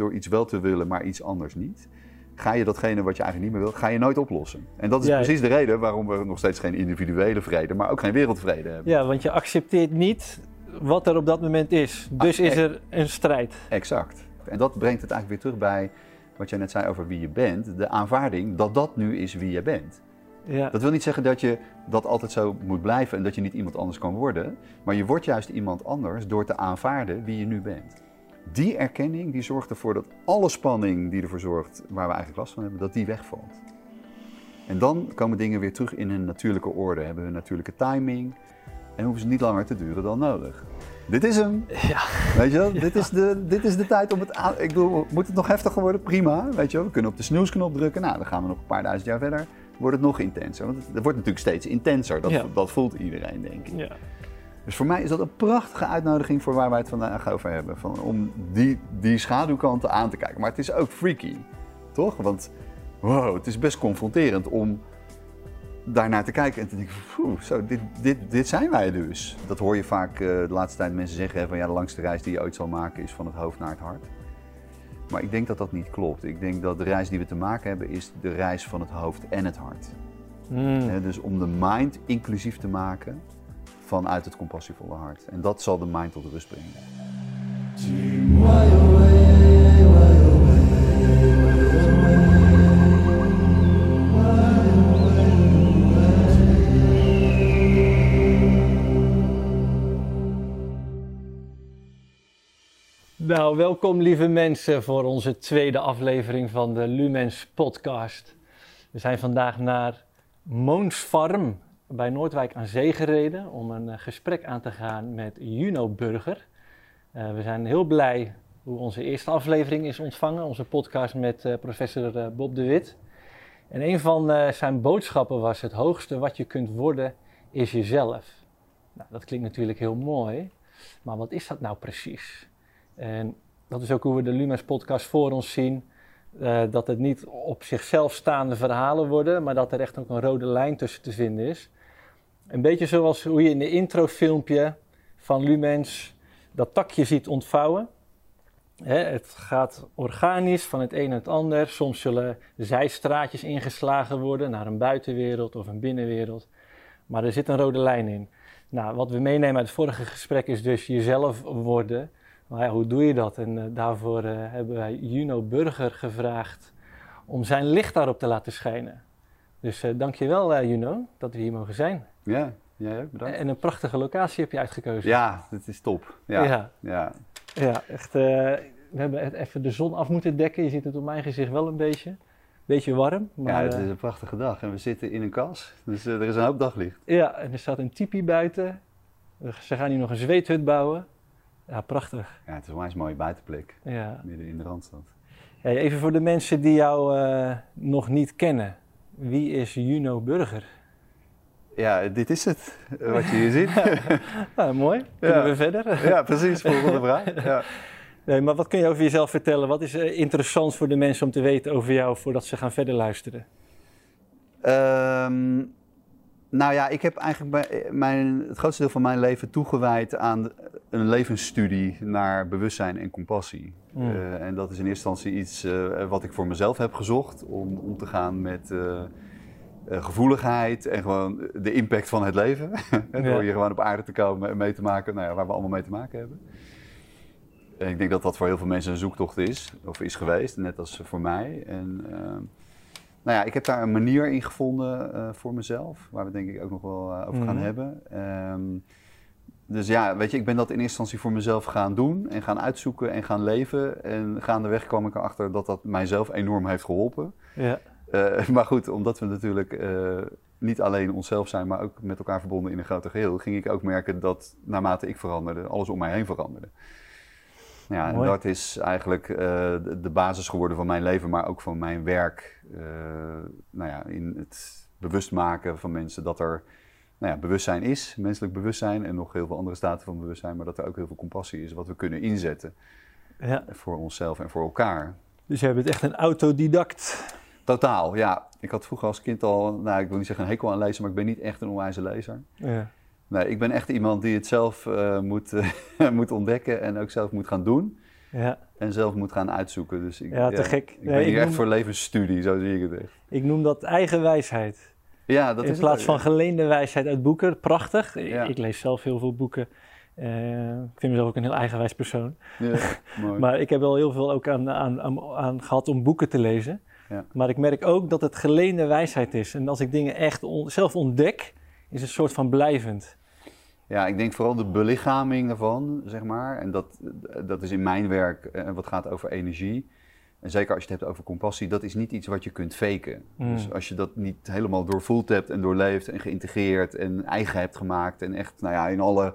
door iets wel te willen, maar iets anders niet, ga je datgene wat je eigenlijk niet meer wil, ga je nooit oplossen. En dat is precies de reden waarom we nog steeds geen individuele vrede, maar ook geen wereldvrede hebben. Ja, want je accepteert niet wat er op dat moment is. Dus Ah, is eh. er een strijd. Exact. En dat brengt het eigenlijk weer terug bij wat jij net zei over wie je bent. De aanvaarding dat dat nu is wie je bent. Ja. Dat wil niet zeggen dat je dat altijd zo moet blijven en dat je niet iemand anders kan worden. Maar je wordt juist iemand anders door te aanvaarden wie je nu bent. Die erkenning die zorgt ervoor dat alle spanning die ervoor zorgt waar we eigenlijk last van hebben, dat die wegvalt. En dan komen dingen weer terug in hun natuurlijke orde, hebben hun natuurlijke timing en hoeven ze niet langer te duren dan nodig. Dit is hem. Ja. Weet je wel, dit is, de, dit is de tijd om het aan... Ik bedoel, moet het nog heftiger worden? Prima, weet je wel. We kunnen op de snoesknop drukken. Nou, dan gaan we nog een paar duizend jaar verder. Wordt het nog intenser. Want het, het wordt natuurlijk steeds intenser. Dat, Ja. dat voelt iedereen, denk ik. ja. Dus voor mij is dat een prachtige uitnodiging voor waar wij het vandaag over hebben. Van, om die, die schaduwkanten aan te kijken. Maar het is ook freaky, toch? Want wow, het is best confronterend om daarnaar te kijken en te denken, "Poeh, zo, dit, dit, dit zijn wij dus. Dat hoor je vaak eh, de laatste tijd mensen zeggen, hè, van ja, de langste reis die je ooit zal maken is van het hoofd naar het hart. Maar ik denk dat dat niet klopt. Ik denk dat de reis die we te maken hebben is de reis van het hoofd en het hart. Hmm. Dus om de mind inclusief te maken vanuit het compassievolle hart. En dat zal de mind tot rust brengen. Nou, welkom lieve mensen voor onze tweede aflevering van de Lumens podcast. We zijn vandaag naar Moonsfarm bij Noordwijk aan Zee gereden om een eh, gesprek aan te gaan met Juno Burger. Eh, we zijn heel blij hoe onze eerste aflevering is ontvangen, onze podcast met eh, professor Bob de Wit. En een van zijn boodschappen was het hoogste wat je kunt worden is jezelf. Nou, dat klinkt natuurlijk heel mooi, maar wat is dat nou precies? En dat is ook hoe we de Lumens podcast voor ons zien. dat het niet op zichzelf staande verhalen worden, maar dat er echt ook een rode lijn tussen te vinden is. Een beetje zoals hoe je in de introfilmpje van Lumens dat takje ziet ontvouwen. Het gaat organisch van het een naar het ander. Soms zullen zijstraatjes ingeslagen worden naar een buitenwereld of een binnenwereld. Maar er zit een rode lijn in. Nou, wat we meenemen uit het vorige gesprek is dus jezelf worden. Maar hoe doe je dat? En eh, daarvoor eh, hebben wij Juno Burger gevraagd om zijn licht daarop te laten schijnen. Dus eh dankjewel uh, Juno dat we hier mogen zijn. Ja, jij ook, bedankt. En een prachtige locatie heb je uitgekozen. Ja, het is top. Ja, ja. ja, ja, echt. eh, we hebben het even de zon af moeten dekken. Je ziet het op mijn gezicht wel een beetje. Beetje warm. Maar, Ja, het eh, is een prachtige dag en we zitten in een kas, dus eh, er is een hoop daglicht. ja, en er staat een tipi buiten. Ze gaan hier nog een zweethut bouwen. Ja, prachtig. Ja, het is een onwijs mooie buitenplek, Ja. midden in de Randstad. Ja, even voor de mensen die jou eh, nog niet kennen. Wie is Juno Burger? Ja, dit is het, eh, wat je hier ziet. Ah, mooi. Kunnen Ja. we verder? ja, precies, volgende vraag. Ja. Nee, maar wat kun je over jezelf vertellen? Wat is eh, interessant voor de mensen om te weten over jou voordat ze gaan verder luisteren? Ehm, nou ja, ik heb eigenlijk bij- mijn, het grootste deel van mijn leven toegewijd aan een levensstudie naar bewustzijn en compassie. Mm. Eh, en dat is in eerste instantie iets eh, wat ik voor mezelf heb gezocht om om te gaan met eh, eh, gevoeligheid en gewoon de impact van het leven. Door Ja. hier gewoon op aarde te komen en mee te maken nou ja, waar we allemaal mee te maken hebben. En ik denk dat dat voor heel veel mensen een zoektocht is, of is geweest, net als voor mij. En, ehm, nou ja, ik heb daar een manier in gevonden eh, voor mezelf, waar we denk ik ook nog wel eh, over gaan Mhm. hebben. Ehm, dus ja, weet je, ik ben dat in eerste instantie voor mezelf gaan doen en gaan uitzoeken en gaan leven. En gaandeweg kwam ik erachter dat dat mijzelf enorm heeft geholpen. Ja. Eh, maar goed, omdat we natuurlijk eh, niet alleen onszelf zijn, maar ook met elkaar verbonden in een groter geheel, ging ik ook merken dat naarmate ik veranderde, alles om mij heen veranderde. Ja, en Mooi. dat is eigenlijk eh, de, basis geworden van mijn leven, maar ook van mijn werk. nou ja, in het bewust maken van mensen dat er nou ja, bewustzijn is, menselijk bewustzijn en nog heel veel andere staten van bewustzijn, maar dat er ook heel veel compassie is wat we kunnen inzetten ja. voor onszelf en voor elkaar. Dus jij bent echt een autodidact. Totaal, ja. Ik had vroeger als kind al, nou ik wil niet zeggen een hekel aan lezen, maar ik ben niet echt een onwijze lezer. Ja. Nee, ik ben echt iemand die het zelf eh, moet, eh, moet ontdekken en ook zelf moet gaan doen. Ja, en zelf moet gaan uitzoeken. Dus ik, Ja, te gek. Ik Nee, ben ik hier echt noem- voor levensstudie, zo zie ik het echt. ik noem dat eigen wijsheid. Ja, dat In is plaats het van geleende wijsheid uit boeken. Prachtig. Ik- lees zelf heel veel boeken. Eh, ik vind mezelf ook een heel eigenwijs persoon. ja. Maar ik heb wel heel veel ook aan, aan, aan, aan gehad om boeken te lezen. Ja. Maar ik merk ook dat het geleende wijsheid is. En als ik dingen echt on- zelf ontdek, is het een soort van blijvend. Ja, ik denk vooral de belichaming daarvan, zeg maar. En dat, dat is in mijn werk eh, wat gaat over energie. En zeker als je het hebt over compassie, dat is niet iets wat je kunt faken. Mm. Dus als je dat niet helemaal doorvoeld hebt en doorleefd en geïntegreerd en eigen hebt gemaakt en echt nou ja, in alle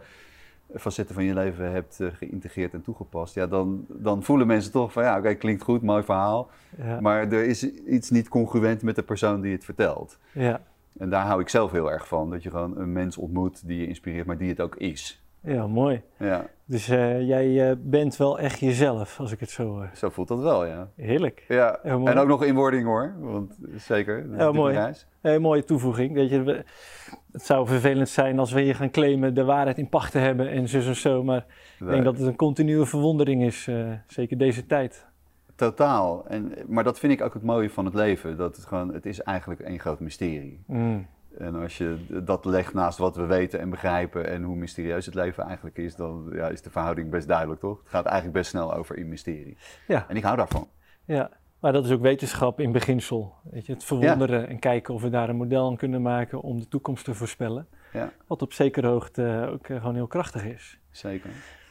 facetten van je leven hebt eh, geïntegreerd en toegepast, ja, dan, dan voelen mensen toch van ja, oké, klinkt goed, mooi verhaal. Ja, Maar er is iets niet congruent met de persoon die het vertelt. ja, En daar hou ik zelf heel erg van, dat je gewoon een mens ontmoet die je inspireert, maar die het ook is. ja, mooi. Ja, Dus eh, jij eh, bent wel echt jezelf, als ik het zo hoor. zo voelt dat wel, ja. Heerlijk. Ja, en ook nog in wording hoor, want zeker. dat een mooi. reis. Een mooie toevoeging. Weet je, we- het zou vervelend zijn als we hier gaan claimen de waarheid in pacht te hebben en zo en zo. Maar ik denk dat het een continue verwondering is, eh, zeker deze tijd. Totaal. En, maar dat vind ik ook het mooie van het leven. Dat het gewoon, het is eigenlijk één groot mysterie. Mm. En als je dat legt naast wat we weten en begrijpen en hoe mysterieus het leven eigenlijk is, dan ja, is de verhouding best duidelijk, toch? Het gaat eigenlijk best snel over in mysterie. Ja. En ik hou daarvan. Ja, maar dat is ook wetenschap in beginsel. Weet je, het verwonderen en kijken of we daar een model aan kunnen maken om de toekomst te voorspellen. Ja, Wat op zekere hoogte ook eh, gewoon heel krachtig is. zeker.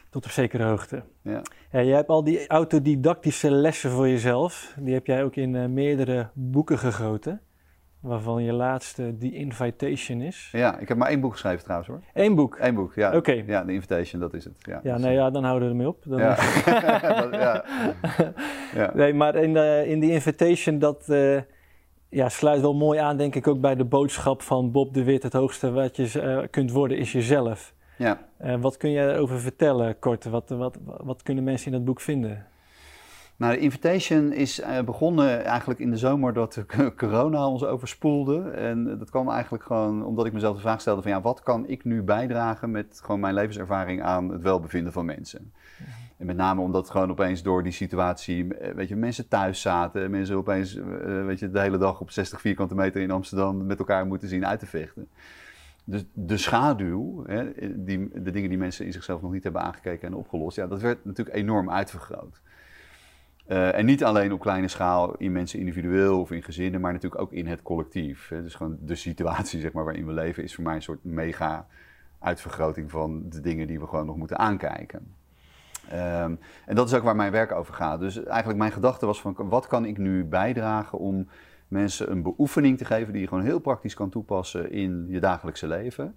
Tot op zekere hoogte. Ja. Ja, jij hebt al die autodidactische lessen voor jezelf. Die heb jij ook in eh, meerdere boeken gegoten. Waarvan je laatste The Invitation is. ja, ik heb maar één boek geschreven trouwens hoor. Eén boek. Eén boek, ja. Oké. Ja, de Invitation, dat is het. Ja, Ja, nee, ja, dan houden we ermee op. Dan, Ja. Dat- ja. ja. Nee, maar in, de, in die invitation, dat eh, ja, sluit wel mooi aan, denk ik, ook bij de boodschap van Bob de Wit. Het hoogste wat je eh, kunt worden is jezelf. ja. Eh, wat kun je erover vertellen, kort? Wat, wat, wat kunnen mensen in dat boek vinden? Nou, de Invitation is eh, begonnen eigenlijk in de zomer dat corona ons overspoelde. En dat kwam eigenlijk gewoon omdat ik mezelf de vraag stelde van ja, wat kan ik nu bijdragen met gewoon mijn levenservaring aan het welbevinden van mensen? En met name omdat gewoon opeens door die situatie, eh, weet je, mensen thuis zaten. Mensen opeens, eh, weet je, de hele dag op 60 vierkante meter in Amsterdam met elkaar moeten zien uit te vechten. Dus de schaduw, hè, die, de dingen die mensen in zichzelf nog niet hebben aangekeken en opgelost, ja, dat werd natuurlijk enorm uitvergroot. Eh, en niet alleen op kleine schaal in mensen individueel of in gezinnen, maar natuurlijk ook in het collectief. Hè. Dus gewoon de situatie zeg maar, waarin we leven is voor mij een soort mega uitvergroting van de dingen die we gewoon nog moeten aankijken. Ehm, en dat is ook waar mijn werk over gaat. Dus eigenlijk mijn gedachte was van wat kan ik nu bijdragen om mensen een beoefening te geven die je gewoon heel praktisch kan toepassen in je dagelijkse leven.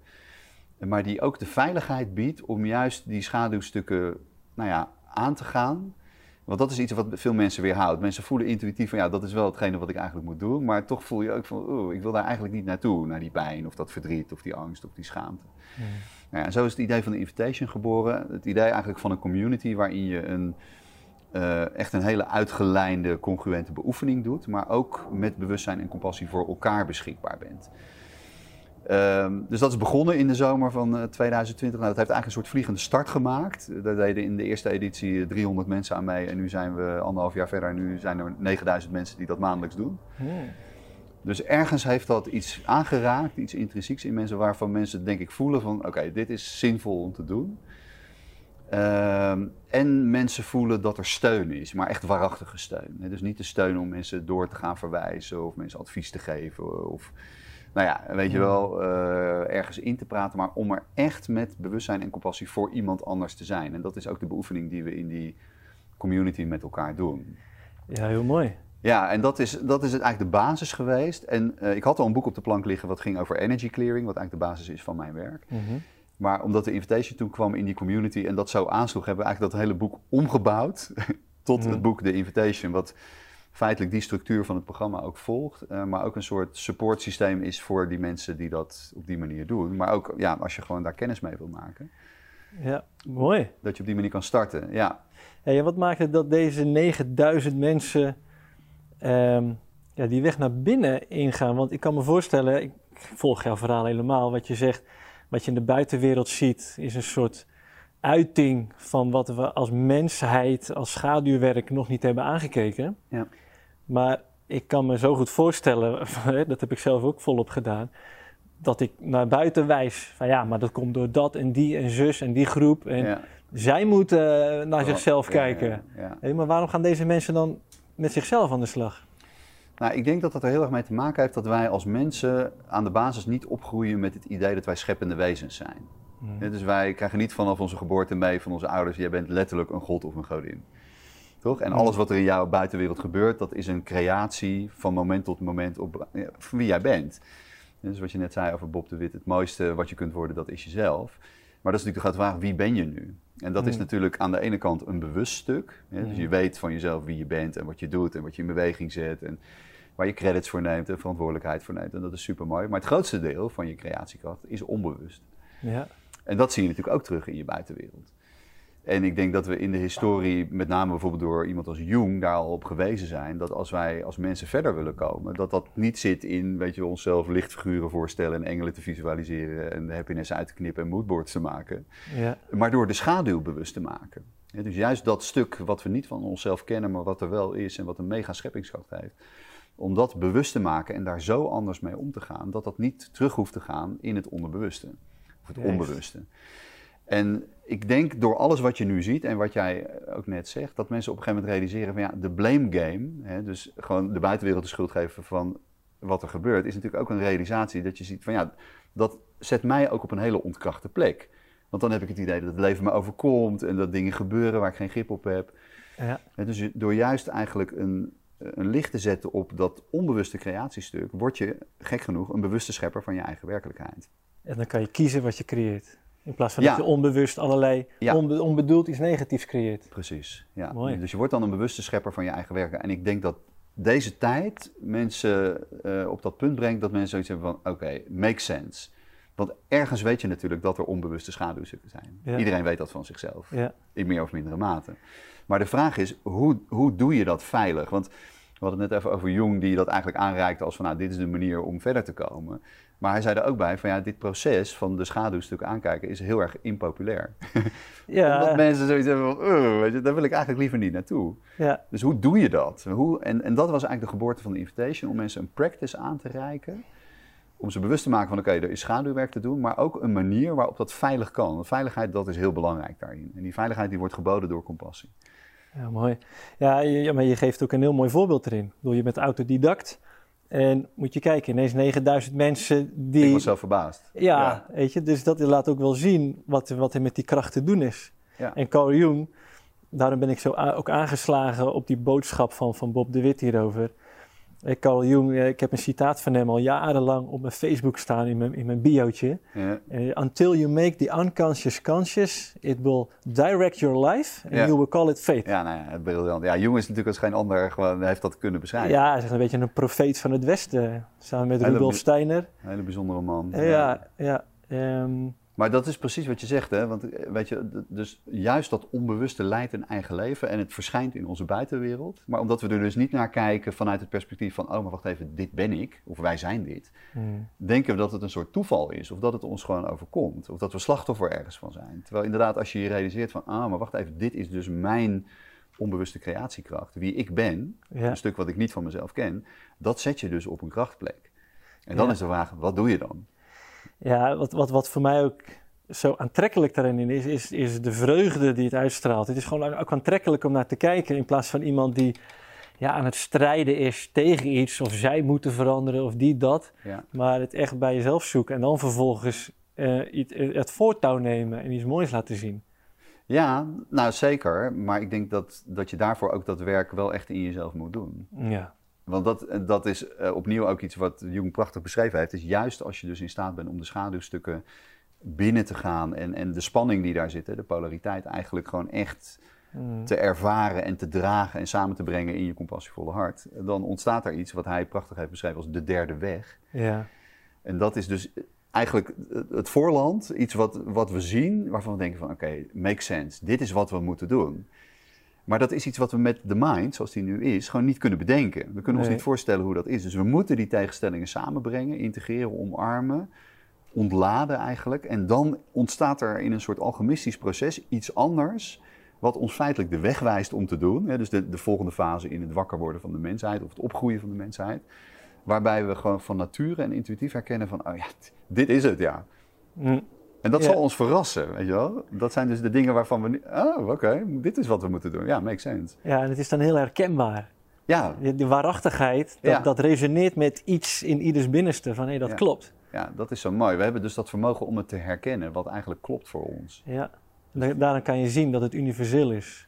Maar die ook de veiligheid biedt om juist die schaduwstukken nou ja, aan te gaan. Want dat is iets wat veel mensen weerhoudt. Mensen voelen intuïtief van ja, dat is wel hetgene wat ik eigenlijk moet doen. Maar toch voel je ook van, oeh, ik wil daar eigenlijk niet naartoe. Naar die pijn of dat verdriet of die angst of die schaamte. Nou ja, en zo is het idee van de Invitation geboren. Het idee eigenlijk van een community waarin je een, eh, echt een hele uitgelijnde, congruente beoefening doet. Maar ook met bewustzijn en compassie voor elkaar beschikbaar bent. Ehm, dus dat is begonnen in de zomer van eh, 2020. Nou, dat heeft eigenlijk een soort vliegende start gemaakt. Daar deden in de eerste editie 300 mensen aan mee. En nu zijn we anderhalf jaar verder. En nu zijn er 9000 mensen die dat maandelijks doen. Dus ergens heeft dat iets aangeraakt, iets intrinsieks in mensen, waarvan mensen denk ik voelen van oké, dit is zinvol om te doen. Ehm, en mensen voelen dat er steun is, maar echt waarachtige steun. Dus niet de steun om mensen door te gaan verwijzen of mensen advies te geven of nou ja, weet je wel, eh, ergens in te praten, maar om er echt met bewustzijn en compassie voor iemand anders te zijn. En dat is ook de beoefening die we in die community met elkaar doen. Ja, heel mooi. Ja, en dat is, dat is het eigenlijk de basis geweest. En eh, ik had al een boek op de plank liggen wat ging over energy clearing, wat eigenlijk de basis is van mijn werk. Mhm. Maar omdat de invitation toen kwam in die community en dat zo aansloeg, hebben we eigenlijk dat hele boek omgebouwd tot Mhm. het boek The Invitation, wat feitelijk die structuur van het programma ook volgt, eh, maar ook een soort supportsysteem is voor die mensen die dat op die manier doen. Maar ook ja, als je gewoon daar kennis mee wil maken, Ja, mooi. dat je op die manier kan starten. Ja, en wat maakt het dat deze 9000 mensen ehm, ja, die weg naar binnen ingaan? Want ik kan me voorstellen, ik volg jouw verhaal helemaal, wat je zegt, wat je in de buitenwereld ziet, is een soort uiting van wat we als mensheid, als schaduwwerk nog niet hebben aangekeken. Ja. Maar ik kan me zo goed voorstellen, dat heb ik zelf ook volop gedaan, dat ik naar buiten wijs van ja, maar dat komt door dat en die en zus en die groep. En Ja. zij moeten naar Oh, zichzelf ja, kijken. ja, maar waarom gaan deze mensen dan met zichzelf aan de slag? Nou, ik denk dat dat er heel erg mee te maken heeft dat wij als mensen aan de basis niet opgroeien met het idee dat wij scheppende wezens zijn. Ja, dus wij krijgen niet vanaf onze geboorte mee van onze ouders, jij bent letterlijk een god of een godin. Toch? En alles wat er in jouw buitenwereld gebeurt, dat is een creatie van moment tot moment op van wie jij bent. Dus wat je net zei over Bob de Wit, het mooiste wat je kunt worden, dat is jezelf. Maar dat is natuurlijk de grote vraag, wie ben je nu? En dat is Hmm. natuurlijk aan de ene kant een bewust stuk. Hè? Dus je weet van jezelf wie je bent en wat je doet en wat je in beweging zet. En waar je credits voor neemt en verantwoordelijkheid voor neemt. En dat is super mooi. Maar het grootste deel van je creatiekracht is onbewust. Ja, En dat zie je natuurlijk ook terug in je buitenwereld. En ik denk dat we in de historie, met name bijvoorbeeld door iemand als Jung, daar al op gewezen zijn. Dat als wij als mensen verder willen komen, dat dat niet zit in, weet je, onszelf lichtfiguren voorstellen en engelen te visualiseren en de happiness uit te knippen en moodboards te maken. ja, Maar door de schaduw bewust te maken. Ja, dus juist dat stuk wat we niet van onszelf kennen, maar wat er wel is en wat een mega scheppingskracht heeft. Om dat bewust te maken en daar zo anders mee om te gaan, dat dat niet terug hoeft te gaan in het onderbewuste. Of het Juist. En ik denk door alles wat je nu ziet en wat jij ook net zegt, dat mensen op een gegeven moment realiseren van ja, de blame game, hè, dus gewoon de buitenwereld de schuld geven van wat er gebeurt, is natuurlijk ook een realisatie dat je ziet van ja, dat zet mij ook op een hele ontkrachte plek. Want dan heb ik het idee dat het leven me overkomt en dat dingen gebeuren waar ik geen grip op heb. ja. En dus door juist eigenlijk een, een licht te zetten op dat onbewuste creatiestuk, word je, gek genoeg, een bewuste schepper van je eigen werkelijkheid. En dan kan je kiezen wat je creëert. In plaats van Ja. dat je onbewust allerlei Ja. onbe- onbedoeld iets negatiefs creëert. Precies. Ja. Mooi. Dus je wordt dan een bewuste schepper van je eigen werkelijkheid. En ik denk dat deze tijd mensen eh, op dat punt brengt dat mensen zoiets hebben van: oké, makes sense. Want ergens weet je natuurlijk dat er onbewuste schaduwstukken zijn. Ja. Iedereen weet dat van zichzelf. Ja, in meer of mindere mate. Maar de vraag is, hoe, hoe doe je dat veilig? Want we hadden het net even over Jung, die dat eigenlijk aanreikte als van, nou, dit is de manier om verder te komen. Maar hij zei er ook bij van, ja, dit proces van de schaduwstukken aankijken is heel erg impopulair. Omdat ja, mensen zoiets hebben van, "Ugh, weet je, daar wil ik eigenlijk liever niet naartoe. ja. Dus hoe doe je dat? Hoe, en, en dat was eigenlijk de geboorte van de invitation, om mensen een practice aan te reiken. Om ze bewust te maken van, oké, er is schaduwwerk te doen, maar ook een manier waarop dat veilig kan. Want veiligheid, dat is heel belangrijk daarin. En die veiligheid die wordt geboden door compassie. Ja, mooi. Ja, je, maar je geeft ook een heel mooi voorbeeld erin. Ik bedoel, je bent autodidact. En moet je kijken, ineens 9000 mensen die... Ik was zelf verbaasd. ja, weet je, dus dat laat ook wel zien wat, wat er met die kracht te doen is. Ja. En Carl Jung, daarom ben ik zo ook aangeslagen op die boodschap van, van Bob de Wit hierover. Eh, Carl Jung, eh, ik heb een citaat van hem al jarenlang op mijn Facebook staan in mijn, in mijn biootje. Eh, until you make the unconscious conscious, it will direct your life and you will call it fate. Ja, nou ja, briljant. Ja, Jung is natuurlijk als geen ander, gewoon, heeft dat kunnen beschrijven. Ja, hij is een beetje een profeet van het Westen. Samen met Hele Rudolf Steiner. Een hele bijzondere man. Ja, ja. ja ehm, Maar dat is precies wat je zegt, hè? Want eh, weet je, dus juist dat onbewuste leidt een eigen leven en het verschijnt in onze buitenwereld. Maar omdat we er dus niet naar kijken vanuit het perspectief van, oh, maar wacht even, dit ben ik, of wij zijn dit, hmm, denken we dat het een soort toeval is, of dat het ons gewoon overkomt, of dat we slachtoffer ergens van zijn. Terwijl inderdaad, als je je realiseert van, ah, maar wacht even, dit is dus mijn onbewuste creatiekracht, wie ik ben, ja. een stuk wat ik niet van mezelf ken, dat zet je dus op een krachtplek. En dan Ja. is de vraag, wat doe je dan? Ja wat, wat, wat voor mij ook zo aantrekkelijk daarin is, is, is de vreugde die het uitstraalt. Het is gewoon ook aantrekkelijk om naar te kijken in plaats van iemand die ja, aan het strijden is tegen iets of zij moeten veranderen of die dat. Ja. Maar het echt bij jezelf zoeken en dan vervolgens eh, iets- het voortouw nemen en iets moois laten zien. Ja, nou zeker. Maar ik denk dat, dat je daarvoor ook dat werk wel echt in jezelf moet doen. Ja, Want dat, dat is eh, opnieuw ook iets wat Jung prachtig beschreven heeft. Is juist als je dus in staat bent om de schaduwstukken binnen te gaan en, en de spanning die daar zit, hè, de polariteit, eigenlijk gewoon echt Mm. te ervaren en te dragen en samen te brengen in je compassievolle hart. Dan ontstaat er iets wat hij prachtig heeft beschreven als de derde weg. ja, En dat is dus eigenlijk het voorland, iets wat, wat we zien, waarvan we denken van oké, makes sense, dit is wat we moeten doen. Maar dat is iets wat we met de mind, zoals die nu is, gewoon niet kunnen bedenken. We kunnen ons niet voorstellen hoe dat is. Dus we moeten die tegenstellingen samenbrengen, integreren, omarmen. ontladen eigenlijk. En dan ontstaat er in een soort alchemistisch proces iets anders, wat ons feitelijk de weg wijst om te doen. Dus de, de volgende fase in het wakker worden van de mensheid of het opgroeien van de mensheid. Waarbij we gewoon van nature en intuïtief herkennen van, oh ja, dit is het, ja. Mm. En dat Ja. zal ons verrassen, weet je wel. Dat zijn dus de dingen waarvan we oh oké, dit is wat we moeten doen. Ja, makes sense. Ja, en het is dan heel herkenbaar. Ja, die waarachtigheid, dat, Ja. dat resoneert met iets in ieders binnenste. Van hé, dat Ja. klopt. ja, dat is zo mooi. We hebben dus dat vermogen om het te herkennen, wat eigenlijk klopt voor ons. Ja. Da- Daarom kan je zien dat het universeel is.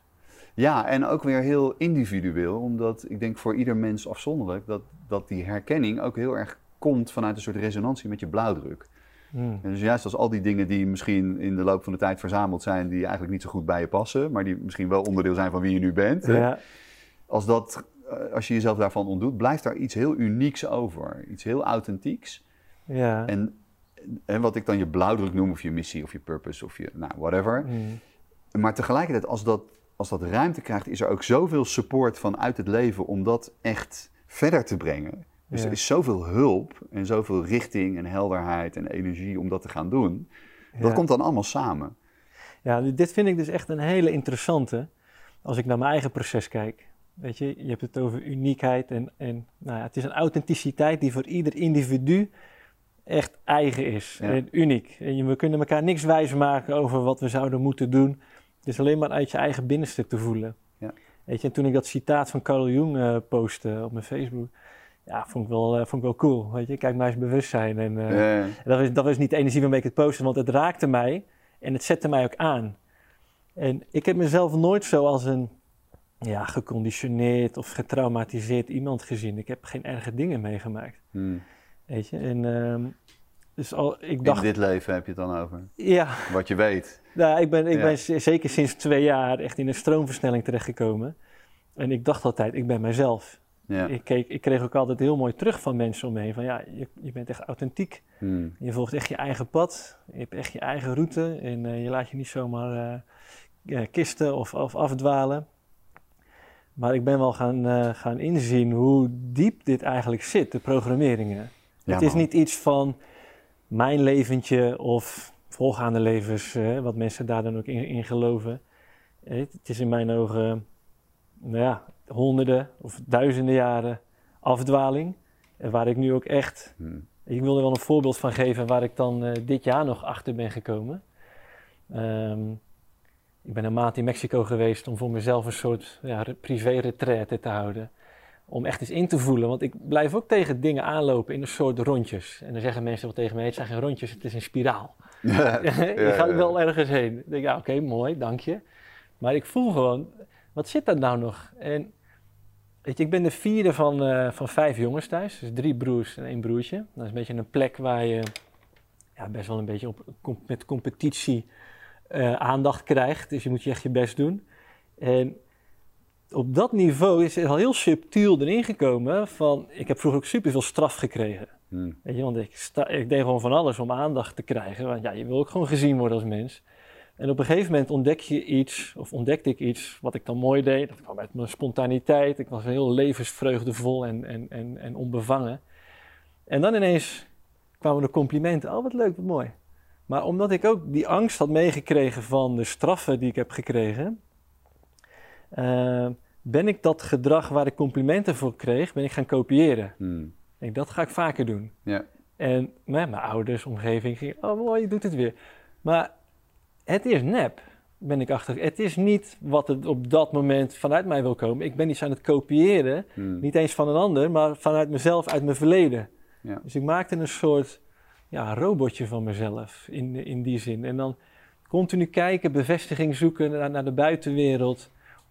Ja, en ook weer heel individueel, omdat ik denk voor ieder mens afzonderlijk dat, dat die herkenning ook heel erg komt vanuit een soort resonantie met je blauwdruk. Mm. En dus juist als al die dingen die misschien in de loop van de tijd verzameld zijn, die eigenlijk niet zo goed bij je passen, maar die misschien wel onderdeel zijn van wie je nu bent, Ja. als, dat, eh, als je jezelf daarvan ontdoet, blijft daar iets heel unieks over. Iets heel authentieks. Ja. En, en wat ik dan je blauwdruk noem, of je missie, of je purpose, of je, nou, whatever. Mm. Maar tegelijkertijd, als dat, als dat ruimte krijgt, is er ook zoveel support vanuit het leven om dat echt verder te brengen. Dus Ja. er is zoveel hulp en zoveel richting en helderheid en energie om dat te gaan doen. Dat Ja. komt dan allemaal samen. Ja, dit vind ik dus echt een hele interessante. Als ik naar mijn eigen proces kijk. Weet je, je hebt het over uniekheid en, en nou ja, het is een authenticiteit die voor ieder individu echt eigen is Ja. en uniek. En we kunnen elkaar niks wijsmaken over wat we zouden moeten doen. Het is alleen maar uit je eigen binnenste te voelen. Ja. Weet je, en toen ik dat citaat van Carl Jung eh postte op mijn Facebook, ja, vond ik wel, eh, vond ik wel cool. Weet je, kijk maar eens bewustzijn. En, eh, Eh, en dat, was, dat was niet de energie waarmee ik het postte, want het raakte mij en het zette mij ook aan. En ik heb mezelf nooit zo als een ja, geconditioneerd of getraumatiseerd iemand gezien. Ik heb geen erge dingen meegemaakt, hmm. weet je. En ehm, dus al, ik In dacht, dit leven heb je het dan over. ja, Wat je weet. nou, ik ben, ik Ja. ben zeker sinds twee jaar echt in een stroomversnelling terechtgekomen. En ik dacht altijd, ik ben mijzelf. Ja. Ik, keek, ik kreeg ook altijd heel mooi terug van mensen om me heen. Van ja, je, je bent echt authentiek. Hmm. Je volgt echt je eigen pad. Je hebt echt je eigen route. En eh, je laat je niet zomaar eh, ja, kisten of, of afdwalen. Maar ik ben wel gaan, eh, gaan inzien hoe diep dit eigenlijk zit, de programmeringen. Ja, het is man. niet iets van mijn leventje of voorgaande levens, eh, wat mensen daar dan ook in, in geloven. Eh, Het is in mijn ogen, nou ja, honderden of duizenden jaren afdwaling. En waar ik nu ook echt Hmm. ik wil er wel een voorbeeld van geven waar ik dan eh, dit jaar nog achter ben gekomen. Ehm, ik ben een maand in Mexico geweest om voor mezelf een soort ja, re- privé-retraite te houden. Om echt eens in te voelen, want ik blijf ook tegen dingen aanlopen in een soort rondjes. En dan zeggen mensen wel tegen mij, het zijn geen rondjes, het is een spiraal. Ja, je gaat wel ergens heen. Ik denk, ja, oké, mooi, dank je. Maar ik voel gewoon, wat zit daar nou nog? En weet je, ik ben de vierde van, eh, van vijf jongens thuis. Dus drie broers en één broertje. Dat is een beetje een plek waar je ja, best wel een beetje op, com- met competitie eh, aandacht krijgt. Dus je moet je echt je best doen. En op dat niveau is het al heel subtiel erin gekomen van... Ik heb vroeger ook superveel straf gekregen. Hmm. Weet je, want ik, sta, ik deed gewoon van alles om aandacht te krijgen. Want ja, je wil ook gewoon gezien worden als mens. En op een gegeven moment ontdek je iets, of ontdekte ik iets wat ik dan mooi deed. Dat kwam uit mijn spontaniteit. Ik was heel levensvreugdevol en, en, en, en onbevangen. En dan ineens kwamen de complimenten. Oh, wat leuk, wat mooi. Maar omdat ik ook die angst had meegekregen van de straffen die ik heb gekregen, eh, ben ik dat gedrag waar ik complimenten voor kreeg, ben ik gaan kopiëren. Hmm. Ik dat ga ik vaker doen. Ja. En met mijn ouders, omgeving, ging, oh mooi, je doet het weer. Maar het is nep, ben ik achter. Het is niet wat het op dat moment vanuit mij wil komen. Ik ben iets aan het kopiëren, Hmm. niet eens van een ander, maar vanuit mezelf, uit mijn verleden. Ja. Dus ik maakte een soort ja, robotje van mezelf in, in die zin. En dan continu kijken, bevestiging zoeken naar, naar de buitenwereld.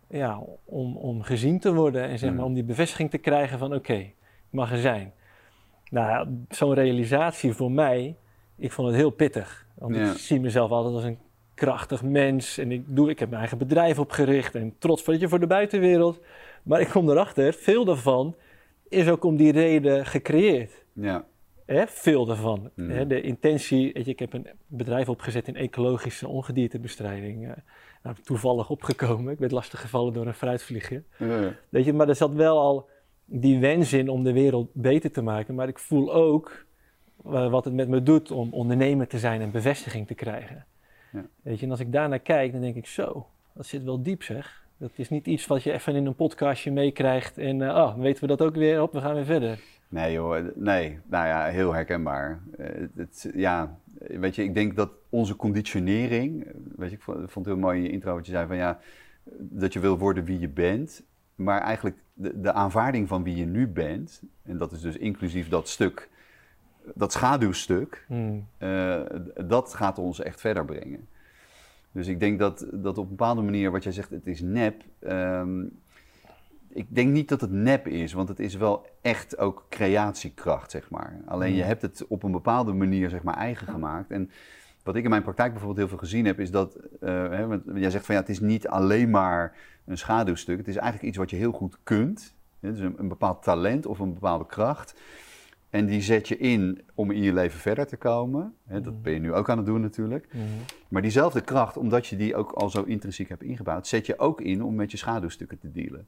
Ja, om, om gezien te worden en zeg maar, Mm. om die bevestiging te krijgen van oké, ik mag er zijn. Nou zo'n realisatie voor mij, ik vond het heel pittig. Want Ja. ik zie mezelf altijd als een krachtig mens. En ik, doe, ik heb mijn eigen bedrijf opgericht en trots weet je, voor de buitenwereld. Maar ik kom erachter, veel daarvan is ook om die reden gecreëerd. Ja. Hè, veel daarvan. Hè, de intentie, weet je, ik heb een bedrijf opgezet in ecologische ongediertebestrijding. eh nou, toevallig opgekomen. Ik werd lastiggevallen door een fruitvliegje. Weet je, maar er zat wel al die wens in om de wereld beter te maken. Maar ik voel ook eh, wat het met me doet om ondernemer te zijn en bevestiging te krijgen. Ja. Weet je, en als ik daarnaar kijk, dan denk ik zo, dat zit wel diep zeg. Dat is niet iets wat je even in een podcastje meekrijgt en uh, oh, weten we dat ook weer op, we gaan weer verder. Nee joh, nee. Nou ja, heel herkenbaar. Uh, het, ja, weet je, ik denk dat onze conditionering, weet je, ik vond, het heel mooi in je intro wat je zei van ja, dat je wil worden wie je bent, maar eigenlijk de, de aanvaarding van wie je nu bent, en dat is dus inclusief dat stuk, dat schaduwstuk, Hmm. uh, dat gaat ons echt verder brengen. Dus ik denk dat, dat op een bepaalde manier, wat jij zegt, het is nep. Um, ik denk niet dat het nep is, want het is wel echt ook creatiekracht, zeg maar. Alleen je hebt het op een bepaalde manier, zeg maar, eigen gemaakt. En wat ik in mijn praktijk bijvoorbeeld heel veel gezien heb, is dat, uh, hè, want jij zegt van ja, het is niet alleen maar een schaduwstuk. Het is eigenlijk iets wat je heel goed kunt. Het is een, een bepaald talent of een bepaalde kracht. En die zet je in om in je leven verder te komen. Dat ben je nu ook aan het doen natuurlijk. Mm. Maar diezelfde kracht, omdat je die ook al zo intrinsiek hebt ingebouwd, zet je ook in om met je schaduwstukken te dealen.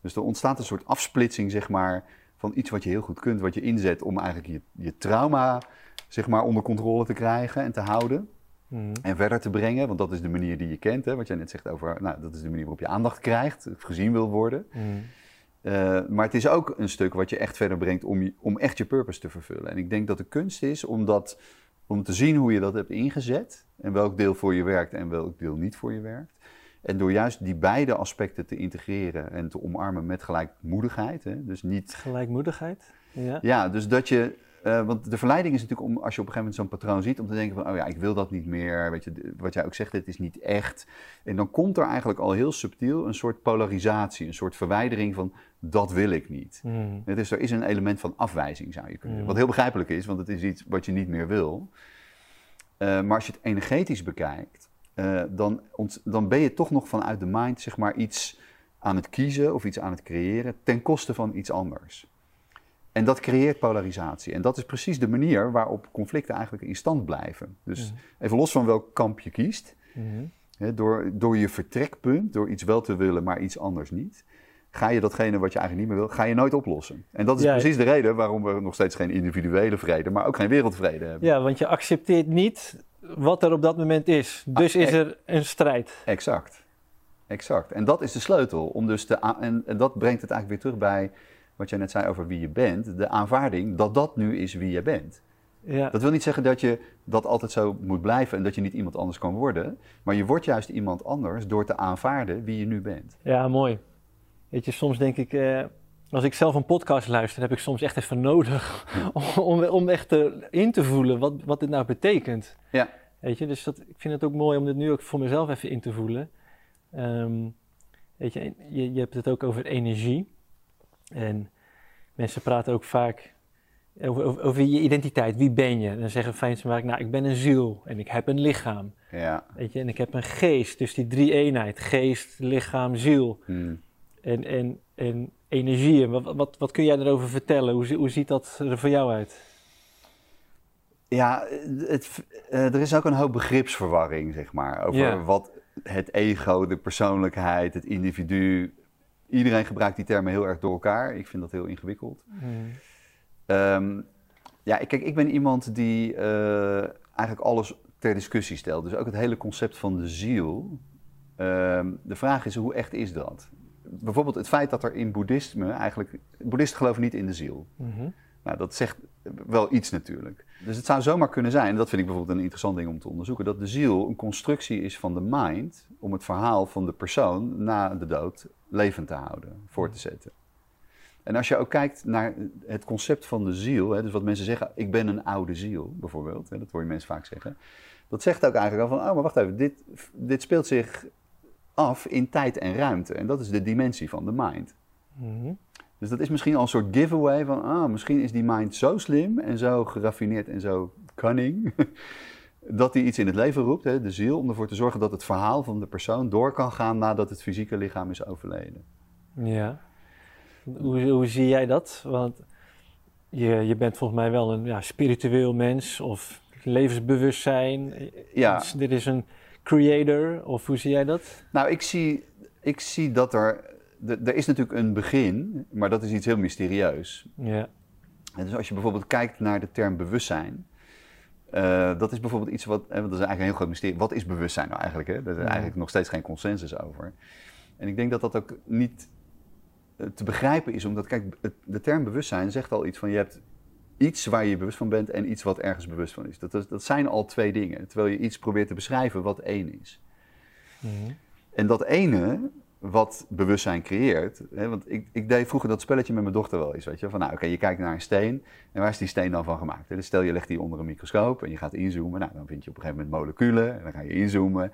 Dus er ontstaat een soort afsplitsing, zeg maar, van iets wat je heel goed kunt, wat je inzet om eigenlijk je, je trauma, zeg maar, onder controle te krijgen en te houden. Mm. En verder te brengen, want dat is de manier die je kent. Hè, wat jij net zegt over, nou, dat is de manier waarop je aandacht krijgt, gezien wil worden. Mm. Uh, maar het is ook een stuk wat je echt verder brengt om, je, om echt je purpose te vervullen. En ik denk dat de kunst is om, dat, om te zien hoe je dat hebt ingezet. En welk deel voor je werkt en welk deel niet voor je werkt. En door juist die beide aspecten te integreren en te omarmen met gelijkmoedigheid. Hè? Dus niet... Gelijkmoedigheid? Ja. Ja, dus dat je... Uh, want de verleiding is natuurlijk om, als je op een gegeven moment zo'n patroon ziet, om te denken van, oh ja, ik wil dat niet meer. Weet je, wat jij ook zegt, het is niet echt. En dan komt er eigenlijk al heel subtiel een soort polarisatie, een soort verwijdering van, dat wil ik niet. Mm. Dus er is een element van afwijzing, zou je kunnen zeggen. Wat heel begrijpelijk is, want het is iets wat je niet meer wil. Uh, maar als je het energetisch bekijkt, uh, dan, dan ben je toch nog vanuit de mind, zeg maar, iets aan het kiezen of iets aan het creëren ten koste van iets anders. En dat creëert polarisatie. En dat is precies de manier waarop conflicten eigenlijk in stand blijven. Dus Mm. even los van welk kamp je kiest, Mm. hè, door, door je vertrekpunt, door iets wel te willen, maar iets anders niet, ga je datgene wat je eigenlijk niet meer wil, ga je nooit oplossen. En dat is Ja. precies de reden waarom we nog steeds geen individuele vrede, maar ook geen wereldvrede hebben. Ja, want je accepteert niet wat er op dat moment is. Dus Ah, is eh. er een strijd. Exact. Exact. En dat is de sleutel. Om dus te en dat brengt het eigenlijk weer terug bij wat jij net zei over wie je bent. De aanvaarding dat dat nu is wie je bent. Ja. Dat wil niet zeggen dat je dat altijd zo moet blijven en dat je niet iemand anders kan worden. Maar je wordt juist iemand anders door te aanvaarden wie je nu bent. ja, mooi. Weet je, soms denk ik, eh, als ik zelf een podcast luister, heb ik soms echt even nodig om, om echt te, in te voelen wat, wat dit nou betekent. Ja. Weet je, dus dat, ik vind het ook mooi om dit nu ook voor mezelf even in te voelen. Ehm, weet je, je, je hebt het ook over energie. En mensen praten ook vaak over, over, over je identiteit. Wie ben je? En dan zeggen fijn vaak, nou, ik ben een ziel en ik heb een lichaam. Ja. Weet je, en ik heb een geest. Dus die drie eenheid, geest, lichaam, ziel. Hmm. En, en, en energieën. Wat, wat, wat kun jij erover vertellen? Hoe, hoe ziet dat er voor jou uit? Ja, het, eh, er is ook een hoop begripsverwarring, zeg maar. Over Ja. wat het ego, de persoonlijkheid, het individu. Iedereen gebruikt die termen heel erg door elkaar. Ik vind dat heel ingewikkeld. Ehm, ja, ik- kijk, ik ben iemand die eh, eigenlijk alles ter discussie stelt. Dus ook het hele concept van de ziel. Ehm, de vraag is, hoe echt is dat? Bijvoorbeeld het feit dat er in boeddhisme eigenlijk... Boeddhisten geloven niet in de ziel. Mhm. Nou, dat zegt wel iets natuurlijk. Dus het zou zomaar kunnen zijn, dat vind ik bijvoorbeeld een interessant ding om te onderzoeken, dat de ziel een constructie is van de mind om het verhaal van de persoon na de dood levend te houden, voor te zetten. En als je ook kijkt naar het concept van de ziel, hè, dus wat mensen zeggen, ik ben een oude ziel, bijvoorbeeld, hè, dat hoor je mensen vaak zeggen, dat zegt ook eigenlijk al van, oh, maar wacht even, dit, dit speelt zich af in tijd en ruimte. En dat is de dimensie van de mind. Mhm. Dus dat is misschien al een soort giveaway van, ah, misschien is die mind zo slim en zo geraffineerd en zo cunning, dat hij iets in het leven roept, hè, de ziel, om ervoor te zorgen dat het verhaal van de persoon door kan gaan nadat het fysieke lichaam is overleden. Ja. Hoe, hoe zie jij dat? Want je, je bent volgens mij wel een ja, spiritueel mens of levensbewustzijn. Ja. Dit is een creator of hoe zie jij dat? Nou, ik zie, ik zie dat er, er is natuurlijk een begin, maar dat is iets heel mysterieus. Ja. En dus als je bijvoorbeeld kijkt naar de term bewustzijn, eh, dat is bijvoorbeeld iets wat, eh, dat is eigenlijk een heel groot mysterie. Wat is bewustzijn nou eigenlijk? Hè? Daar is eigenlijk nog steeds geen consensus over. En ik denk dat dat ook niet eh, te begrijpen is, omdat kijk, de term bewustzijn zegt al iets van je hebt iets waar je bewust van bent en iets wat ergens bewust van is. Dat, dat, dat zijn al twee dingen, terwijl je iets probeert te beschrijven wat één is. Mhm. En dat ene, wat bewustzijn creëert. Hè, want ik, ik deed vroeger dat spelletje met mijn dochter wel eens. Weet je, van nou, oké, je kijkt naar een steen. En waar is die steen dan van gemaakt? Hè? Dus stel je legt die onder een microscoop en je gaat inzoomen. Nou, dan vind je op een gegeven moment moleculen. En dan ga je inzoomen.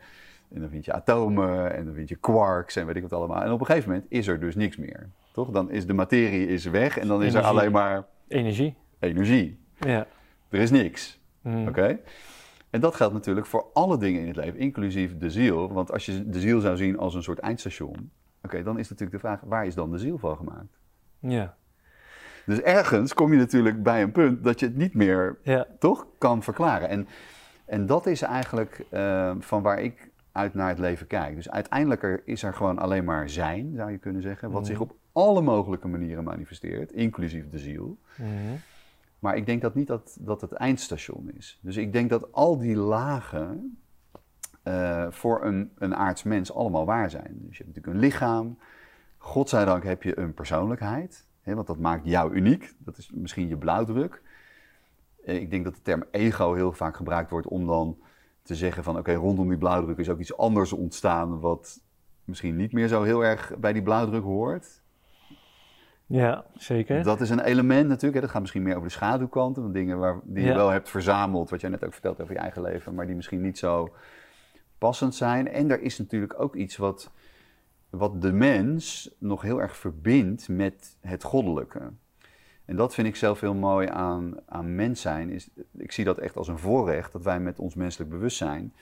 En dan vind je atomen. En dan vind je quarks en weet ik wat allemaal. En op een gegeven moment is er dus niks meer. Toch? Dan is de materie is weg en dan is er alleen maar Energie. energie. Ja. Er is niks. Mhm. Oké? En dat geldt natuurlijk voor alle dingen in het leven, inclusief de ziel. Want als je de ziel zou zien als een soort eindstation, oké, dan is natuurlijk de vraag, waar is dan de ziel van gemaakt? Ja. Dus ergens kom je natuurlijk bij een punt dat je het niet meer, Ja. toch, kan verklaren. En, en dat is eigenlijk eh, van waar ik uit naar het leven kijk. Dus uiteindelijk er, is er gewoon alleen maar zijn, zou je kunnen zeggen, wat Mhm. zich op alle mogelijke manieren manifesteert, inclusief de ziel. Mhm. Maar ik denk dat niet dat dat het eindstation is. Dus ik denk dat al die lagen eh, voor een, een aards mens allemaal waar zijn. Dus je hebt natuurlijk een lichaam. Godzijdank heb je een persoonlijkheid. Hè, want dat maakt jou uniek. Dat is misschien je blauwdruk. Eh, ik denk dat de term ego heel vaak gebruikt wordt om dan te zeggen van... oké, rondom die blauwdruk is ook iets anders ontstaan... wat misschien niet meer zo heel erg bij die blauwdruk hoort. Ja, zeker. Dat is een element natuurlijk. Hè. Dat gaat misschien meer over de schaduwkanten. Van dingen waar, die je wel hebt verzameld. Wat jij net ook vertelt over je eigen leven. Maar die misschien niet zo passend zijn. En er is natuurlijk ook iets wat, wat de mens nog heel erg verbindt met het goddelijke. En dat vind ik zelf heel mooi aan, aan mens zijn. Is, ik zie dat echt als een voorrecht. Dat wij met ons menselijk bewustzijn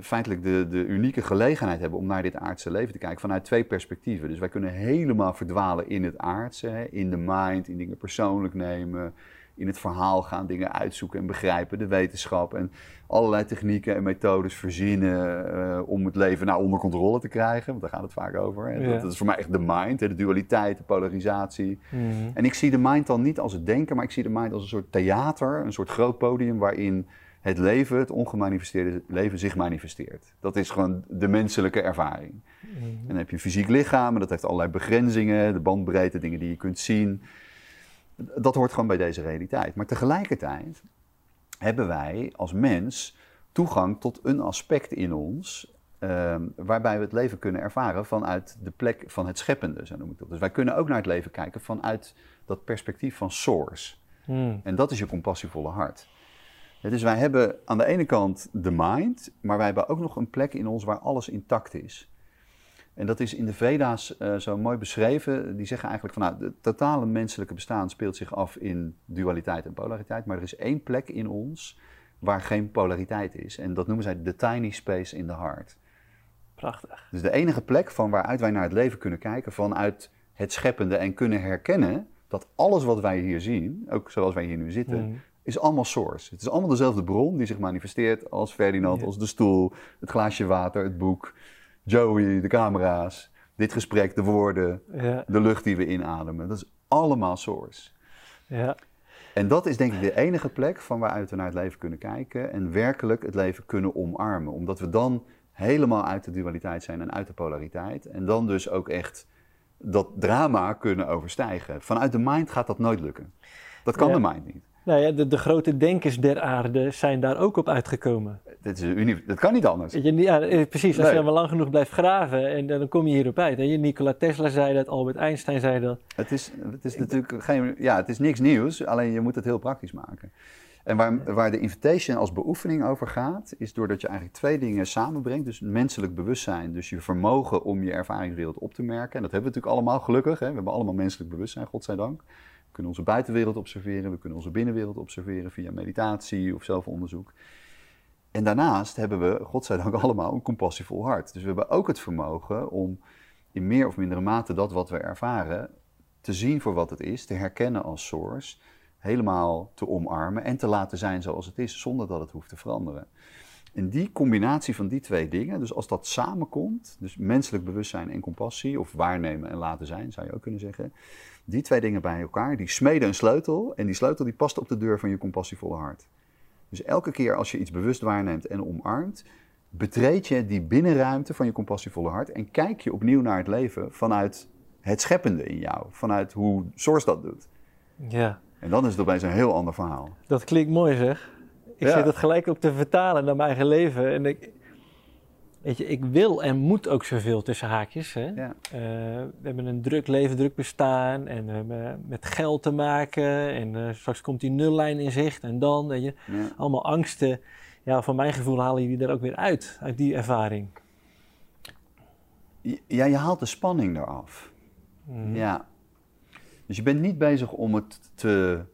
feitelijk de, de unieke gelegenheid hebben om naar dit aardse leven te kijken vanuit twee perspectieven. Dus wij kunnen helemaal verdwalen in het aardse, hè, in de mind, in dingen persoonlijk nemen, in het verhaal gaan, dingen uitzoeken en begrijpen, de wetenschap en allerlei technieken en methodes verzinnen eh, om het leven nou onder controle te krijgen, want daar gaat het vaak over. Hè. Ja. Dat, dat is voor mij echt de mind, hè, de dualiteit, de polarisatie. Mhm. En ik zie de mind dan niet als het denken, maar ik zie de mind als een soort theater, een soort groot podium waarin het leven, het ongemanifesteerde leven, zich manifesteert. Dat is gewoon de menselijke ervaring. Mhm. En dan heb je een fysiek lichaam, en dat heeft allerlei begrenzingen, de bandbreedte, dingen die je kunt zien. Dat hoort gewoon bij deze realiteit. Maar tegelijkertijd hebben wij als mens toegang tot een aspect in ons. ehm, waarbij we het leven kunnen ervaren vanuit de plek van het scheppende, zo noem ik dat. Dus wij kunnen ook naar het leven kijken vanuit dat perspectief van source. Mhm. En dat is je compassievolle hart. Dus wij hebben aan de ene kant de mind, maar wij hebben ook nog een plek in ons waar alles intact is. En dat is in de Veda's eh, zo mooi beschreven. Die zeggen eigenlijk van nou, het totale menselijke bestaan speelt zich af in dualiteit en polariteit. Maar er is één plek in ons waar geen polariteit is. En dat noemen zij de tiny space in the heart. Prachtig. Dus de enige plek van waaruit wij naar het leven kunnen kijken vanuit het scheppende en kunnen herkennen dat alles wat wij hier zien, ook zoals wij hier nu zitten, Mhm. Is allemaal source. Het is allemaal dezelfde bron die zich manifesteert als Ferdinand, Ja. als de stoel, het glaasje water, het boek, Joey, de camera's, dit gesprek, de woorden, Ja, de lucht die we inademen. Dat is allemaal source. ja. En dat is denk ik de enige plek van waaruit we naar het leven kunnen kijken en werkelijk het leven kunnen omarmen. Omdat we dan helemaal uit de dualiteit zijn en uit de polariteit. En dan dus ook echt dat drama kunnen overstijgen. Vanuit de mind gaat dat nooit lukken. Dat kan Ja. de mind niet. Nou ja, de, de grote denkers der aarde zijn daar ook op uitgekomen. Dit is een uni- dat kan niet anders. Je, ja, eh, precies, als Nee. je dan maar lang genoeg blijft graven, en dan kom je hierop uit. Hè. Je, Nikola Tesla zei dat, Albert Einstein zei dat. Het is, het is natuurlijk geen, ja, het is niks nieuws, alleen je moet het heel praktisch maken. En waar, waar de invitation als beoefening over gaat, is doordat je eigenlijk twee dingen samenbrengt. Dus menselijk bewustzijn, dus je vermogen om je ervaringswereld op te merken. En dat hebben we natuurlijk allemaal, gelukkig. Hè? We hebben allemaal menselijk bewustzijn, godzijdank. We kunnen onze buitenwereld observeren, we kunnen onze binnenwereld observeren via meditatie of zelfonderzoek. En daarnaast hebben we, godzijdank, allemaal een compassievol hart. Dus we hebben ook het vermogen om in meer of mindere mate dat wat we ervaren te zien voor wat het is, te herkennen als source, helemaal te omarmen en te laten zijn zoals het is, zonder dat het hoeft te veranderen. En die combinatie van die twee dingen, dus als dat samenkomt, dus menselijk bewustzijn en compassie, of waarnemen en laten zijn, zou je ook kunnen zeggen. Die twee dingen bij elkaar, die smeden een sleutel en die sleutel die past op de deur van je compassievolle hart. Dus elke keer als je iets bewust waarneemt en omarmt, betreed je die binnenruimte van je compassievolle hart en kijk je opnieuw naar het leven vanuit het scheppende in jou, vanuit hoe Source dat doet. Ja. En dan is het opeens een heel ander verhaal. Dat klinkt mooi zeg. Ik Ja. zit het gelijk ook te vertalen naar mijn eigen leven. En ik, weet je, ik wil en moet ook zoveel tussen haakjes. Hè? Ja. Eh, we hebben een druk leven, druk bestaan en we hebben met geld te maken. En eh, straks komt die nullijn in zicht en dan, weet je, Ja. allemaal angsten. Ja, van mijn gevoel halen jullie er ook weer uit, uit die ervaring. Ja, je haalt de spanning eraf. Mhm. Ja. Dus je bent niet bezig om het te,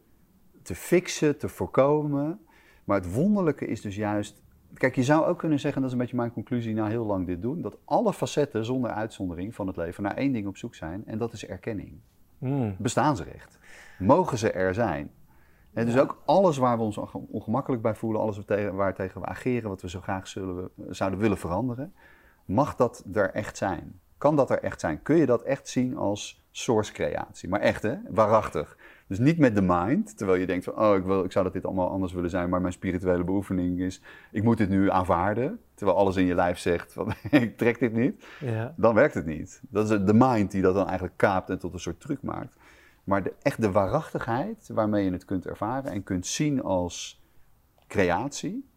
te fixen, te voorkomen. Maar het wonderlijke is dus juist. Kijk, je zou ook kunnen zeggen, dat is een beetje mijn conclusie na heel lang dit doen, dat alle facetten zonder uitzondering van het leven naar één ding op zoek zijn, en dat is erkenning. Mm. Bestaansrecht. Mogen ze er zijn? En dus ook alles waar we ons onge- ongemakkelijk bij voelen, alles waar tegen we ageren, wat we zo graag zullen, zouden willen veranderen, mag dat er echt zijn? Kan dat er echt zijn? Kun je dat echt zien als source creatie? Maar echt hè, waarachtig. Dus niet met de mind, terwijl je denkt van, oh, ik, wil, ik zou dat dit allemaal anders willen zijn, maar mijn spirituele beoefening is, ik moet dit nu aanvaarden. Terwijl alles in je lijf zegt van, ik trek dit niet Ja. dan werkt het niet. Dat is de mind die dat dan eigenlijk kaapt en tot een soort truc maakt. Maar de, echt de waarachtigheid waarmee je het kunt ervaren en kunt zien als creatie,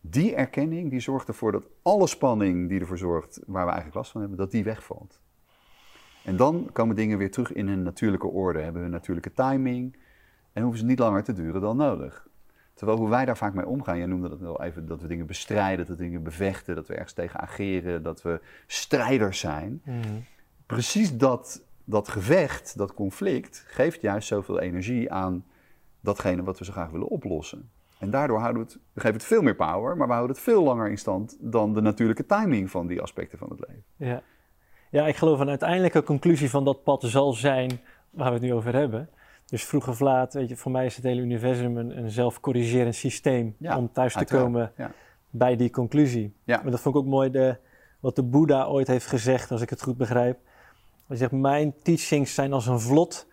die erkenning die zorgt ervoor dat alle spanning die ervoor zorgt waar we eigenlijk last van hebben, dat die wegvalt. En dan komen dingen weer terug in hun natuurlijke orde, hebben hun natuurlijke timing en hoeven ze niet langer te duren dan nodig. Terwijl hoe wij daar vaak mee omgaan, jij noemde dat wel even, dat we dingen bestrijden, dat we dingen bevechten, dat we ergens tegen ageren, dat we strijders zijn. Mhm. Precies dat, dat gevecht, dat conflict, geeft juist zoveel energie aan datgene wat we zo graag willen oplossen. En daardoor houden we het, we geven het veel meer power, maar we houden het veel langer in stand dan de natuurlijke timing van die aspecten van het leven. Ja. Ja, ik geloof een uiteindelijke conclusie van dat pad zal zijn waar we het nu over hebben. Dus vroeg of laat, weet je, voor mij is het hele universum een, een zelfcorrigerend systeem Ja, om thuis te komen Ja. bij die conclusie. Ja. Maar dat vond ik ook mooi, de, wat de Boeddha ooit heeft gezegd, als ik het goed begrijp. Hij zegt, mijn teachings zijn als een vlot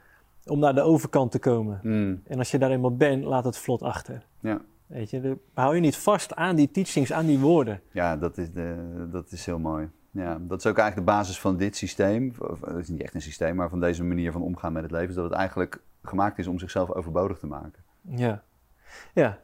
om naar de overkant te komen. Mm, En als je daar eenmaal bent, laat het vlot achter. ja. Weet je, de- hou je niet vast aan die teachings, aan die woorden. Ja, dat is, de, dat is heel mooi. Ja, dat is ook eigenlijk de basis van dit systeem. Het is niet echt een systeem, maar van deze manier van omgaan met het leven. Is dat het eigenlijk gemaakt is om zichzelf overbodig te maken. Ja. Ja.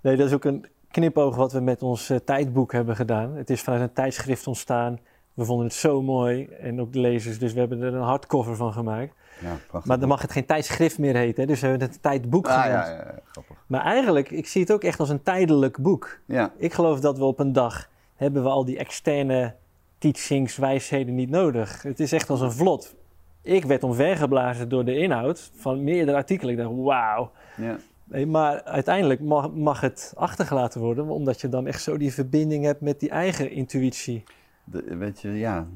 Nee, dat is ook een knipoog wat we met ons eh, tijdboek hebben gedaan. Het is vanuit een tijdschrift ontstaan. We vonden het zo mooi. En ook de lezers, dus we hebben er een hardcover van gemaakt. Ja. Maar dan mag het geen tijdschrift meer heten, dus we hebben het een tijdboek Ah, genoemd. ja, ja, ja, grappig. Maar eigenlijk, ik zie het ook echt als een tijdelijk boek. Ja, Ik geloof dat we op een dag hebben we al die externe teachings, wijsheden niet nodig. Het is echt als een vlot. Ik werd omvergeblazen door de inhoud van meerdere artikelen. Ik dacht, wauw. ja. Nee, maar uiteindelijk mag, mag het achtergelaten worden, omdat je dan echt zo die verbinding hebt met die eigen intuïtie. De- weet je, ja,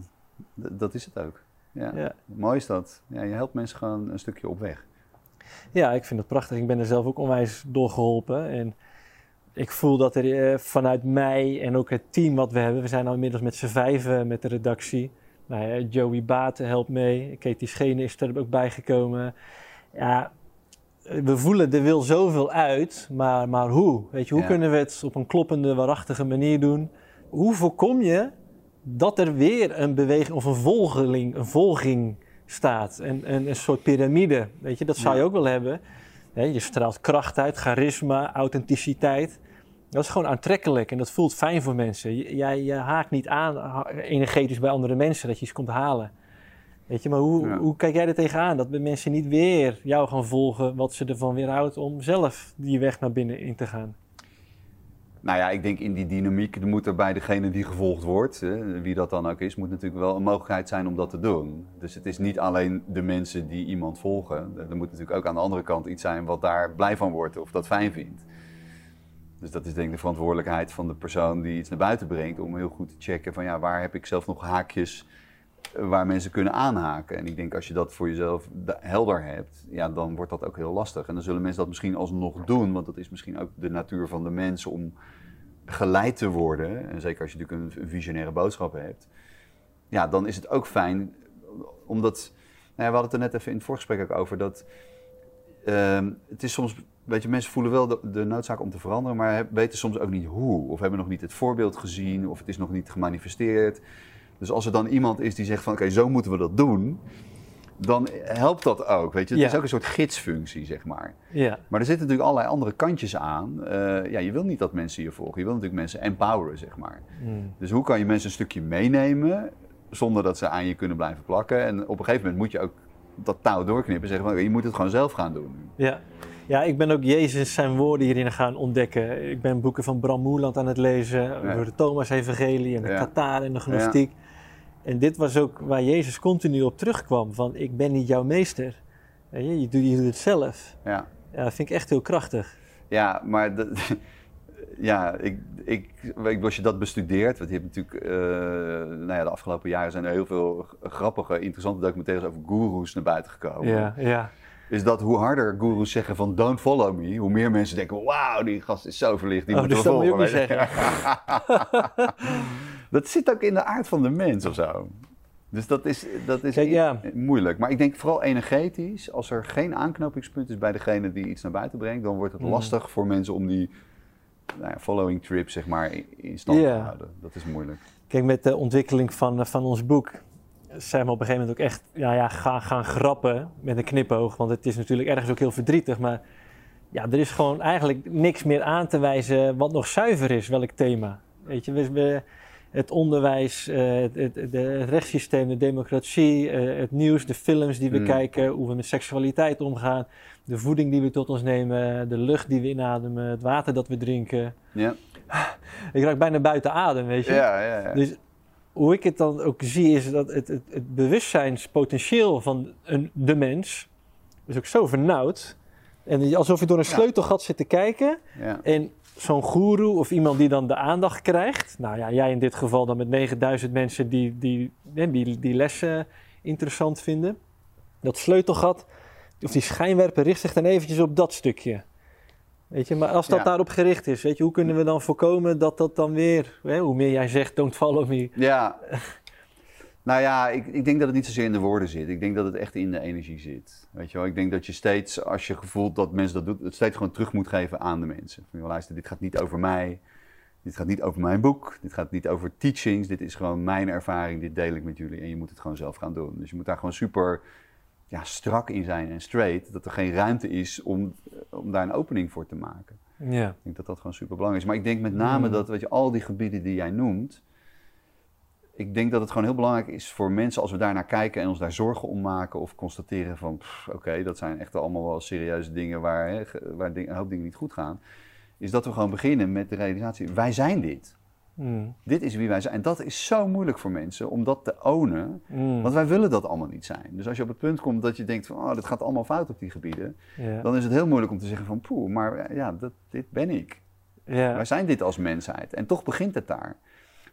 dat is het ook. Ja. Ja. Mooi is dat. Ja, je helpt mensen gewoon een stukje op weg. Ja, ik vind het prachtig. Ik ben er zelf ook onwijs door geholpen. En ik voel dat er eh, vanuit mij en ook het team wat we hebben, we zijn al inmiddels met z'n vijven met de redactie. Nou ja, Joey Baten helpt mee, Katie Schene is er ook bijgekomen. Ja, we voelen er wil zoveel uit, maar, maar hoe? Weet je, hoe Ja. kunnen we het op een kloppende, waarachtige manier doen? Hoe voorkom je dat er weer een beweging of een volgeling, een volging staat? Een, een, een soort piramide, weet je, dat zou je Ja. ook wel hebben. Hè, je straalt kracht uit, charisma, authenticiteit. Dat is gewoon aantrekkelijk en dat voelt fijn voor mensen. Je- Jij je haakt niet aan energetisch bij andere mensen dat je iets komt halen. Weet je, maar hoe, Ja. hoe kijk jij er tegenaan? Dat mensen niet weer jou gaan volgen, wat ze ervan weerhoudt om zelf die weg naar binnen in te gaan. Nou ja, ik denk in die dynamiek moet er bij degene die gevolgd wordt, wie dat dan ook is, moet natuurlijk wel een mogelijkheid zijn om dat te doen. Dus het is niet alleen de mensen die iemand volgen. Er moet natuurlijk ook aan de andere kant iets zijn wat daar blij van wordt of dat fijn vindt. Dus dat is denk ik de verantwoordelijkheid van de persoon die iets naar buiten brengt om heel goed te checken van ja, waar heb ik zelf nog haakjes eh, waar mensen kunnen aanhaken. En ik denk als je dat voor jezelf helder hebt, ja, dan wordt dat ook heel lastig. En dan zullen mensen dat misschien alsnog doen, want dat is misschien ook de natuur van de mensen om geleid te worden, en zeker als je natuurlijk een visionaire boodschap hebt, ja, dan is het ook fijn, omdat, nou ja, we hadden het er net even in het voorgesprek ook over, dat ehm, het is soms, weet je, mensen voelen wel de, de, noodzaak om te veranderen, maar weten soms ook niet hoe, of hebben nog niet het voorbeeld gezien, of het is nog niet gemanifesteerd. Dus als er dan iemand is die zegt van, oké, zo moeten we dat doen, dan helpt dat ook. Weet je? Het Ja. is ook een soort gidsfunctie, zeg maar. Ja, Maar er zitten natuurlijk allerlei andere kantjes aan. Eh, ja, je wil niet dat mensen je volgen. Je wil natuurlijk mensen empoweren, zeg maar. Mm. Dus hoe kan je mensen een stukje meenemen zonder dat ze aan je kunnen blijven plakken? En op een gegeven moment moet je ook dat touw doorknippen en zeggen van, je moet het gewoon zelf gaan doen. ja. ja, ik ben ook Jezus zijn woorden hierin gaan ontdekken. Ik ben boeken van Bram Moeland aan het lezen over de Thomas-evangelie en de Ja. En de gnostiek. En dit was ook waar Jezus continu op terugkwam: van ik ben niet jouw meester. Je, je, doet, je doet het zelf. Ja, Ja, dat vind ik echt heel krachtig. ja maar de- ja, ik, ik, ik, als je dat bestudeert, want je hebt natuurlijk, eh, nou ja, de afgelopen jaren zijn er heel veel grappige, interessante documentaires over goeroes naar buiten gekomen. Ja, ja. is dat hoe harder gurus zeggen van don't follow me, hoe meer mensen denken, wauw, die gast is zo verlicht, die Oh, moeten dus dat moet je ook volgen. niet zeggen. dat zit ook in de aard van de mens of zo. Dus dat is, dat is Kijk, ja. moeilijk. Maar ik denk vooral energetisch, als er geen aanknopingspunt is bij degene die iets naar buiten brengt, dan wordt het Mm. lastig voor mensen om die nou ja, following trip zeg maar in, stand te houden. Dat is moeilijk. Kijk, met de ontwikkeling van, eh, van ons boek zijn we op een gegeven moment ook echt ja, ja, gaan, gaan grappen met een knipoog. Want het is natuurlijk ergens ook heel verdrietig. Maar ja, er is gewoon eigenlijk niks meer aan te wijzen wat nog zuiver is, welk thema. Weet je, we, we- het onderwijs, eh, het, rechtssysteem, de democratie, eh, het nieuws, de films die we Hmm. kijken, hoe we met seksualiteit omgaan, de voeding die we tot ons nemen, de lucht die we inademen, het water dat we drinken. Ja, Ik raak bijna buiten adem, weet je. ja, ja. ja. Dus hoe ik het dan ook zie, is dat het, het, het bewustzijnspotentieel van een, de mens is ook zo vernauwd. En alsof je door een sleutelgat zit te kijken. En zo'n goeroe of iemand die dan de aandacht krijgt. Nou ja, jij in dit geval dan met 9000 mensen die die, hè, die, die lessen interessant vinden. Dat sleutelgat, of die schijnwerper richt zich dan eventjes op dat stukje. Weet je, maar als dat Ja. daarop gericht is, weet je, hoe kunnen we dan voorkomen dat dat dan weer, hè, hoe meer jij zegt, don't follow me. Ja. Nou ja, ik, ik denk dat het niet zozeer in de woorden zit. Ik denk dat het echt in de energie zit. Weet je wel? Ik denk dat je steeds, als je gevoelt dat mensen dat doen, het steeds gewoon terug moet geven aan de mensen. Van, luister, dit gaat niet over mij. Dit gaat niet over mijn boek. Dit gaat niet over teachings. Dit is gewoon mijn ervaring. Dit deel ik met jullie. En je moet het gewoon zelf gaan doen. Dus je moet daar gewoon super ja, strak in zijn en straight. Dat er geen ruimte is om, om daar een opening voor te maken. Ja. Ik denk dat dat gewoon super belangrijk is. Maar ik denk met name Mm. dat, weet je, al die gebieden die jij noemt. Ik denk dat het gewoon heel belangrijk is voor mensen als we daar naar kijken en ons daar zorgen om maken. Of constateren van, oké, dat zijn echt allemaal wel serieuze dingen waar, hè, waar ding- een hoop dingen niet goed gaan. Is dat we gewoon beginnen met de realisatie, wij zijn dit. Mm. Dit is wie wij zijn. En dat is zo moeilijk voor mensen om dat te ownen. Mm. Want wij willen dat allemaal niet zijn. Dus als je op het punt komt dat je denkt van, oh, dit gaat allemaal fout op die gebieden. Ja. Dan is het heel moeilijk om te zeggen van, poeh, maar ja, dat, dit ben ik. Ja. Wij zijn dit als mensheid. En toch begint het daar.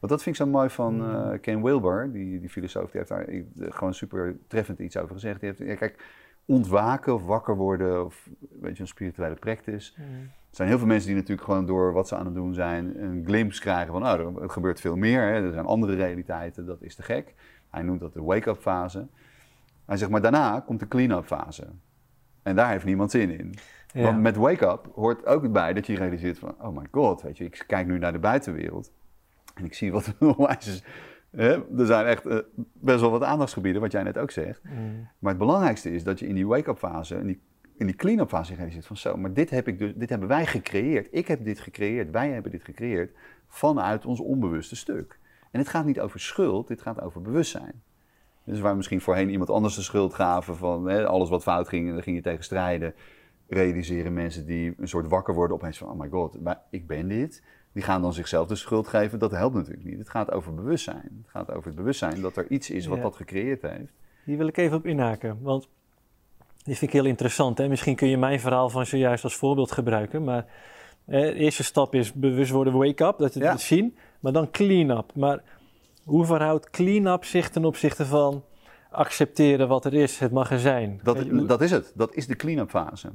Want dat vind ik zo mooi van Hmm. eh, Ken Wilber, die, die filosoof, die heeft daar gewoon super treffend iets over gezegd. Die heeft, ja, kijk, ontwaken of wakker worden of weet je, een spirituele practice. Mm. Er zijn heel veel mensen die natuurlijk gewoon door wat ze aan het doen zijn een glimpse krijgen van, nou, er gebeurt veel meer. Hè. Er zijn andere realiteiten, dat is te gek. Hij noemt dat de wake-up fase. Hij zegt, maar daarna komt de clean-up fase. En daar heeft niemand zin in. Ja. Want met wake-up hoort ook bij dat je realiseert van... oh my god, weet je, ik kijk nu naar de buitenwereld... en ik zie wat er onwijs? Er zijn echt eh, best wel wat aandachtsgebieden, wat jij net ook zegt. Mm. Maar het belangrijkste is dat je in die wake-up fase... in die, in die clean-up fase realiseert van... zo, maar dit, heb ik dus, dit hebben wij gecreëerd. Ik heb dit gecreëerd, wij hebben dit gecreëerd... vanuit ons onbewuste stuk. En het gaat niet over schuld, dit gaat over bewustzijn. Dus waar misschien voorheen iemand anders de schuld gaven van hè, alles wat fout ging en daar ging je tegen strijden, realiseren mensen die een soort wakker worden opeens van, oh my god, maar ik ben dit. Die gaan dan zichzelf de schuld geven. Dat helpt natuurlijk niet. Het gaat over bewustzijn. Het gaat over het bewustzijn dat er iets is wat Ja. dat gecreëerd heeft. Hier wil ik even op inhaken, want die vind ik heel interessant. Hè? Misschien kun je mijn verhaal van zojuist als voorbeeld gebruiken, maar eh, de eerste stap is bewust worden, wake-up, dat je Ja. het zien, maar dan clean-up. Maar hoe verhoudt clean-up zich ten opzichte van accepteren wat er is, het mag er zijn? Dat, dat is het. Dat is de clean-up fase.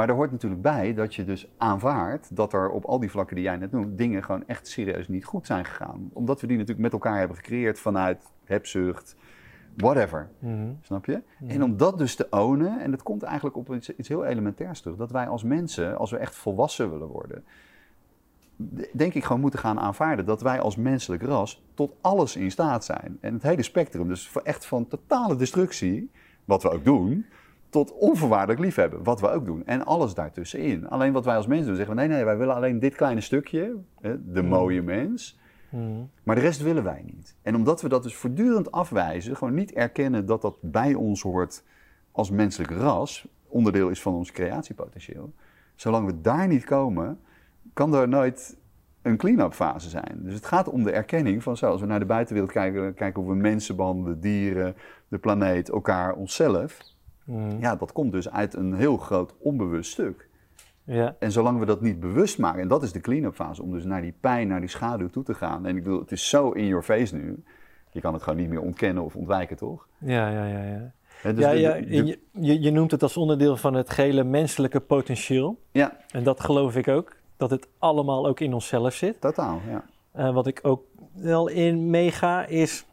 Maar er hoort natuurlijk bij dat je dus aanvaardt dat er op al die vlakken die jij net noemt, dingen gewoon echt serieus niet goed zijn gegaan. Omdat we die natuurlijk met elkaar hebben gecreëerd vanuit hebzucht, whatever. Mhm. Snap je? En om dat dus te ownen, en dat komt eigenlijk op iets, iets heel elementairs terug, dat wij als mensen, als we echt volwassen willen worden, denk ik gewoon moeten gaan aanvaarden dat wij als menselijk ras tot alles in staat zijn. En het hele spectrum, dus echt van totale destructie, wat we ook doen, tot onvoorwaardelijk liefhebben, wat we ook doen. En alles daartussenin. Alleen wat wij als mensen doen, zeggen we nee, nee, wij willen alleen dit kleine stukje, hè, de mooie mens. Mhm. Maar de rest willen wij niet. En omdat we dat dus voortdurend afwijzen, gewoon niet erkennen dat dat bij ons hoort als menselijk ras, onderdeel is van ons creatiepotentieel. Zolang we daar niet komen, kan er nooit een clean-up fase zijn. Dus het gaat om de erkenning van zo, als we naar de buitenwereld kijken, kijken hoe we mensen behandelen, dieren, de planeet, elkaar, onszelf. Mhm. Ja, dat komt dus uit een heel groot onbewust stuk. Ja. En zolang we dat niet bewust maken, en dat is de clean-up fase, om dus naar die pijn, naar die schaduw toe te gaan. En ik bedoel, het is zo in your face nu. Je kan het gewoon niet meer ontkennen of ontwijken, toch? Ja, ja, ja, ja. Dus ja, ja de- de- je, je, je noemt het als onderdeel van het gehele menselijke potentieel. ja, En dat geloof ik ook, dat het allemaal ook in onszelf zit. totaal. Ja. Eh, wat ik ook wel in meega is.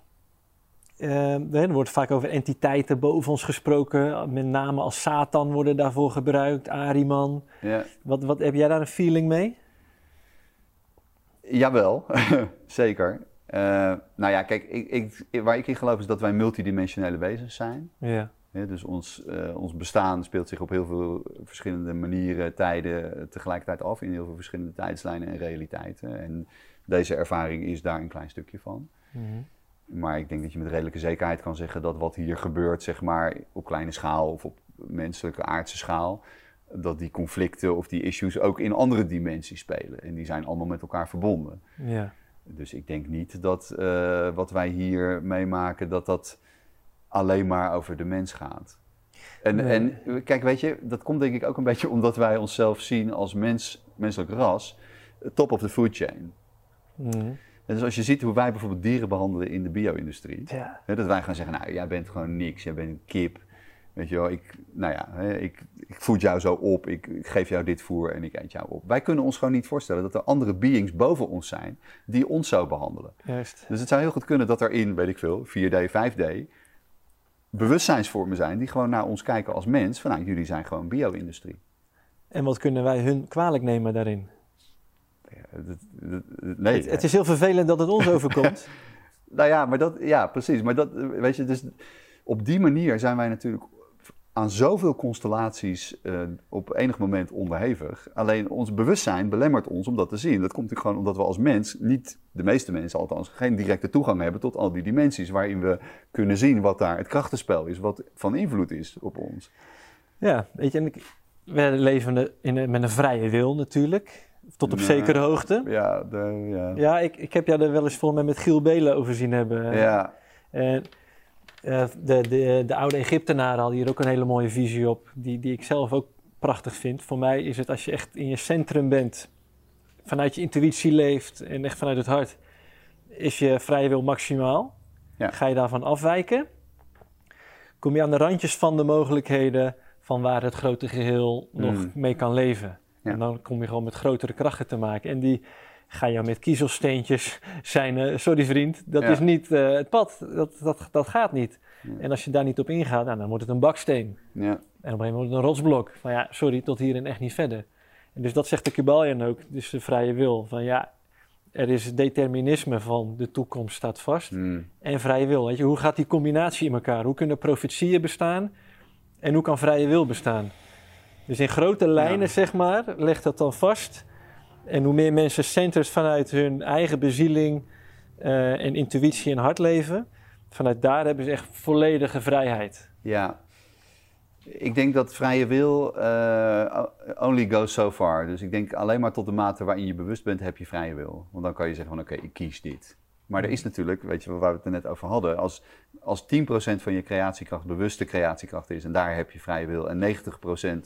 Eh, er wordt vaak over entiteiten boven ons gesproken. Met name als Satan worden daarvoor gebruikt, Ariman. Ja. Wat, wat, heb jij daar een feeling mee? Jawel, zeker. Eh, nou ja, kijk, ik, ik, waar ik in geloof is dat wij multidimensionele wezens zijn. Ja. Dus ons, eh, ons bestaan speelt zich op heel veel verschillende manieren, tijden eh, tegelijkertijd af. In heel veel verschillende tijdslijnen en realiteiten. En deze ervaring is daar een klein stukje van. Mhm. Maar ik denk dat je met redelijke zekerheid kan zeggen dat wat hier gebeurt, zeg maar, op kleine schaal of op menselijke aardse schaal, dat die conflicten of die issues ook in andere dimensies spelen. En die zijn allemaal met elkaar verbonden. Ja. Dus ik denk niet dat eh, wat wij hier meemaken, dat dat alleen maar over de mens gaat. En, Nee. en kijk, weet je, dat komt denk ik ook een beetje omdat wij onszelf zien als mens, menselijk ras, top of the food chain. Mhm. En dus als je ziet hoe wij bijvoorbeeld dieren behandelen in de bio-industrie, ja. Hè, dat wij gaan zeggen, nou, jij bent gewoon niks, jij bent een kip. Weet je wel, ik, nou ja, hè, ik, ik voed jou zo op, ik, ik geef jou dit voer en ik eet jou op. Wij kunnen ons gewoon niet voorstellen dat er andere beings boven ons zijn die ons zo behandelen. Juist. Dus het zou heel goed kunnen dat er in, weet ik veel, 4D, 5D, bewustzijnsvormen zijn die gewoon naar ons kijken als mens. Van nou, jullie zijn gewoon bio-industrie. En wat kunnen wij hun kwalijk nemen daarin? Ja, dat- dat- dat- nee, het, het is heel vervelend dat het ons overkomt. Nou ja, maar dat, ja, precies. Maar dat, weet je, dus op die manier zijn wij natuurlijk aan zoveel constellaties eh, op enig moment onderhevig. Alleen ons bewustzijn belemmert ons om dat te zien. Dat komt natuurlijk gewoon omdat we als mens, niet de meeste mensen althans, geen directe toegang hebben tot al die dimensies waarin we kunnen zien wat daar het krachtenspel is, wat van invloed is op ons. ja, weet je, en ik, we leven met een vrije wil natuurlijk. Tot op zekere hoogte. Ja, de, ja. Ja, ik, ik heb jou er wel eens volgens mij met Giel Belen over zien hebben. ja. En eh, de, de, de oude Egyptenaren hadden hier ook een hele mooie visie op, die, die ik zelf ook prachtig vind. Voor mij is het als je echt in je centrum bent, vanuit je intuïtie leeft en echt vanuit het hart, is je vrije wil maximaal. Ja. Ga je daarvan afwijken, kom je aan de randjes van de mogelijkheden van waar het grote geheel nog Mm. mee kan leven. Ja. En dan kom je gewoon met grotere krachten te maken. En die ga je met kiezelsteentjes zijn, eh, sorry vriend, dat Ja. is niet eh, het pad, dat, dat, dat gaat niet. Ja. En als je daar niet op ingaat, nou, dan wordt het een baksteen. ja. En op een gegeven moment wordt het een rotsblok. Van ja, sorry, tot hier en echt niet verder. En dus dat zegt de Kybalion ook, dus de vrije wil. Van ja, er is determinisme van de toekomst staat vast. Mm. En vrije wil. Weet je, hoe gaat die combinatie in elkaar? Hoe kunnen profetieën bestaan? En hoe kan vrije wil bestaan? Dus in grote lijnen, Ja. zeg maar, legt dat dan vast. En hoe meer mensen centers vanuit hun eigen bezieling eh, en intuïtie en hart leven, vanuit daar hebben ze echt volledige vrijheid. Ja. Ik denk dat vrije wil eh, only goes so far. Dus ik denk alleen maar tot de mate waarin je bewust bent, heb je vrije wil. Want dan kan je zeggen van oké, ik kies dit. Maar er is natuurlijk, weet je waar we het er net over hadden, als, als 10% van je creatiekracht bewuste creatiekracht is en daar heb je vrije wil en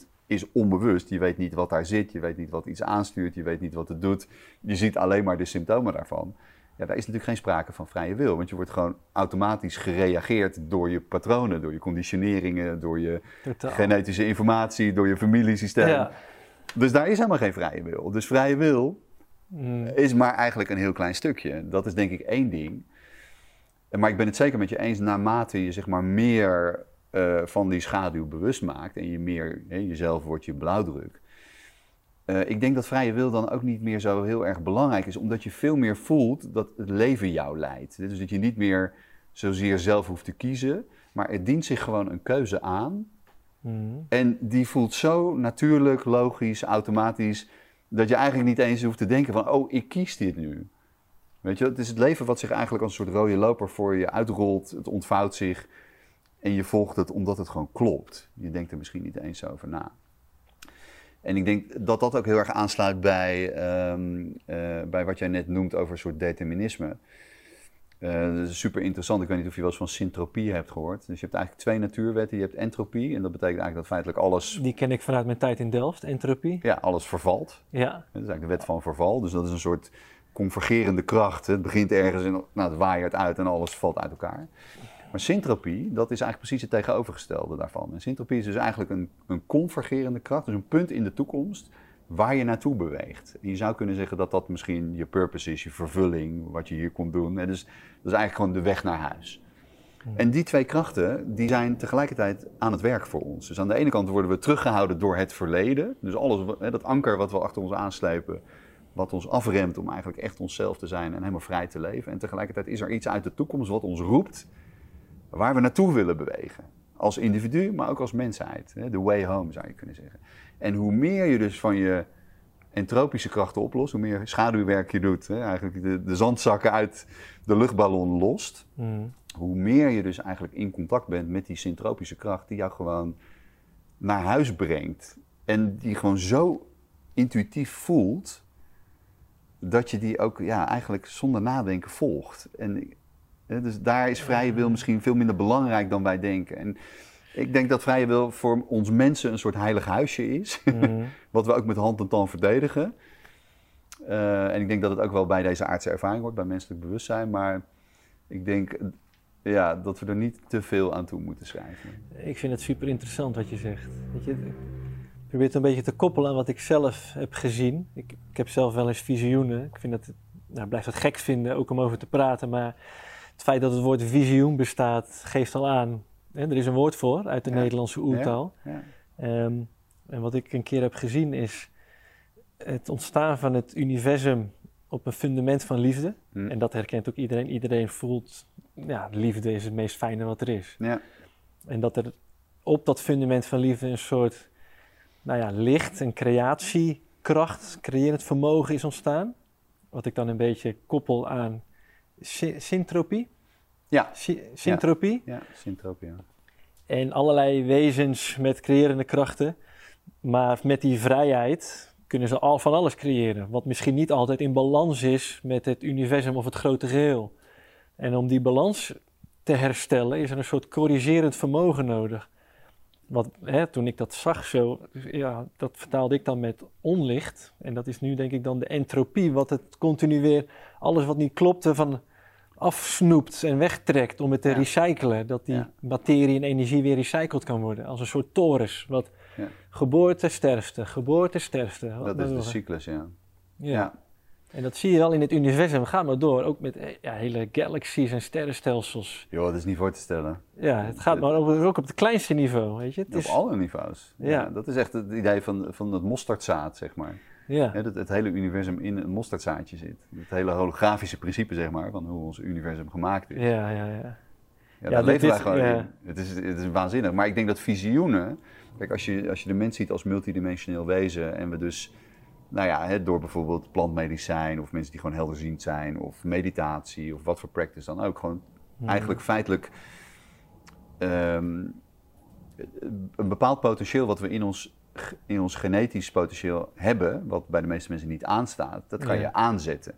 90% is onbewust, je weet niet wat daar zit, je weet niet wat iets aanstuurt, je weet niet wat het doet, je ziet alleen maar de symptomen daarvan. Ja, daar is natuurlijk geen sprake van vrije wil. Want je wordt gewoon automatisch gereageerd door je patronen, door je conditioneringen, door je Totaal. genetische informatie, door je familiesysteem. Ja. Dus daar is helemaal geen vrije wil. Dus vrije wil Mm. is maar eigenlijk een heel klein stukje. Dat is denk ik één ding. Maar ik ben het zeker met je eens, naarmate je zeg maar meer eh, van die schaduw bewust maakt en je meer hè, jezelf wordt je blauwdruk. Eh, ik denk dat vrije wil dan ook niet meer zo heel erg belangrijk is, omdat je veel meer voelt dat het leven jou leidt. Dus dat je niet meer zozeer zelf hoeft te kiezen, maar het dient zich gewoon een keuze aan. Mm. En die voelt zo natuurlijk, logisch, automatisch, dat je eigenlijk niet eens hoeft te denken van, oh, ik kies dit nu. Weet je, het is het leven wat zich eigenlijk als een soort rode loper voor je uitrolt, het ontvouwt zich en je volgt het omdat het gewoon klopt. Je denkt er misschien niet eens over na. En ik denk dat dat ook heel erg aansluit bij, ehm, eh, bij wat jij net noemt over een soort determinisme. Eh, dat is super interessant. Ik weet niet of je wel eens van syntropie hebt gehoord. Dus je hebt eigenlijk twee natuurwetten. Je hebt entropie en dat betekent eigenlijk dat feitelijk alles, Die ken ik vanuit mijn tijd in Delft, entropie. ja, alles vervalt. Ja. Dat is eigenlijk de wet van verval. Dus dat is een soort convergerende kracht. Het begint ergens en nou, het waaiert uit en alles valt uit elkaar. Maar syntropie, dat is eigenlijk precies het tegenovergestelde daarvan. En syntropie is dus eigenlijk een, een convergerende kracht, dus een punt in de toekomst waar je naartoe beweegt. En je zou kunnen zeggen dat dat misschien je purpose is, je vervulling, wat je hier komt doen. En dus dat is eigenlijk gewoon de weg naar huis. En die twee krachten, die zijn tegelijkertijd aan het werk voor ons. Dus aan de ene kant worden we teruggehouden door het verleden. Dus alles, hè, dat anker wat we achter ons aanslepen, wat ons afremt om eigenlijk echt onszelf te zijn en helemaal vrij te leven. En tegelijkertijd is er iets uit de toekomst wat ons roept, waar we naartoe willen bewegen. Als individu, maar ook als mensheid. The way home zou je kunnen zeggen. En hoe meer je dus van je entropische krachten oplost, hoe meer schaduwwerk je doet, hè, eigenlijk de, de zandzakken uit de luchtballon lost, Mm. hoe meer je dus eigenlijk in contact bent met die syntropische kracht die jou gewoon naar huis brengt. En die gewoon zo intuïtief voelt, dat je die ook ja, eigenlijk zonder nadenken volgt. En, hè, dus daar is vrije wil misschien veel minder belangrijk dan wij denken. En ik denk dat vrije wil voor ons mensen een soort heilig huisje is. Mm. Wat we ook met hand en tand verdedigen. Eh, en ik denk dat het ook wel bij deze aardse ervaring hoort, bij menselijk bewustzijn. Maar ik denk ja, dat we er niet te veel aan toe moeten schrijven. Ik vind het super interessant wat je zegt. Weet je, ik probeer het een beetje te koppelen aan wat ik zelf heb gezien. Ik, ik heb zelf wel eens visioenen. Ik vind het, nou, blijf het gek vinden, ook om over te praten. Maar het feit dat het woord visioen bestaat, geeft al aan. Hè, er is een woord voor uit de Ja. Nederlandse oertaal. Ja. Ehm, en wat ik een keer heb gezien is het ontstaan van het universum op een fundament van liefde. Hm. En dat herkent ook iedereen. Iedereen voelt, ja, liefde is het meest fijne wat er is. Ja. En dat er op dat fundament van liefde een soort nou ja, licht, een creatiekracht, creërend vermogen is ontstaan. Wat ik dan een beetje koppel aan sy- syntropie. Ja. Sy- syntropie. Ja, syntropie. ja. En allerlei wezens met creërende krachten. Maar met die vrijheid kunnen ze al van alles creëren. Wat misschien niet altijd in balans is met het universum of het grote geheel. En om die balans te herstellen is er een soort corrigerend vermogen nodig. Wat, hè, toen ik dat zag zo, ja, dat vertaalde ik dan met onlicht. En dat is nu denk ik dan de entropie, wat het continu weer, alles wat niet klopte, van afsnoept en wegtrekt om het te Ja. recyclen. Dat die Ja. materie en energie weer recycled kan worden. Als een soort torens. Wat Ja. geboorte, sterfte, geboorte, sterfte. Dat is de cyclus, ja. Ja. En dat zie je wel in het universum. Ga maar door. Ook met eh, ja, hele galaxies en sterrenstelsels. Joh, dat is niet voor te stellen. Ja, het gaat maar ook op het kleinste niveau. Weet je? Het Op is, alle niveaus. Ja. Ja. dat is echt het idee van, van het mosterdzaad, zeg maar. Ja. Dat het hele universum in een mosterdzaadje zit. Het hele holografische principe, zeg maar, van hoe ons universum gemaakt is. Ja, ja, ja. Ja, dit- leven wij gewoon in. Het is, het is waanzinnig. Maar ik denk dat visioenen... Kijk, als je, als je de mens ziet als multidimensioneel wezen... en we dus, nou ja, hè, door bijvoorbeeld plantmedicijn... of mensen die gewoon helderziend zijn... of meditatie of wat voor practice dan ook... gewoon Hmm. eigenlijk feitelijk... ehm, een bepaald potentieel wat we in ons, in ons genetisch potentieel hebben... wat bij de meeste mensen niet aanstaat... dat kan Ja. je aanzetten.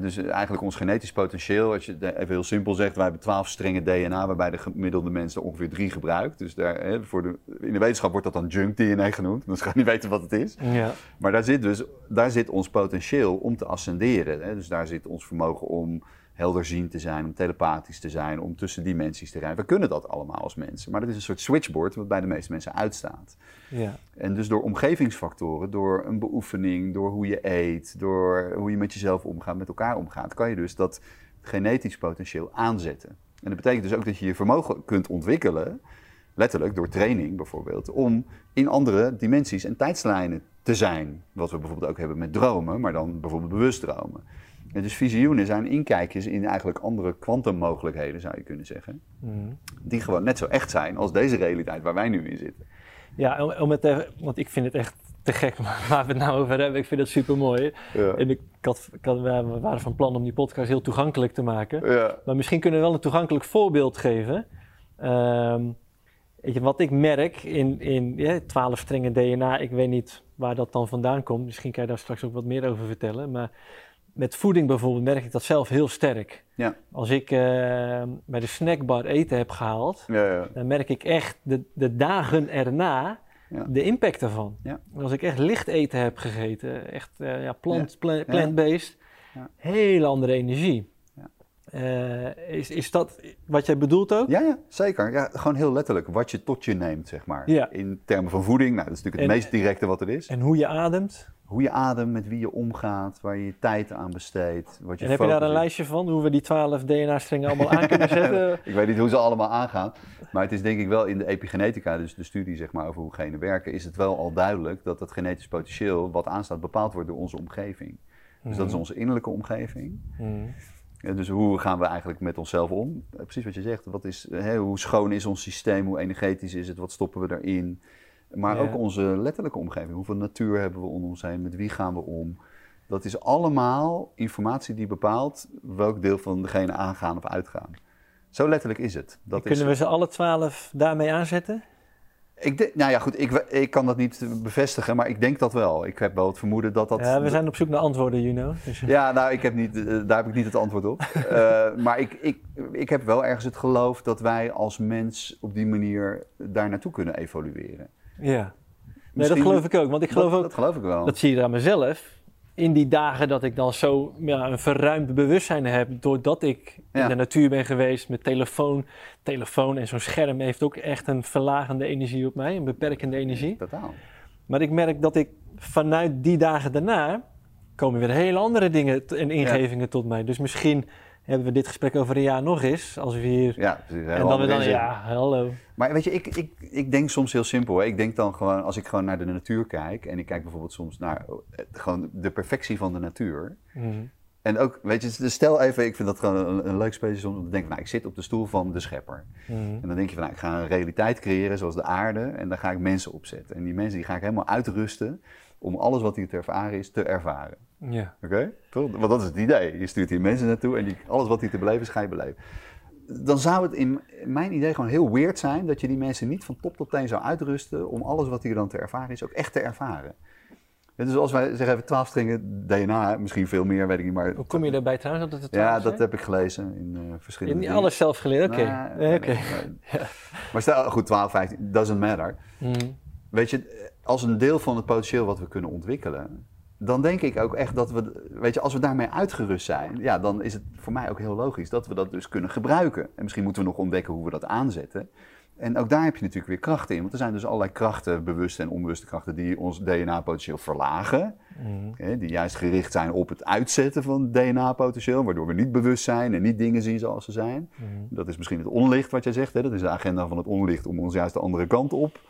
Dus eigenlijk ons genetisch potentieel, als je even heel simpel zegt, wij hebben 12 strengen DNA, waarbij de gemiddelde mens er ongeveer drie gebruikt. Dus daar, hè, voor de, in de wetenschap wordt dat dan junk DNA genoemd, dan ga je niet weten wat het is. Ja. Maar daar zit dus daar zit ons potentieel om te ascenderen. Hè? Dus daar zit ons vermogen om helderziend te zijn, om telepathisch te zijn, om tussen dimensies te rijden. We kunnen dat allemaal als mensen, maar dat is een soort switchboard wat bij de meeste mensen uitstaat. Ja. En dus door omgevingsfactoren, door een beoefening, door hoe je eet, door hoe je met jezelf omgaat, met elkaar omgaat, kan je dus dat genetisch potentieel aanzetten. En dat betekent dus ook dat je je vermogen kunt ontwikkelen, letterlijk door training bijvoorbeeld, om in andere dimensies en tijdslijnen te zijn. Wat we bijvoorbeeld ook hebben met dromen, maar dan bijvoorbeeld bewust dromen. Dus visioenen zijn inkijkjes in eigenlijk andere kwantummogelijkheden, zou je kunnen zeggen. Mm. Die gewoon net zo echt zijn als deze realiteit waar wij nu in zitten. Ja, om, het want ik vind het echt te gek waar we het nou over hebben. Ik vind het super mooi. Ja. En ik, ik had, ik had- we waren van plan om die podcast heel toegankelijk te maken. Ja. Maar misschien kunnen we wel een toegankelijk voorbeeld geven. Ehm, weet je, wat ik merk in, in ja, 12 strengen DNA, ik weet niet waar dat dan vandaan komt. Misschien kan je daar straks ook wat meer over vertellen. Maar met voeding bijvoorbeeld merk ik dat zelf heel sterk. Ja. Als ik eh, bij de snackbar eten heb gehaald, Ja, ja. dan merk ik echt de, de dagen erna de impact ervan. Ja. Als ik echt licht eten heb gegeten, echt eh, ja, plant, plant-based, Ja. hele andere energie. Eh, is, is dat wat jij bedoelt ook? Ja, ja, zeker. Ja, gewoon heel letterlijk. Wat je tot je neemt, zeg maar. Ja. In termen van voeding. Nou, dat is natuurlijk het En- meest directe wat er is. En hoe je ademt? Hoe je ademt, met wie je omgaat, waar je je tijd aan besteedt. Wat je en heb je daar een lijstje van, hoe we die 12 DNA-strengen allemaal aan kunnen zetten? Ik weet niet hoe ze allemaal aangaan. Maar het is denk ik wel in de epigenetica, dus de studie zeg maar, over hoe genen werken, is het wel al duidelijk dat dat genetisch potentieel wat aanstaat bepaald wordt door onze omgeving. Dus dat is onze innerlijke omgeving. Mm. Ja, dus hoe gaan we eigenlijk met onszelf om? Precies wat je zegt. Wat is, hè, hoe schoon is ons systeem? Hoe energetisch is het? Wat stoppen we erin? Maar Ja. ook onze letterlijke omgeving. Hoeveel natuur hebben we om ons heen? Met wie gaan we om? Dat is allemaal informatie die bepaalt welk deel van degene aangaan of uitgaan. Zo letterlijk is het. Dat Kunnen is, we ze alle 12 daarmee aanzetten? Ik denk- nou ja, goed, ik, ik kan dat niet bevestigen, maar ik denk dat wel. Ik heb wel het vermoeden dat dat... ja, we zijn op zoek naar antwoorden, Juno. Dus, Ja, nou, ik heb niet, eh, daar heb ik niet het antwoord op. Eh, maar ik, ik, ik heb wel ergens het geloof dat wij als mens op die manier daar naartoe kunnen evolueren. ja. Nee, Misschien- dat geloof ik ook. Want ik geloof dat, ook, dat geloof ik wel. dat zie je aan mezelf. In die dagen dat ik dan zo ja, een verruimd bewustzijn heb, doordat ik Ja. in de natuur ben geweest met telefoon. Telefoon en zo'n scherm heeft ook echt een verlagende energie op mij, een beperkende energie. Totaal. Maar ik merk dat ik vanuit die dagen daarna komen weer hele andere dingen en ingevingen tot mij. Dus misschien hebben we dit gesprek over een jaar nog eens, als we hier... Ja, precies. en dan we dan, ja, hallo. Maar weet je, ik, ik, ik denk soms heel simpel. Hè. Ik denk dan gewoon, als ik gewoon naar de natuur kijk... en ik kijk bijvoorbeeld soms naar eh, gewoon de perfectie van de natuur... Mhm. En ook, weet je, dus stel even, ik vind dat gewoon een, een leuk spelletje om te denken, nou, ik zit op de stoel van de schepper. Mhm. En dan denk je van, nou, ik ga een realiteit creëren zoals de aarde en daar ga ik mensen op zetten. En die mensen die ga ik helemaal uitrusten om alles wat hier te ervaren is, te ervaren. Ja. Oké? Toch? Want dat is het idee. Je stuurt hier mensen naartoe en die, alles wat hier te beleven is, ga je beleven. Dan zou het in mijn idee gewoon heel weird zijn dat je die mensen niet van top tot teen zou uitrusten om alles wat hier dan te ervaren is, ook echt te ervaren. Ja, Dus als wij zeggen even 12 strengen DNA, misschien veel meer, weet ik niet, maar... Hoe kom je daarbij trouwens? Dat het Ja, 12 dat heb ik gelezen in hebt verschillende niet alles zelf geleerd, oké. Nee, nee. Maar stel, goed, 12, 15, doesn't matter. Mhm. Weet je, als een deel van het potentieel wat we kunnen ontwikkelen, dan denk ik ook echt dat we, weet je, als we daarmee uitgerust zijn, ja, dan is het voor mij ook heel logisch dat we dat dus kunnen gebruiken. En misschien moeten we nog ontdekken hoe we dat aanzetten. En ook daar heb je natuurlijk weer krachten in, want er zijn dus allerlei krachten, bewuste en onbewuste krachten, die ons DNA-potentieel verlagen. Mhm. Hè, die juist gericht zijn op het uitzetten van DNA-potentieel, waardoor we niet bewust zijn en niet dingen zien zoals ze zijn. Mhm. Dat is misschien het onlicht wat jij zegt. Hè? Dat is de agenda van het onlicht om ons juist de andere kant op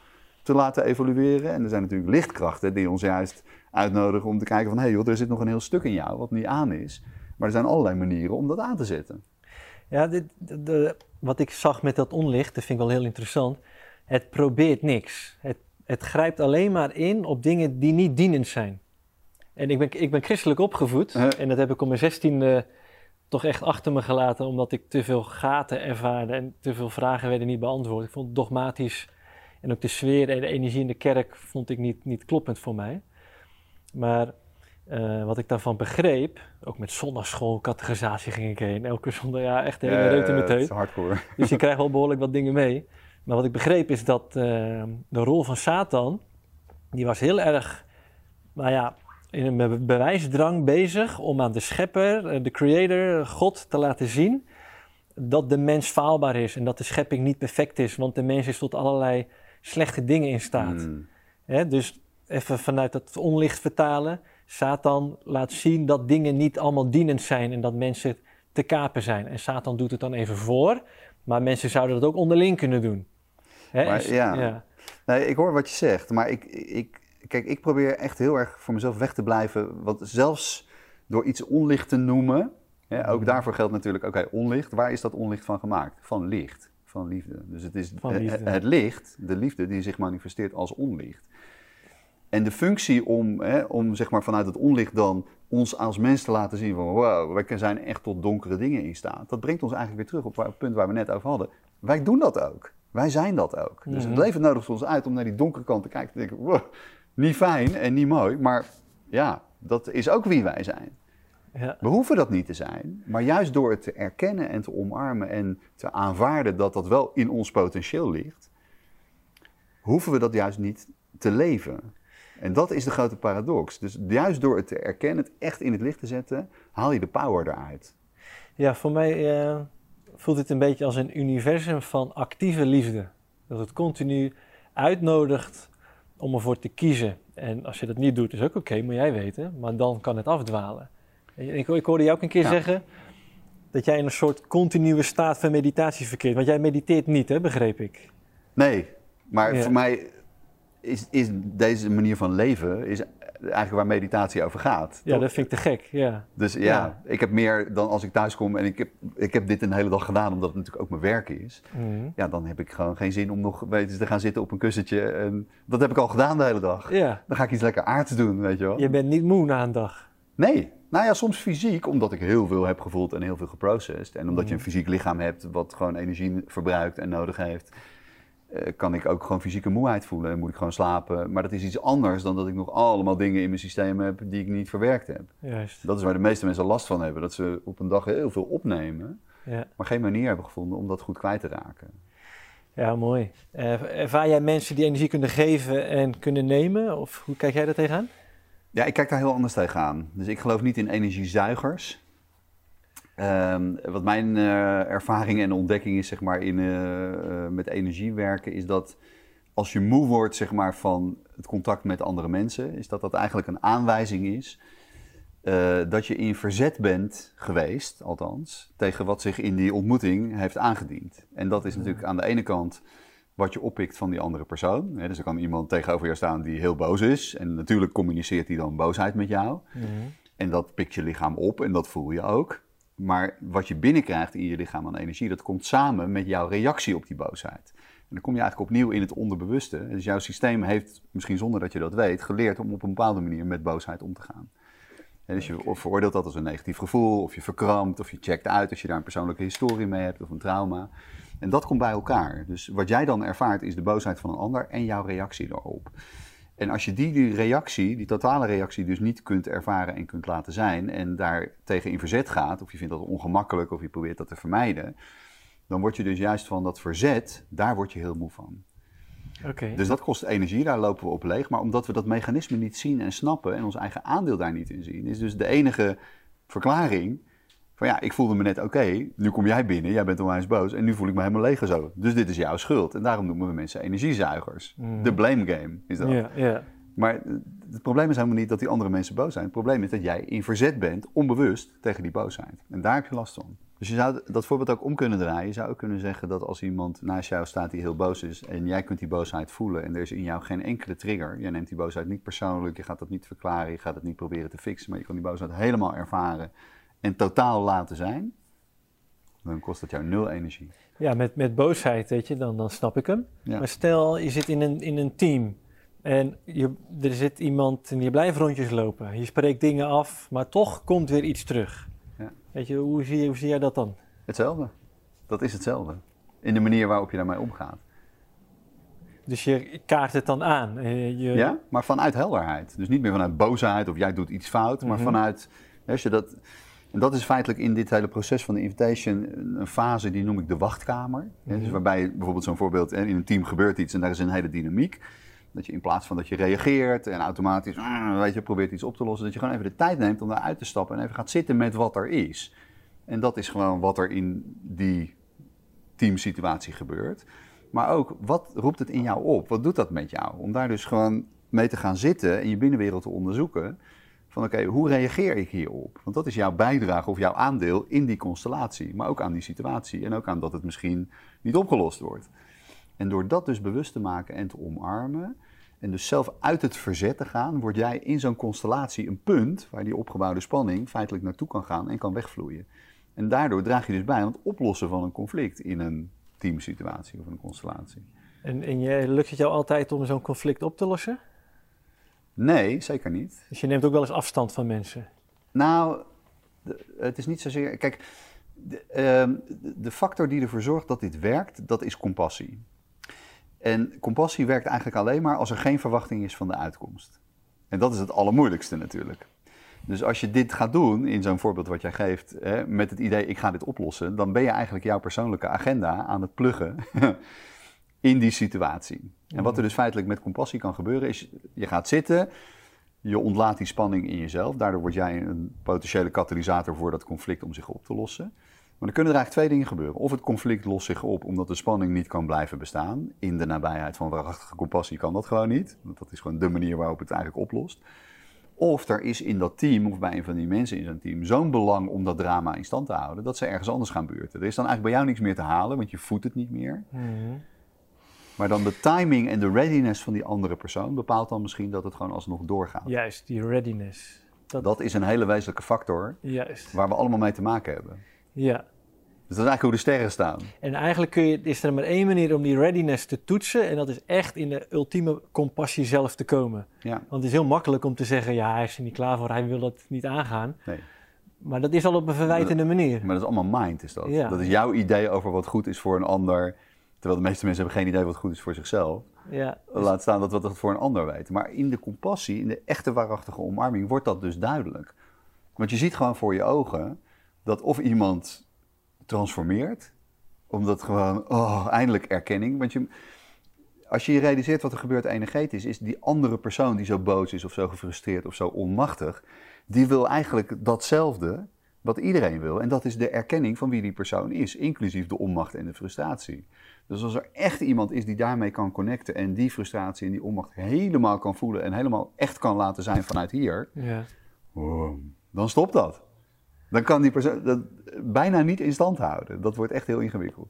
te laten evolueren. En er zijn natuurlijk lichtkrachten die ons juist uitnodigen om te kijken van... hé hey joh, er zit nog een heel stuk in jou wat niet aan is. Maar er zijn allerlei manieren om dat aan te zetten. Ja, dit, de, de- wat ik zag met dat onlicht, dat vind ik wel heel interessant. Het probeert niks. Het, het grijpt alleen maar in op dingen die niet dienend zijn. En ik ben, ik ben christelijk opgevoed. En dat heb ik om mijn zestiende toch echt achter me gelaten. Omdat ik te veel gaten ervaarde en te veel vragen werden niet beantwoord. Ik vond het dogmatisch. En ook de sfeer en de energie in de kerk vond ik niet, niet kloppend voor mij. Maar eh, wat ik daarvan begreep, ook met zondagschool, categorisatie ging ik heen. Elke zondag, ja, echt de hele reut in mijn teut. hardcore. Dus je krijgt wel behoorlijk wat dingen mee. Maar wat ik begreep is dat eh, de rol van Satan, die was heel erg, nou ja, in een be- bewijsdrang bezig om aan de schepper, eh, de creator, God te laten zien dat de mens faalbaar is en dat de schepping niet perfect is, want de mens is tot allerlei slechte dingen in staat. Mm. Hè, dus even vanuit het onlicht vertalen. Satan laat zien dat dingen niet allemaal dienend zijn en dat mensen te kapen zijn. En Satan doet het dan even voor, maar mensen zouden dat ook onderling kunnen doen. Hè, Maar en- ja. Nee, ik hoor wat je zegt, maar ik, ik, kijk, ik probeer echt heel erg voor mezelf weg te blijven. Want zelfs door iets onlicht te noemen, hè, ook Mhm. daarvoor geldt natuurlijk, oké, onlicht, waar is dat onlicht van gemaakt? Van licht, van liefde. Dus het is. Het, het licht, de liefde, die zich manifesteert als onlicht. En de functie om, hè, om zeg maar vanuit het onlicht dan ons als mens te laten zien van wow, wij zijn echt tot donkere dingen in staat. Dat brengt ons eigenlijk weer terug op het punt waar we net over hadden. Wij doen dat ook. Wij zijn dat ook. Dus het Mhm. leven nodigt ons uit om naar die donkere kant te kijken. Te denken, wow, niet fijn en niet mooi, maar ja, dat is ook wie wij zijn. Ja. We hoeven dat niet te zijn, maar juist door het te erkennen en te omarmen en te aanvaarden dat dat wel in ons potentieel ligt, hoeven we dat juist niet te leven. En dat is de grote paradox. Dus juist door het te erkennen, het echt in het licht te zetten, haal je de power eruit. Ja, voor mij eh, voelt het een beetje als een universum van actieve liefde. Dat het continu uitnodigt om ervoor te kiezen. En als je dat niet doet, is ook oké, moet jij weten. Maar dan kan het afdwalen. Ik, ik hoorde jou ook een keer Ja. zeggen dat jij in een soort continue staat van meditatie verkeert. Want jij mediteert niet, hè, begreep ik. Nee, maar Ja. voor mij is, is deze manier van leven is eigenlijk waar meditatie over gaat. Ja, toch? dat vind ik te gek. Ja, Dus ja, Ja. ik heb meer dan als ik thuis kom en ik heb, ik heb dit een hele dag gedaan, omdat het natuurlijk ook mijn werk is. Mhm. Ja, dan heb ik gewoon geen zin om nog weten, te gaan zitten op een kussentje. En dat heb ik al gedaan de hele dag. ja. Dan ga ik iets lekker aards doen, weet je wel. je bent niet moe na een dag. Nee. Nou ja, soms fysiek, omdat ik heel veel heb gevoeld en heel veel geprocessed. En omdat je een Mhm. fysiek lichaam hebt wat gewoon energie verbruikt en nodig heeft, eh, kan ik ook gewoon fysieke moeheid voelen en moet ik gewoon slapen. Maar dat is iets anders dan dat ik nog allemaal dingen in mijn systeem heb die ik niet verwerkt heb. Juist. Dat is waar de meeste mensen last van hebben. Dat ze op een dag heel veel opnemen, Ja, maar geen manier hebben gevonden om dat goed kwijt te raken. ja mooi. Eh, ervaar jij mensen die energie kunnen geven en kunnen nemen? Of hoe kijk jij daar tegenaan? Ja, ik kijk daar heel anders tegenaan. Dus ik geloof niet in energiezuigers. Ehm, wat mijn eh, ervaring en ontdekking is, zeg maar, in, eh, eh, met energie werken, is dat als je moe wordt, zeg maar, van het contact met andere mensen, is dat dat eigenlijk een aanwijzing is dat je in verzet bent geweest, althans, tegen wat zich in die ontmoeting heeft aangediend. En dat is natuurlijk aan de ene kant wat je oppikt van die andere persoon. Dus er kan iemand tegenover jou staan die heel boos is. En natuurlijk communiceert hij dan boosheid met jou. En dat pikt je lichaam op en dat voel je ook. Maar wat je binnenkrijgt in je lichaam aan energie, dat komt samen met jouw reactie op die boosheid. En dan kom je eigenlijk opnieuw in het onderbewuste. Dus jouw systeem heeft, misschien zonder dat je dat weet, geleerd om op een bepaalde manier met boosheid om te gaan. Hè, dus je of veroordeelt dat als een negatief gevoel, of je verkrampt, of je checkt uit als je daar een persoonlijke historie mee hebt of een trauma. En dat komt bij elkaar. Dus wat jij dan ervaart is de boosheid van een ander en jouw reactie daarop. En als je die, die reactie, die totale reactie, dus niet kunt ervaren en kunt laten zijn en daar tegen in verzet gaat, of je vindt dat ongemakkelijk of je probeert dat te vermijden, dan word je dus juist van dat verzet, daar word je heel moe van. Oké. Dus dat kost energie, daar lopen we op leeg. Maar omdat we dat mechanisme niet zien en snappen en ons eigen aandeel daar niet in zien, is dus de enige verklaring van ja, ik voelde me net oké, nu kom jij binnen, jij bent onwijs boos en nu voel ik me helemaal leeg en zo. Dus dit is jouw schuld. En daarom noemen we mensen energiezuigers. Mhm. De blame game is dat. Maar het probleem is helemaal niet dat die andere mensen boos zijn. Het probleem is dat jij in verzet bent, onbewust, tegen die boosheid. En daar heb je last van. Dus je zou dat voorbeeld ook om kunnen draaien. Je zou ook kunnen zeggen dat als iemand naast jou staat die heel boos is... en jij kunt die boosheid voelen en er is in jou geen enkele trigger... jij neemt die boosheid niet persoonlijk, je gaat dat niet verklaren... je gaat het niet proberen te fixen, maar je kan die boosheid helemaal ervaren... en totaal laten zijn... dan kost dat jou nul energie. Ja, met, met boosheid, weet je, dan, dan snap ik hem. Ja. Maar stel, je zit in een, in een team en je, er zit iemand en je blijft rondjes lopen. Je spreekt dingen af, maar toch komt weer iets terug. Ja. Weet je, hoe zie, je- hoe zie jij dat dan? Hetzelfde. Dat is hetzelfde. In de manier waarop je daarmee omgaat. Dus je kaart het dan aan. Je, Ja, maar vanuit helderheid. Dus niet meer vanuit boosheid of jij doet iets fout, maar Mhm. vanuit. Als je dat, en dat is feitelijk in dit hele proces van de invitation een fase die noem ik de wachtkamer. Hè, Dus waarbij je bijvoorbeeld zo'n voorbeeld, hè, in een team gebeurt iets en daar is een hele dynamiek. Dat je in plaats van dat je reageert en automatisch ah, weet je, probeert iets op te lossen, dat je gewoon even de tijd neemt om daaruit te stappen en even gaat zitten met wat er is. En dat is gewoon wat er in die teamsituatie gebeurt. Maar ook, wat roept het in jou op? Wat doet dat met jou? Om daar dus gewoon mee te gaan zitten en je binnenwereld te onderzoeken. Van oké, hoe reageer ik hierop? Want dat is jouw bijdrage of jouw aandeel in die constellatie. Maar ook aan die situatie. En ook aan dat het misschien niet opgelost wordt. En door dat dus bewust te maken en te omarmen. En dus zelf uit het verzet te gaan, word jij in zo'n constellatie een punt waar die opgebouwde spanning feitelijk naartoe kan gaan en kan wegvloeien. En daardoor draag je dus bij aan het oplossen van een conflict in een teamsituatie of een constellatie. En, en je, lukt het jou altijd om zo'n conflict op te lossen? Nee, zeker niet. Dus je neemt ook wel eens afstand van mensen. Nou, het is niet zozeer. Kijk, de, ehm, de- de factor die ervoor zorgt dat dit werkt, dat is compassie. En compassie werkt eigenlijk alleen maar als er geen verwachting is van de uitkomst. En dat is het allermoeilijkste natuurlijk. Dus als je dit gaat doen, in zo'n voorbeeld wat jij geeft, hè, met het idee ik ga dit oplossen, dan ben je eigenlijk jouw persoonlijke agenda aan het pluggen in die situatie. En wat er dus feitelijk met compassie kan gebeuren is, je gaat zitten, je ontlaat die spanning in jezelf, daardoor word jij een potentiële katalysator voor dat conflict om zich op te lossen. Maar dan kunnen er eigenlijk twee dingen gebeuren. Of het conflict lost zich op omdat de spanning niet kan blijven bestaan. In de nabijheid van waarachtige compassie kan dat gewoon niet. Want dat is gewoon de manier waarop het eigenlijk oplost. Of er is in dat team, of bij een van die mensen in zo'n team, zo'n belang om dat drama in stand te houden, dat ze ergens anders gaan buurten. Er is dan eigenlijk bij jou niks meer te halen, want je voedt het niet meer. Maar dan de timing en de readiness van die andere persoon bepaalt dan misschien dat het gewoon alsnog doorgaat. Juist, die readiness. Dat, Dat is een hele wezenlijke factor Juist. waar we allemaal mee te maken hebben. Ja. Dus dat is eigenlijk hoe de sterren staan. En eigenlijk kun je, is er maar één manier om die readiness te toetsen. En dat is echt in de ultieme compassie zelf te komen. Ja, Want het is heel makkelijk om te zeggen, ja, hij is er niet klaar voor, hij wil dat niet aangaan. nee. Maar dat is al op een verwijtende manier. Maar dat is allemaal mind, is dat. Ja. Dat is jouw idee over wat goed is voor een ander. Terwijl de meeste mensen hebben geen idee wat goed is voor zichzelf. Ja, dus- Laat staan dat we dat voor een ander weten. Maar in de compassie, in de echte waarachtige omarming, wordt dat dus duidelijk. Want je ziet gewoon voor je ogen dat of iemand transformeert, omdat gewoon, oh, eindelijk erkenning. Want je, als je je realiseert wat er gebeurt energetisch, is die andere persoon die zo boos is of zo gefrustreerd of zo onmachtig, die wil eigenlijk datzelfde wat iedereen wil. En dat is de erkenning van wie die persoon is, inclusief de onmacht en de frustratie. Dus als er echt iemand is die daarmee kan connecten en die frustratie en die onmacht helemaal kan voelen en helemaal echt kan laten zijn vanuit hier, ja. wow, dan stopt dat. Dan kan die persoon dat bijna niet in stand houden. Dat wordt echt heel ingewikkeld.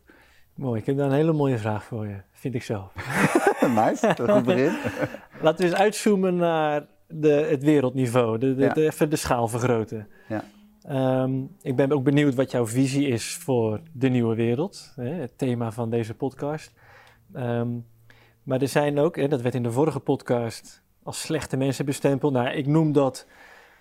Mooi, ik heb daar een hele mooie vraag voor je, vind ik zelf. nice, dat goed begin. Laten we eens uitzoomen naar de, het wereldniveau, de, de, Ja. de- even de schaal vergroten. Ja. Ehm, ik ben ook benieuwd wat jouw visie is voor de nieuwe wereld, hè, het thema van deze podcast. Ehm, maar er zijn ook, hè, dat werd in de vorige podcast als slechte mensen bestempeld. Nou, ik noem dat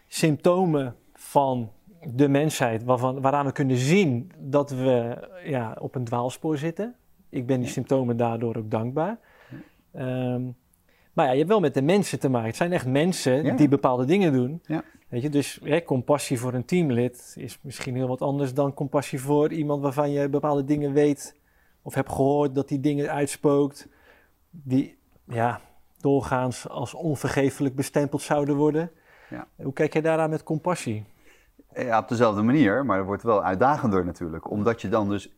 symptomen van de mensheid, waarvan, waaraan we kunnen zien dat we ja, op een dwaalspoor zitten. Ik ben die symptomen daardoor ook dankbaar. Ehm, maar ja, je hebt wel met de mensen te maken. Het zijn echt mensen Ja. die bepaalde dingen doen. Ja. Weet je, dus hè, compassie voor een teamlid is misschien heel wat anders dan compassie voor iemand waarvan je bepaalde dingen weet of hebt gehoord dat die dingen uitspookt, die ja, doorgaans als onvergeeflijk bestempeld zouden worden. Ja. Hoe kijk jij daaraan met compassie? Ja, op dezelfde manier, maar het wordt wel uitdagender natuurlijk. Omdat je dan dus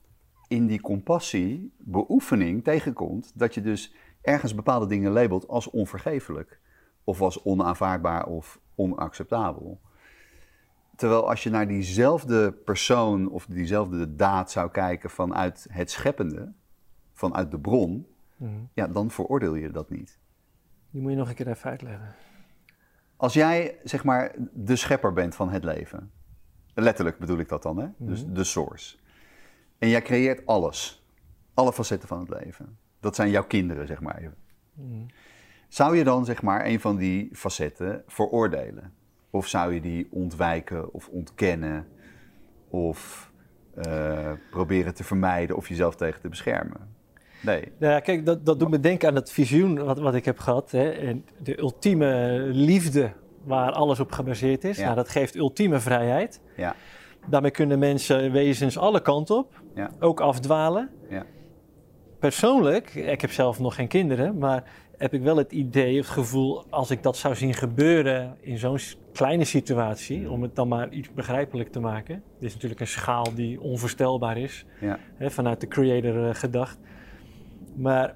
in die compassie, beoefening tegenkomt, dat je dus ergens bepaalde dingen labelt als onvergeeflijk. Of als onaanvaardbaar of onacceptabel. Terwijl als je naar diezelfde persoon of diezelfde daad zou kijken vanuit het scheppende, vanuit de bron, ja, dan veroordeel je dat niet. Die moet je nog een keer even uitleggen. Als jij, zeg maar, de schepper bent van het leven. Letterlijk bedoel ik dat dan, hè? Dus de source. En jij creëert alles. Alle facetten van het leven. Dat zijn jouw kinderen, zeg maar even. Zou je dan, zeg maar, een van die facetten veroordelen? Of zou je die ontwijken of ontkennen? Of eh, proberen te vermijden of jezelf tegen te beschermen? Nee. Nou ja, kijk, dat, dat doet me denken aan het visioen wat, wat ik heb gehad. Hè? En de ultieme liefde waar alles op gebaseerd is. Ja. Nou, dat geeft ultieme vrijheid. Ja. Daarmee kunnen mensen, wezens, alle kanten op. Ja. Ook afdwalen. Ja. Persoonlijk, ik heb zelf nog geen kinderen, maar heb ik wel het idee, het gevoel, als ik dat zou zien gebeuren in zo'n kleine situatie, om het dan maar iets begrijpelijk te maken. Dit is natuurlijk een schaal die onvoorstelbaar is, Ja. hè, vanuit de creator eh, gedacht. Maar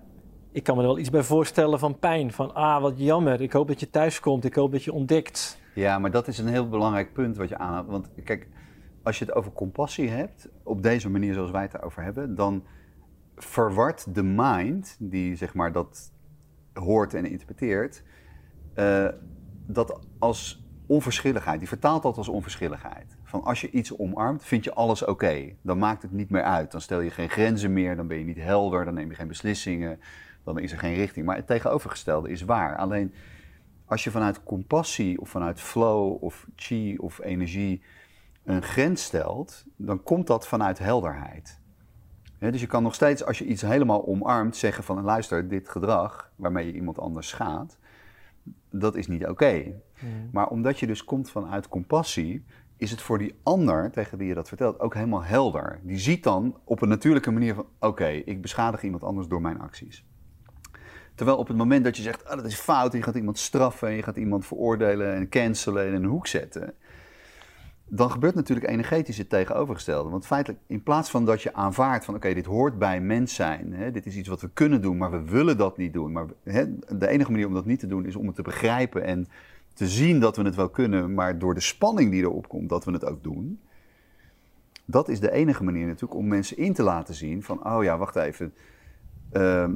ik kan me er wel iets bij voorstellen van pijn. Van, ah, wat jammer, ik hoop dat je thuis komt, ik hoop dat je ontdekt. Ja, maar dat is een heel belangrijk punt wat je aanhaalt. Want kijk, als je het over compassie hebt, op deze manier zoals wij het erover hebben, dan verwart de mind, die zeg maar dat hoort en interpreteert, eh, dat als onverschilligheid. Die vertaalt dat als onverschilligheid. Van als je iets omarmt, vind je alles oké. Dan maakt het niet meer uit. Dan stel je geen grenzen meer, dan ben je niet helder, dan neem je geen beslissingen, dan is er geen richting. Maar het tegenovergestelde is waar. Alleen als je vanuit compassie of vanuit flow of chi of energie een grens stelt, dan komt dat vanuit helderheid. Dus je kan nog steeds, als je iets helemaal omarmt, zeggen van luister, dit gedrag waarmee je iemand anders schaadt, dat is niet oké. Maar omdat je dus komt vanuit compassie, is het voor die ander tegen wie je dat vertelt ook helemaal helder. Die ziet dan op een natuurlijke manier van oké, ik beschadig iemand anders door mijn acties. Terwijl op het moment dat je zegt, ah, dat is fout, en je gaat iemand straffen, en je gaat iemand veroordelen en cancelen en in een hoek zetten, dan gebeurt natuurlijk energetisch het tegenovergestelde. Want feitelijk, in plaats van dat je aanvaardt van oké, dit hoort bij mens zijn, hè, dit is iets wat we kunnen doen, maar we willen dat niet doen. Maar hè, de enige manier om dat niet te doen is om het te begrijpen en te zien dat we het wel kunnen, maar door de spanning die erop komt, dat we het ook doen. Dat is de enige manier natuurlijk om mensen in te laten zien van, oh ja, wacht even. Ehm,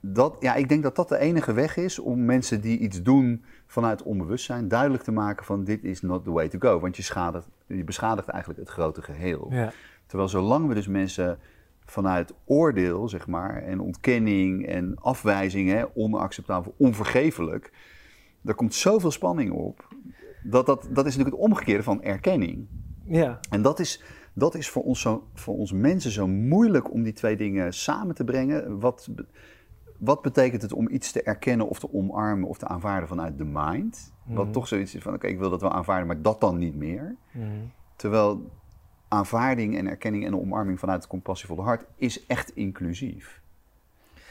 dat, ja, ik denk dat dat de enige weg is om mensen die iets doen vanuit onbewustzijn duidelijk te maken van dit is not the way to go. Want je, schadigt, je beschadigt eigenlijk het grote geheel. Ja. Terwijl zolang we dus mensen vanuit oordeel, zeg maar, en ontkenning en afwijzing, hè, onacceptabel, onvergeeflijk, daar komt zoveel spanning op. Dat, dat, dat is natuurlijk het omgekeerde van erkenning. ja. En dat is, dat is voor, ons zo, voor ons mensen zo moeilijk om die twee dingen samen te brengen. Wat, wat betekent het om iets te erkennen of te omarmen of te aanvaarden vanuit de mind? Wat toch zoiets is van, oké, ik wil dat wel aanvaarden, maar dat dan niet meer. Mhm. Terwijl aanvaarding en erkenning en omarming vanuit het compassievolle hart is echt inclusief.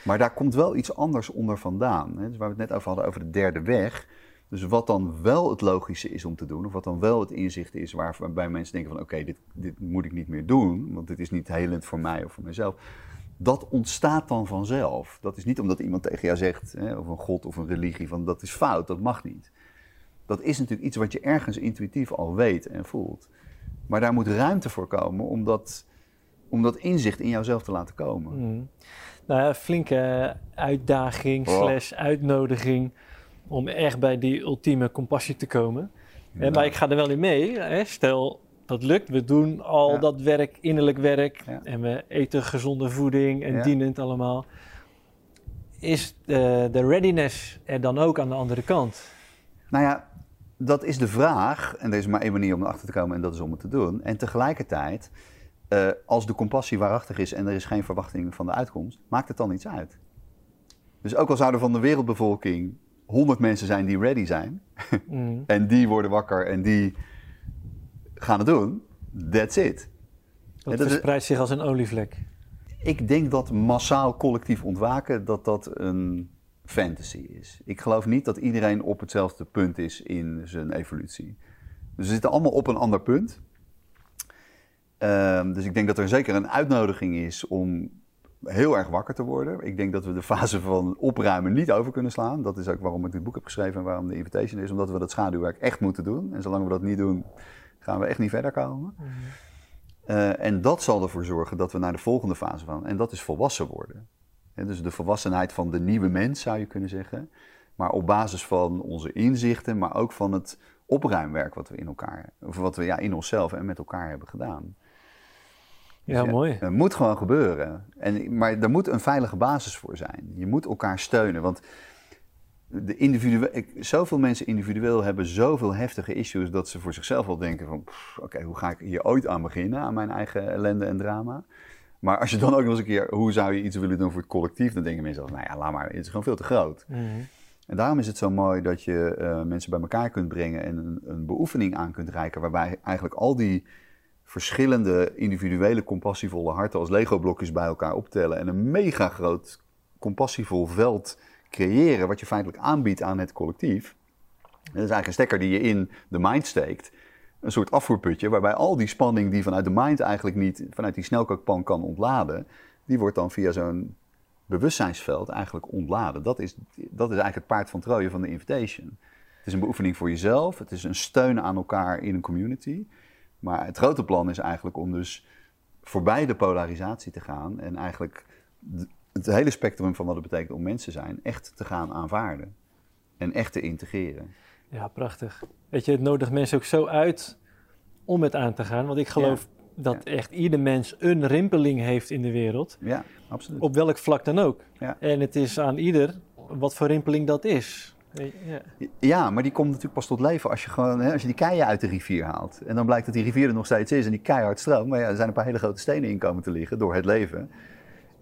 Maar daar komt wel iets anders onder vandaan. Hè? Dus waar we het net over hadden, over de derde weg. Dus wat dan wel het logische is om te doen, of wat dan wel het inzicht is waar- waarbij mensen denken van oké, dit, dit moet ik niet meer doen, want dit is niet helend voor mij of voor mezelf. Dat ontstaat dan vanzelf. Dat is niet omdat iemand tegen jou zegt, hè, of een god of een religie, van dat is fout, dat mag niet. Dat is natuurlijk iets wat je ergens intuïtief al weet en voelt. Maar daar moet ruimte voor komen om dat, om dat inzicht in jouzelf te laten komen. Mhm. Nou ja, flinke uitdaging Oh. slash uitnodiging om echt bij die ultieme compassie te komen. Hè, maar ik ga er wel in mee. Hè? Stel, dat lukt. We doen al Ja. dat werk, innerlijk werk. Ja. En we eten gezonde voeding en Ja. dienend allemaal. Is de, de readiness er dan ook aan de andere kant? Nou ja, dat is de vraag. En er is maar één manier om erachter te komen en dat is om het te doen. En tegelijkertijd, eh, als de compassie waarachtig is en er is geen verwachting van de uitkomst, maakt het dan iets uit. Dus ook al zouden van de wereldbevolking 100 mensen zijn die ready zijn, Mhm. en die worden wakker en die gaan het doen, that's it. Dat, dat verspreidt zich als een olievlek. Ik denk dat massaal collectief ontwaken, dat dat een fantasy is. Ik geloof niet dat iedereen op hetzelfde punt is in zijn evolutie. Dus we zitten allemaal op een ander punt. Ehm, dus ik denk dat er zeker een uitnodiging is om heel erg wakker te worden. Ik denk dat we de fase van opruimen niet over kunnen slaan. Dat is ook waarom ik dit boek heb geschreven en waarom de invitation is. Omdat we dat schaduwwerk echt moeten doen. En zolang we dat niet doen, gaan we echt niet verder komen. Eh, en dat zal ervoor zorgen dat we naar de volgende fase gaan. En dat is volwassen worden. Dus de volwassenheid van de nieuwe mens, zou je kunnen zeggen. Maar op basis van onze inzichten, maar ook van het opruimwerk wat we in elkaar, of wat we ja, in onszelf en met elkaar hebben gedaan. Dus Ja, mooi. Het moet gewoon gebeuren. En, maar er moet een veilige basis voor zijn. Je moet elkaar steunen. Want de individue- ik- zoveel mensen individueel hebben zoveel heftige issues dat ze voor zichzelf wel denken van, oké, hoe ga ik hier ooit aan beginnen, aan mijn eigen ellende en drama. Maar als je dan ook nog eens een keer, hoe zou je iets willen doen voor het collectief? Dan denken mensen, nou ja, laat maar, het is gewoon veel te groot. Mhm. En daarom is het zo mooi dat je eh, mensen bij elkaar kunt brengen en een, een beoefening aan kunt reiken, waarbij eigenlijk al die verschillende individuele compassievolle harten als Lego-blokjes bij elkaar optellen en een mega groot compassievol veld creëren, wat je feitelijk aanbiedt aan het collectief. Dat is eigenlijk een stekker die je in de mind steekt. Een soort afvoerputje, waarbij al die spanning die vanuit de mind eigenlijk niet vanuit die snelkookpan kan ontladen, die wordt dan via zo'n bewustzijnsveld eigenlijk ontladen. Dat is, dat is eigenlijk het paard van Troje van de invitation. Het is een beoefening voor jezelf, het is een steun aan elkaar in een community. Maar het grote plan is eigenlijk om dus voorbij de polarisatie te gaan en eigenlijk het hele spectrum van wat het betekent om mensen te zijn echt te gaan aanvaarden en echt te integreren. Ja, prachtig. Weet je, het nodigt mensen ook zo uit om het aan te gaan. Want ik geloof dat echt ieder mens een rimpeling heeft in de wereld. Ja, absoluut. Op welk vlak dan ook. Ja. En het is aan ieder wat voor rimpeling dat is. Ja. ja, maar die komt natuurlijk pas tot leven als je, gewoon, hè, als je die keien uit de rivier haalt. En dan blijkt dat die rivier er nog steeds is en die keihard stroomt. Maar ja, er zijn een paar hele grote stenen in komen te liggen door het leven.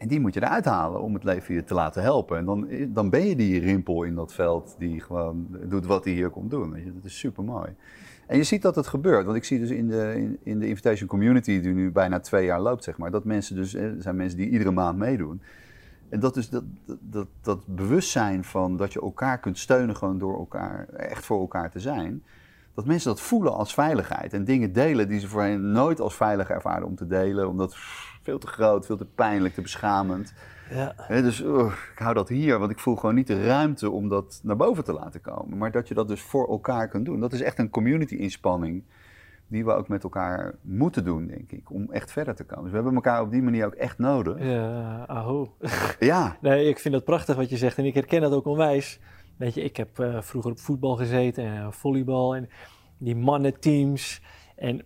En die moet je eruit halen om het leven je te laten helpen. En dan, dan ben je die rimpel in dat veld die gewoon doet wat hij hier komt doen. Dat is super mooi. En je ziet dat het gebeurt. Want ik zie dus in de, in, in, de invitation community, die nu bijna twee jaar loopt, zeg maar, dat mensen dus, er zijn mensen die iedere maand meedoen. En dat is dat, dat, dat, bewustzijn van dat je elkaar kunt steunen gewoon door elkaar, echt voor elkaar te zijn. Dat mensen dat voelen als veiligheid. En dingen delen die ze voorheen nooit als veilig ervaren om te delen. Omdat veel te groot, veel te pijnlijk, te beschamend. Ja. dus ik hou dat hier, want ik voel gewoon niet de ruimte om dat naar boven te laten komen. Maar dat je dat dus voor elkaar kunt doen. Dat is echt een community-inspanning die we ook met elkaar moeten doen, denk ik, om echt verder te komen. Dus we hebben elkaar op die manier ook echt nodig. Ja, aho. Ja. nee, ik vind dat prachtig wat je zegt en ik herken dat ook onwijs. Weet je, ik heb uh, vroeger op voetbal gezeten en volleybal en die mannenteams. En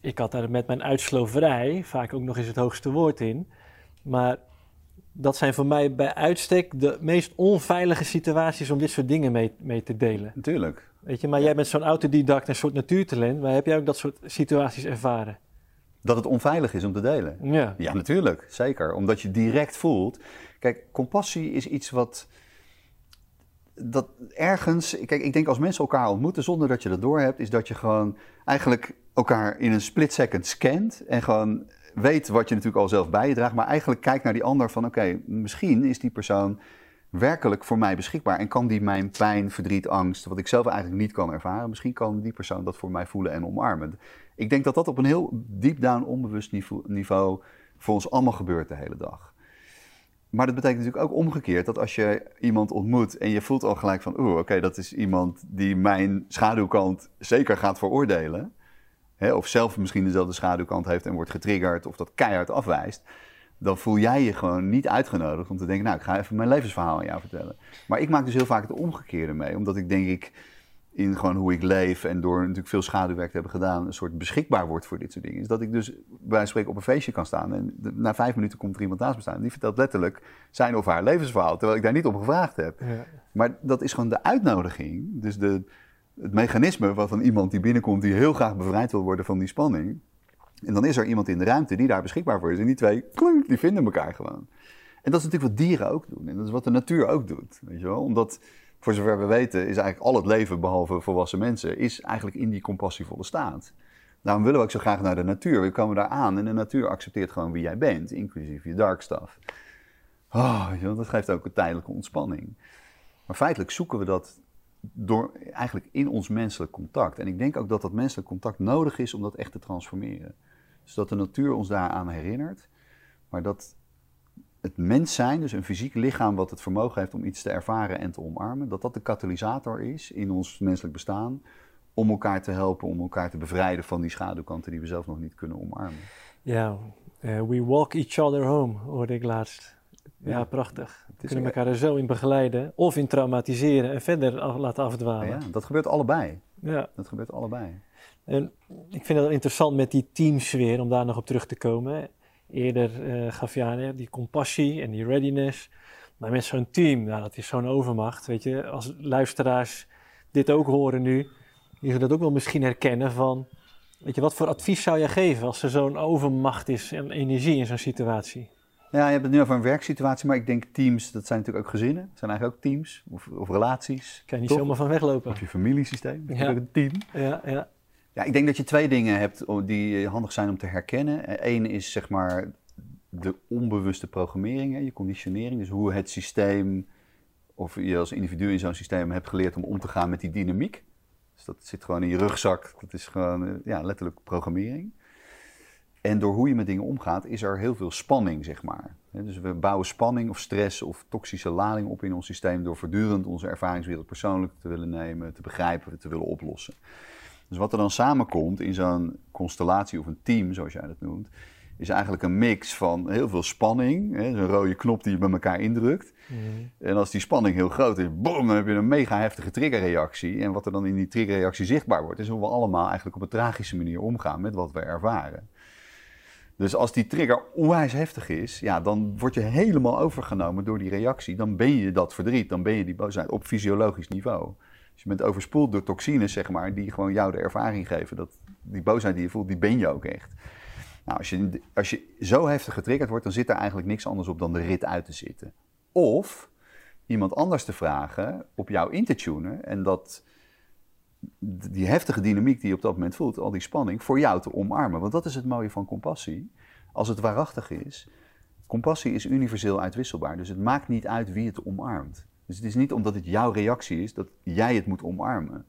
ik had daar met mijn uitsloverij vaak ook nog eens het hoogste woord in. Maar dat zijn voor mij bij uitstek de meest onveilige situaties om dit soort dingen mee, mee te delen. Natuurlijk. Weet je, maar jij bent zo'n autodidact, een soort natuurtalent. Maar heb jij ook dat soort situaties ervaren? Dat het onveilig is om te delen? Ja. Ja, natuurlijk. Zeker. Omdat je direct voelt. Kijk, compassie is iets wat. Dat ergens. Kijk, ik denk als mensen elkaar ontmoeten zonder dat je dat doorhebt, is dat je gewoon eigenlijk elkaar in een split second scant. En gewoon weet wat je natuurlijk al zelf bijdraagt. Maar eigenlijk kijkt naar die ander van: oké, misschien is die persoon werkelijk voor mij beschikbaar en kan die mijn pijn, verdriet, angst, wat ik zelf eigenlijk niet kan ervaren, misschien kan die persoon dat voor mij voelen en omarmen. Ik denk dat dat op een heel deep down onbewust niveau voor ons allemaal gebeurt de hele dag. Maar dat betekent natuurlijk ook omgekeerd dat als je iemand ontmoet en je voelt al gelijk van, oeh, oké, dat is iemand die mijn schaduwkant zeker gaat veroordelen. Hè, of zelf misschien dezelfde schaduwkant heeft en wordt getriggerd of dat keihard afwijst dan voel jij je gewoon niet uitgenodigd om te denken, nou, ik ga even mijn levensverhaal aan jou vertellen. Maar ik maak dus heel vaak het omgekeerde mee, omdat ik denk ik in gewoon hoe ik leef en door natuurlijk veel schaduwwerk te hebben gedaan, een soort beschikbaar wordt voor dit soort dingen. Is dat ik dus bij een spreken op een feestje kan staan en na vijf minuten komt er iemand naast me staan. En die vertelt letterlijk zijn of haar levensverhaal, terwijl ik daar niet op gevraagd heb. Ja. Maar dat is gewoon de uitnodiging, dus de, het mechanisme van iemand die binnenkomt die heel graag bevrijd wil worden van die spanning. En dan is er iemand in de ruimte die daar beschikbaar voor is. En die twee, die vinden elkaar gewoon. En dat is natuurlijk wat dieren ook doen. En dat is wat de natuur ook doet. Weet je wel? Omdat, voor zover we weten, is eigenlijk al het leven, behalve volwassen mensen, is eigenlijk in die compassievolle staat. Daarom willen we ook zo graag naar de natuur. We komen daar aan en de natuur accepteert gewoon wie jij bent, inclusief je dark stuff. Oh? Dat geeft ook een tijdelijke ontspanning. Maar feitelijk zoeken we dat door, eigenlijk in ons menselijk contact. En ik denk ook dat dat menselijk contact nodig is om dat echt te transformeren. Dus dat de natuur ons daaraan herinnert, maar dat het mens zijn, dus een fysiek lichaam wat het vermogen heeft om iets te ervaren en te omarmen, dat dat de katalysator is in ons menselijk bestaan om elkaar te helpen, om elkaar te bevrijden van die schaduwkanten die we zelf nog niet kunnen omarmen. Ja, uh, we walk each other home, hoorde ik laatst. Ja, prachtig. We kunnen elkaar er zo in begeleiden of in traumatiseren en verder laten afdwalen. Ja, dat gebeurt allebei. Ja. Dat gebeurt allebei. En ik vind het interessant met die teamsfeer, om daar nog op terug te komen. Eerder uh, gaf je aan die compassie en die readiness. Maar met zo'n team, nou, dat is zo'n overmacht. Weet je, als luisteraars dit ook horen nu, die zullen dat ook wel misschien herkennen van... Weet je, wat voor advies zou jij geven als er zo'n overmacht is en energie in zo'n situatie? Ja, je hebt het nu over een werksituatie, maar ik denk teams, dat zijn natuurlijk ook gezinnen. Het zijn eigenlijk ook teams of, of relaties. Kan je niet toch? zomaar van weglopen. Of je familiesysteem, dat is Ja. ook een team. Ja, ja. Ja, ik denk dat je twee dingen hebt die handig zijn om te herkennen. Eén is zeg maar de onbewuste programmering, je conditionering. Dus hoe het systeem, of je als individu in zo'n systeem hebt geleerd om om te gaan met die dynamiek. Dus dat zit gewoon in je rugzak. Dat is gewoon eh, ja, letterlijk programmering. En door hoe je met dingen omgaat, is er heel veel spanning, zeg maar. Dus we bouwen spanning of stress of toxische lading op in ons systeem door voortdurend onze ervaringswereld persoonlijk te willen nemen, te begrijpen, te willen oplossen. Dus wat er dan samenkomt in zo'n constellatie of een team, zoals jij dat noemt, is eigenlijk een mix van heel veel spanning. hè, Zo'n rode knop die je bij elkaar indrukt. En als die spanning heel groot is, boom, dan heb je een mega heftige triggerreactie. En wat er dan in die triggerreactie zichtbaar wordt, is hoe we allemaal eigenlijk op een tragische manier omgaan met wat we ervaren. Dus als die trigger onwijs heftig is, ja, dan word je helemaal overgenomen door die reactie. Dan ben je dat verdriet, dan ben je die boosheid op fysiologisch niveau. Je bent overspoeld door toxines, zeg maar, die gewoon jou de ervaring geven. Dat die boosheid die je voelt, die ben je ook echt. Nou, als je, als je zo heftig getriggerd wordt, dan zit er eigenlijk niks anders op dan de rit uit te zitten. Of iemand anders te vragen op jou in te tunen en dat die heftige dynamiek die je op dat moment voelt, al die spanning, voor jou te omarmen. Want dat is het mooie van compassie. Als het waarachtig is, compassie is universeel uitwisselbaar. Dus het maakt niet uit wie het omarmt. Dus het is niet omdat het jouw reactie is dat jij het moet omarmen.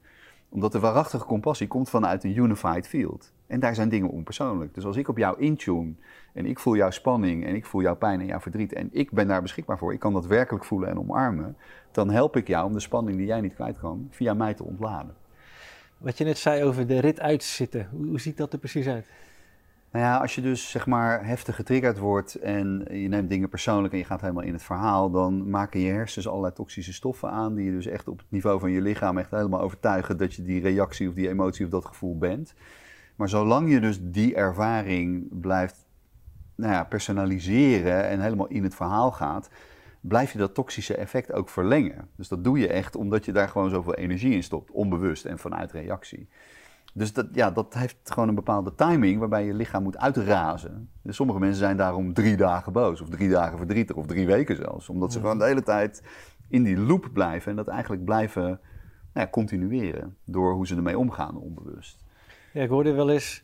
Omdat de waarachtige compassie komt vanuit een unified field. En daar zijn dingen onpersoonlijk. Dus als ik op jou intune en ik voel jouw spanning en ik voel jouw pijn en jouw verdriet en ik ben daar beschikbaar voor, ik kan dat werkelijk voelen en omarmen, dan help ik jou om de spanning die jij niet kwijt kan, via mij te ontladen. Wat je net zei over de rit uitzitten, hoe, ziet dat er precies uit? Nou ja, als je dus zeg maar heftig getriggerd wordt en je neemt dingen persoonlijk en je gaat helemaal in het verhaal, dan maken je hersens allerlei toxische stoffen aan die je dus echt op het niveau van je lichaam echt helemaal overtuigen dat je die reactie of die emotie of dat gevoel bent. Maar zolang je dus die ervaring blijft nou ja, personaliseren en helemaal in het verhaal gaat, blijf je dat toxische effect ook verlengen. Dus dat doe je echt omdat je daar gewoon zoveel energie in stopt, onbewust en vanuit reactie. Dus dat, ja, dat heeft gewoon een bepaalde timing waarbij je lichaam moet uitrazen. Dus sommige mensen zijn daarom drie dagen boos, of drie dagen verdrietig, of drie weken zelfs. Omdat ze gewoon de hele tijd in die loop blijven en dat eigenlijk blijven nou ja, continueren door hoe ze ermee omgaan onbewust. Ja, ik hoorde wel eens,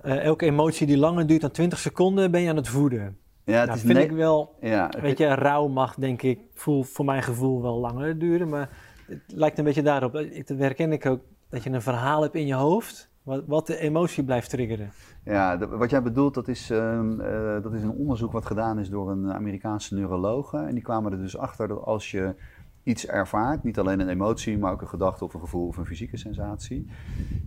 eh, elke emotie die langer duurt dan 20 seconden ben je aan het voeden. Ja, het Nou, vind ik wel, ja, weet je, rouw mag denk ik, voel, voor mijn gevoel wel langer duren, maar het lijkt een beetje daarop. Dat herken ik ook, dat je een verhaal hebt in je hoofd, wat, wat de emotie blijft triggeren. Ja, wat jij bedoelt, dat is, ehm, eh, dat is een onderzoek wat gedaan is door een Amerikaanse neurologe. En die kwamen er dus achter dat als je iets ervaart, niet alleen een emotie, maar ook een gedachte of een gevoel of een fysieke sensatie.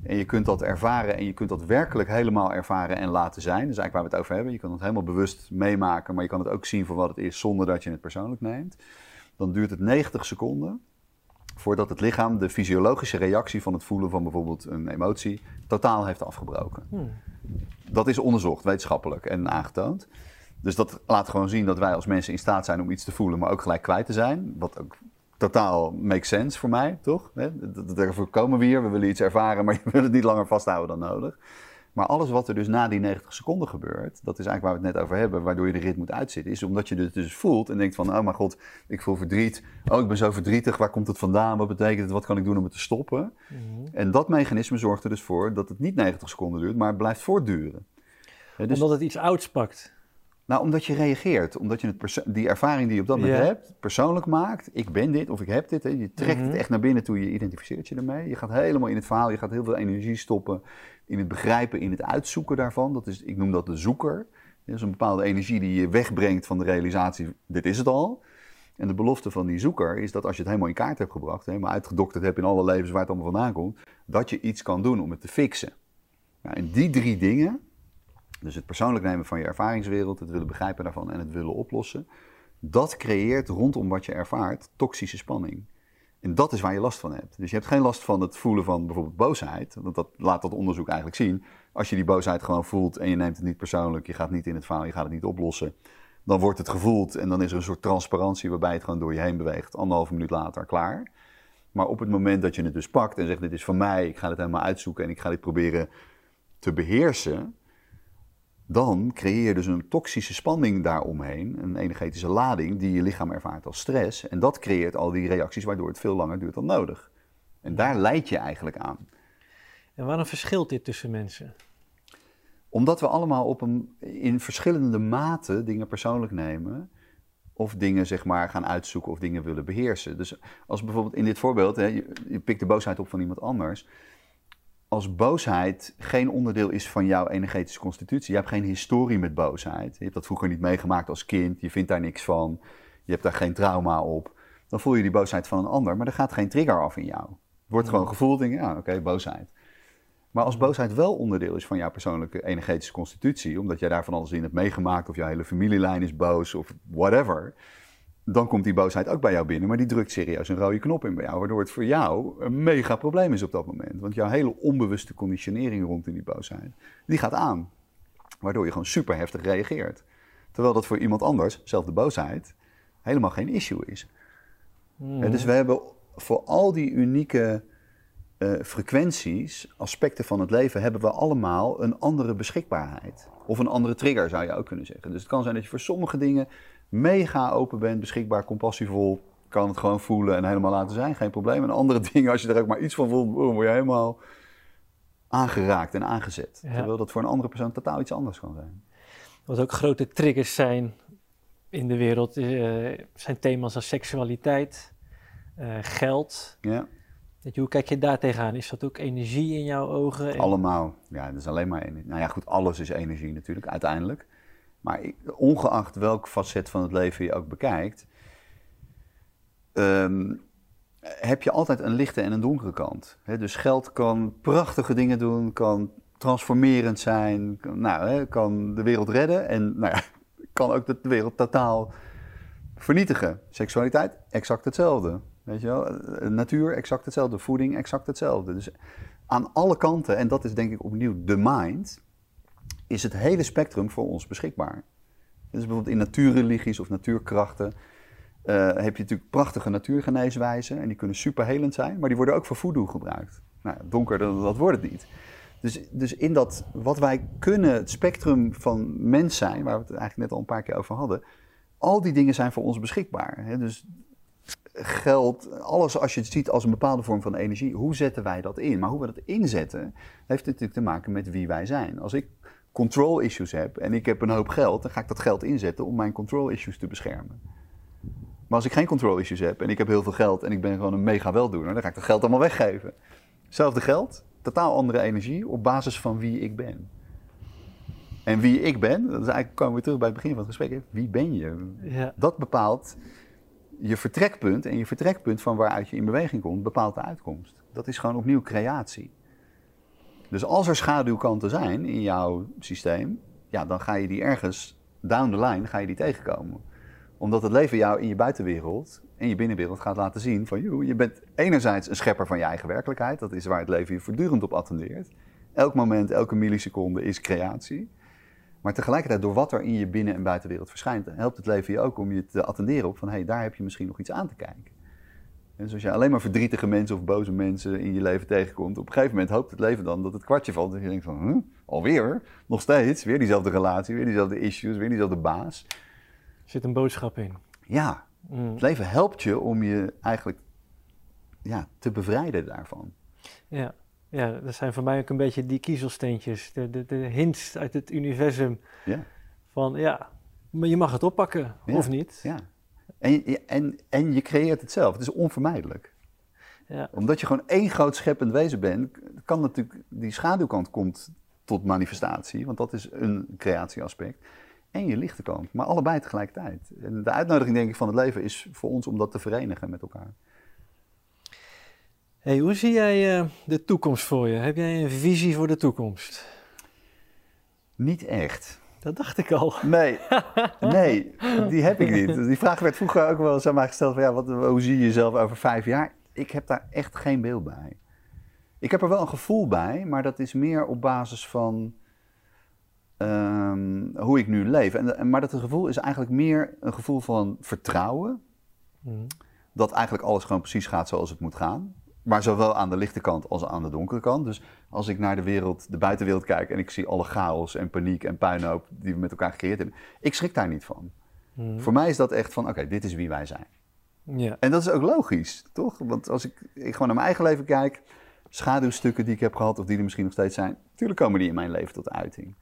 En je kunt dat ervaren en je kunt dat werkelijk helemaal ervaren en laten zijn. Dat is eigenlijk waar we het over hebben. Je kan het helemaal bewust meemaken, maar je kan het ook zien voor wat het is zonder dat je het persoonlijk neemt. Dan duurt het 90 seconden voordat het lichaam de fysiologische reactie van het voelen van bijvoorbeeld een emotie totaal heeft afgebroken. Hmm. Dat is onderzocht, wetenschappelijk en aangetoond. Dus dat laat gewoon zien dat wij als mensen in staat zijn om iets te voelen, maar ook gelijk kwijt te zijn. Wat ook totaal makes sense voor mij, toch? Daarvoor komen we hier, we willen iets ervaren, maar je wil het niet langer vasthouden dan nodig. Maar alles wat er dus na die 90 seconden gebeurt, dat is eigenlijk waar we het net over hebben, waardoor je de rit moet uitzitten, is omdat je het dus voelt en denkt van, oh mijn god, ik voel verdriet. Oh, ik ben zo verdrietig, waar komt het vandaan? Wat betekent het? Wat kan ik doen om het te stoppen? En dat mechanisme zorgt er dus voor dat het niet 90 seconden duurt, maar het blijft voortduren. Hè, dus- Omdat het iets ouds pakt. Nou, omdat je reageert. Omdat je het die ervaring die je op dat moment hebt, persoonlijk maakt. Ik ben dit of ik heb dit. Hè. Je trekt Mhm. het echt naar binnen toe, je identificeert je ermee. Je gaat helemaal in het verhaal, je gaat heel veel energie stoppen in het begrijpen, in het uitzoeken daarvan. Dat is, ik noem dat de zoeker. Dat is een bepaalde energie die je wegbrengt van de realisatie, dit is het al. En de belofte van die zoeker is dat als je het helemaal in kaart hebt gebracht, helemaal uitgedokterd hebt in alle levens waar het allemaal vandaan komt, dat je iets kan doen om het te fixen. Nou, en die drie dingen, dus het persoonlijk nemen van je ervaringswereld, het willen begrijpen daarvan en het willen oplossen, dat creëert rondom wat je ervaart toxische spanning. En dat is waar je last van hebt. Dus je hebt geen last van het voelen van bijvoorbeeld boosheid, want dat laat dat onderzoek eigenlijk zien. Als je die boosheid gewoon voelt en je neemt het niet persoonlijk, je gaat niet in het verhaal, je gaat het niet oplossen, dan wordt het gevoeld en dan is er een soort transparantie waarbij het gewoon door je heen beweegt, anderhalve minuut later klaar. Maar op het moment dat je het dus pakt en zegt: Dit is van mij, ik ga het helemaal uitzoeken en ik ga dit proberen te beheersen, dan creëer je dus een toxische spanning daaromheen, een energetische lading die je lichaam ervaart als stress. En dat creëert al die reacties waardoor het veel langer duurt dan nodig. En daar leid je eigenlijk aan. En waarom verschilt dit tussen mensen? Omdat we allemaal op een, in verschillende mate dingen persoonlijk nemen. Of dingen zeg maar gaan uitzoeken of dingen willen beheersen. Dus als bijvoorbeeld in dit voorbeeld, hè, je, je pikt de boosheid op van iemand anders als boosheid geen onderdeel is van jouw energetische constitutie, je hebt geen historie met boosheid, je hebt dat vroeger niet meegemaakt als kind, je vindt daar niks van, je hebt daar geen trauma op, dan voel je die boosheid van een ander, maar er gaat geen trigger af in jou. Het wordt gewoon gevoeld, denk je, ja, oké, boosheid. Maar als boosheid wel onderdeel is van jouw persoonlijke energetische constitutie, omdat jij daar van alles in hebt meegemaakt, of jouw hele familielijn is boos, of whatever, dan komt die boosheid ook bij jou binnen, maar die drukt serieus een rode knop in bij jou, waardoor het voor jou een mega probleem is op dat moment. Want jouw hele onbewuste conditionering rondom die boosheid, die gaat aan, waardoor je gewoon super heftig reageert. Terwijl dat voor iemand anders, zelfde boosheid, helemaal geen issue is. Hmm. dus we hebben voor al die unieke uh, frequenties, aspecten van het leven, hebben we allemaal een andere beschikbaarheid. Of een andere trigger zou je ook kunnen zeggen. Dus het kan zijn dat je voor sommige dingen mega open bent, beschikbaar, compassievol, kan het gewoon voelen en helemaal laten zijn, geen probleem. En andere dingen, als je er ook maar iets van voelt, word je helemaal aangeraakt en aangezet. Terwijl dat voor een andere persoon totaal iets anders kan zijn. Wat ook grote triggers zijn in de wereld, uh, zijn thema's als seksualiteit, uh, geld. Ja. hoe kijk je daar tegenaan? Is dat ook energie in jouw ogen? Allemaal. Ja, dat is alleen maar energie. Nou ja, goed, alles is energie natuurlijk, uiteindelijk. Maar ongeacht welk facet van het leven je ook bekijkt, ehm, heb je altijd een lichte en een donkere kant. dus geld kan prachtige dingen doen, kan transformerend zijn, kan, nou, kan de wereld redden en nou ja, kan ook de wereld totaal vernietigen. Seksualiteit, exact hetzelfde. Weet je wel? Natuur, exact hetzelfde. Voeding, exact hetzelfde. Dus aan alle kanten, en dat is denk ik opnieuw de mind, is het hele spectrum voor ons beschikbaar. Dus bijvoorbeeld in natuurreligies of natuurkrachten uh, heb je natuurlijk prachtige natuurgeneeswijzen en die kunnen superhelend zijn, maar die worden ook voor voodoo gebruikt. Nou, donker, dat, dat wordt het niet. Dus, dus in dat, wat wij kunnen, het spectrum van mens zijn, waar we het eigenlijk net al een paar keer over hadden, al die dingen zijn voor ons beschikbaar. Hè? Dus geld, alles als je het ziet als een bepaalde vorm van energie, hoe zetten wij dat in? Maar hoe we dat inzetten, heeft natuurlijk te maken met wie wij zijn. Als ik control issues heb en ik heb een hoop geld, dan ga ik dat geld inzetten om mijn control issues te beschermen. Maar als ik geen control issues heb en ik heb heel veel geld en ik ben gewoon een mega weldoener, dan ga ik dat geld allemaal weggeven. Hetzelfde geld, totaal andere energie op basis van wie ik ben. En wie ik ben, dat is eigenlijk komen we terug bij het begin van het gesprek. Wie ben je? Ja. Dat bepaalt je vertrekpunt en je vertrekpunt van waaruit je in beweging komt, bepaalt de uitkomst. Dat is gewoon opnieuw creatie. Dus als er schaduwkanten zijn in jouw systeem, ja, dan ga je die ergens down the line ga je die tegenkomen. Omdat het leven jou in je buitenwereld en je binnenwereld gaat laten zien van, joh, je bent enerzijds een schepper van je eigen werkelijkheid, dat is waar het leven je voortdurend op attendeert. Elk moment, elke milliseconde is creatie. Maar tegelijkertijd, door wat er in je binnen- en buitenwereld verschijnt, helpt het leven je ook om je te attenderen op van, hé, hey, daar heb je misschien nog iets aan te kijken. Dus als je alleen maar verdrietige mensen of boze mensen in je leven tegenkomt, op een gegeven moment hoopt het leven dan dat het kwartje valt. En je denkt van, huh, alweer? Nog steeds? Weer diezelfde relatie, weer diezelfde issues, weer diezelfde baas. Er zit een boodschap in. Ja, mm. het leven helpt je om je eigenlijk ja, te bevrijden daarvan. Ja. ja, dat zijn voor mij ook een beetje die kiezelsteentjes, de, de, de hints uit het universum. Ja. Van ja, maar je mag het oppakken, of niet. Ja. En, en, en je creëert het zelf. Het is onvermijdelijk. Ja. Omdat je gewoon één groot scheppend wezen bent, kan natuurlijk die schaduwkant komt tot manifestatie, want dat is een creatieaspect. En je lichte kant, maar allebei tegelijkertijd. En de uitnodiging denk ik van het leven is voor ons om dat te verenigen met elkaar. Hey, hoe zie jij uh, de toekomst voor je? Heb jij een visie voor de toekomst? Niet echt. Dat dacht ik al. Nee, nee, die heb ik niet. Die vraag werd vroeger ook wel eens aan mij gesteld: van, ja, wat, hoe zie je jezelf over vijf jaar? Ik heb daar echt geen beeld bij. Ik heb er wel een gevoel bij, maar dat is meer op basis van ehm, hoe ik nu leef. En, maar dat gevoel is eigenlijk meer een gevoel van vertrouwen. Mhm. Dat eigenlijk alles gewoon precies gaat zoals het moet gaan. Maar zowel aan de lichte kant als aan de donkere kant. Dus als ik naar de wereld, de buitenwereld kijk en ik zie alle chaos en paniek en puinhoop die we met elkaar gecreëerd hebben, ik schrik daar niet van. Mhm. Voor mij is dat echt van, oké, dit is wie wij zijn. Ja. En dat is ook logisch, toch? Want als ik, ik gewoon naar mijn eigen leven kijk, schaduwstukken die ik heb gehad, of die er misschien nog steeds zijn, natuurlijk komen die in mijn leven tot uiting.